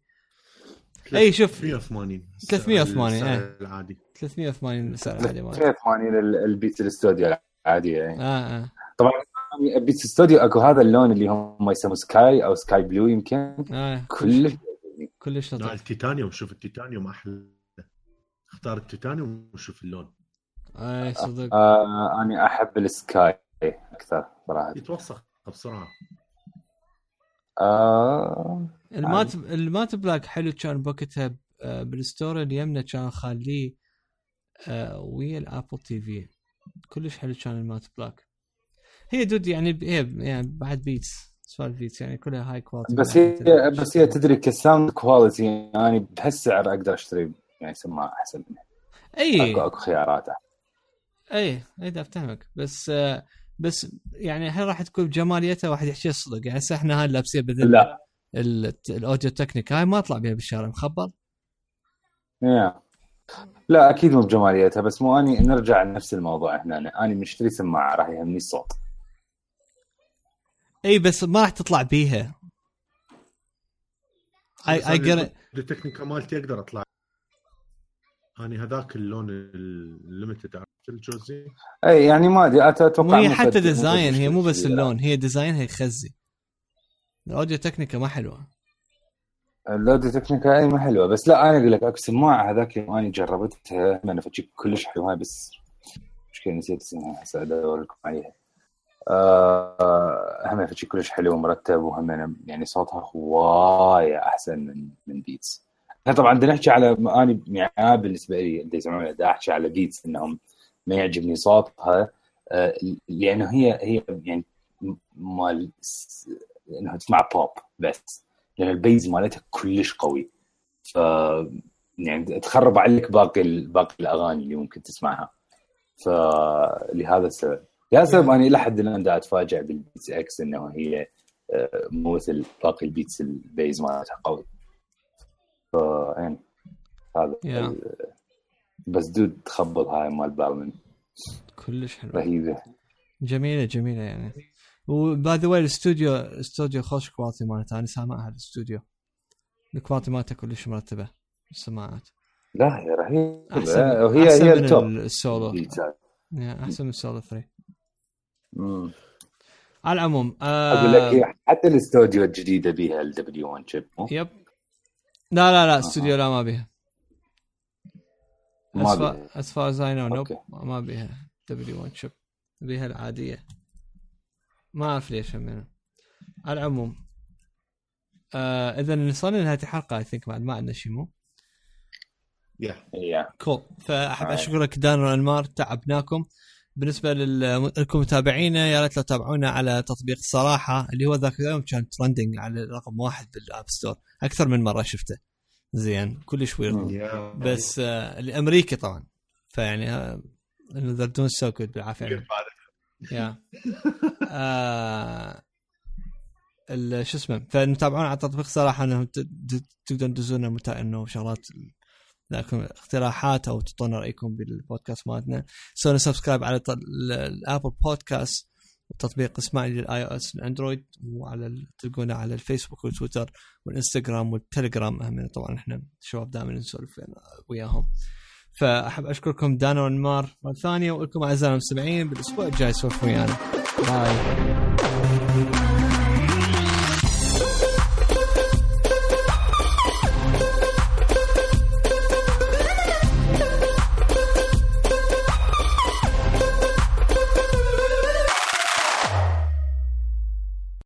إي شوف. 380 380 السعر إيه. العادي. 380 سعر عالي مالته 380 ال- ال Beats الاستوديو العادية يعني آه آه. طبعا Beats استوديو أكو هذا اللون اللي هم يسموه sky أو sky blue يمكن. آه كلش كلش لطيف التيتانيوم شوف التيتانيوم أحلى. اختار التيتانيوم وشوف اللون. اي صدق. آه أنا أحب ال sky أكثر صراحة. يتوسخ بسرعة. آه ال matte ال matte black حلو كان بوقتها ب- آه، بال store اليمنا كان خاليه آه، ويا ال Apple TV. كلش حلو كان ال matte black هي dude يعني ب- هي يعني بعد Beats سوالف Beats يعني كلها هاي quality بس هي بس هي تدري ك sound quality يعني بهالسعر أقدر أشتري يعني سماعه أحسن منها. أي. اكو أكو خيارات أي أي أفتهمك. بس آه، بس يعني هل راح تكون بجماليتها واحد يحكي الصدق؟ يعني هسه إحنا هاي لابسين بذل لا. ال- ال Audio-Technica هاي ما اطلع بها بالشارع مخبل؟ yeah. لا أكيد مو بجماليتها بس مو أني نرجع لنفس الموضوع هنا. أنا, أنا مشتري سماعة راح يهمني الصوت. أي بس ما راح تطلع بيها. اي اي جيت ال Technica مالتي أقدر أطلع أنا هذاك اللون ال limited عرفت الجوزي؟ إي يعني ما أدري أتوقع هي حتى design هي مو بس. اللون هي design ها يخزي ال Audio-Technica ما حلوة. ال Audio-Technica إي ما حلوة. بس لا أنا أقول لك اكو سماعه هذاك يوم أنا جربتها أنا فجيك كلش حلوة بس مشكلة نسيت اسمها هسه ادور لكم عليها. آه، هم فجيك كلش حلو ومرتب وهم يعني صوتها هوايه أحسن من من Beats إحنا طبعا بدنا نحكي على أنا يعني بالنسبة لي اللي يسمعون بدي أحكي على Beats إنهم ما يعجبني صوتها. آه، لأنه هي هي يعني مال إنها تسمع بوب بس لأن ال bass مالتها كلش قوي. ف يعني تخرب عليك باقي باقي الأغاني اللي ممكن تسمعها. فلهذا السبب. لهذا السبب أنا إلى حد الآن اتفاجئ بال BeatsX إنه هي آه، مو مثل باقي ال Beats ال bass مالتها قوي. ف يعني هذا Yeah. بس dude تخبط هاي مال بالمن كلش حلو. رهيبة. جميلة جميلة يعني. و by the way الاستوديو استوديو خوش quality مالته. أنا سامعها الاستوديو. ال quality مالته كلش مرتبة. السماعات. لا هي رهيبة. أحسن وهي أحسن هي من ال top. السولو. أحسن من السولو 3 مم. على العموم أقول لك آه حتى الاستوديو الجديدة بيها ال W 1 chip؟ yep. لا لا لا استوديو لا ما بيها ما as far, بيها. as far as I know nope ما بيها W 1 chip بيها العاديه ما أعرف ليش همينة. على العموم. آه إذا وصلنا لنهاية الحلقة I think بعد ما عندنا شيء مو. yeah هي cool فاحب. أشكرك دان وانمار تعبناكم. بالنسبة لكم متابعينا يا ريت لو تتابعونا على تطبيق الصراحه اللي هو ذاك اليوم كان trending على رقم واحد بال App Store أكثر من مرة شفته. زين كلش weird. yeah بس آه الأمريكي طبعا. فيعني آه انه they done so good بالعافية. yeah. آه ال- شو اسمه فنتابعون على تطبيق صراحة انه ت- ت- تقدرون تدزون إنه شغلات لكم اقتراحات أو تعطونا رأيكم بالبودكاست مالتنا. سوينا subscribe على ال Apple Podcast وتطبيق اسمعني لل iOS ال Android وعلى تلقونا على الفيسبوك والتويتر والإنستغرام والتليجرام. هم طبعا إحنا شباب دائما نسولف وياهم. فأحب أشكركم دانا وانمار مرة ثانية ولكم اعزائي المستمعين بالأسبوع الجاي سولفوا ويانا. bye.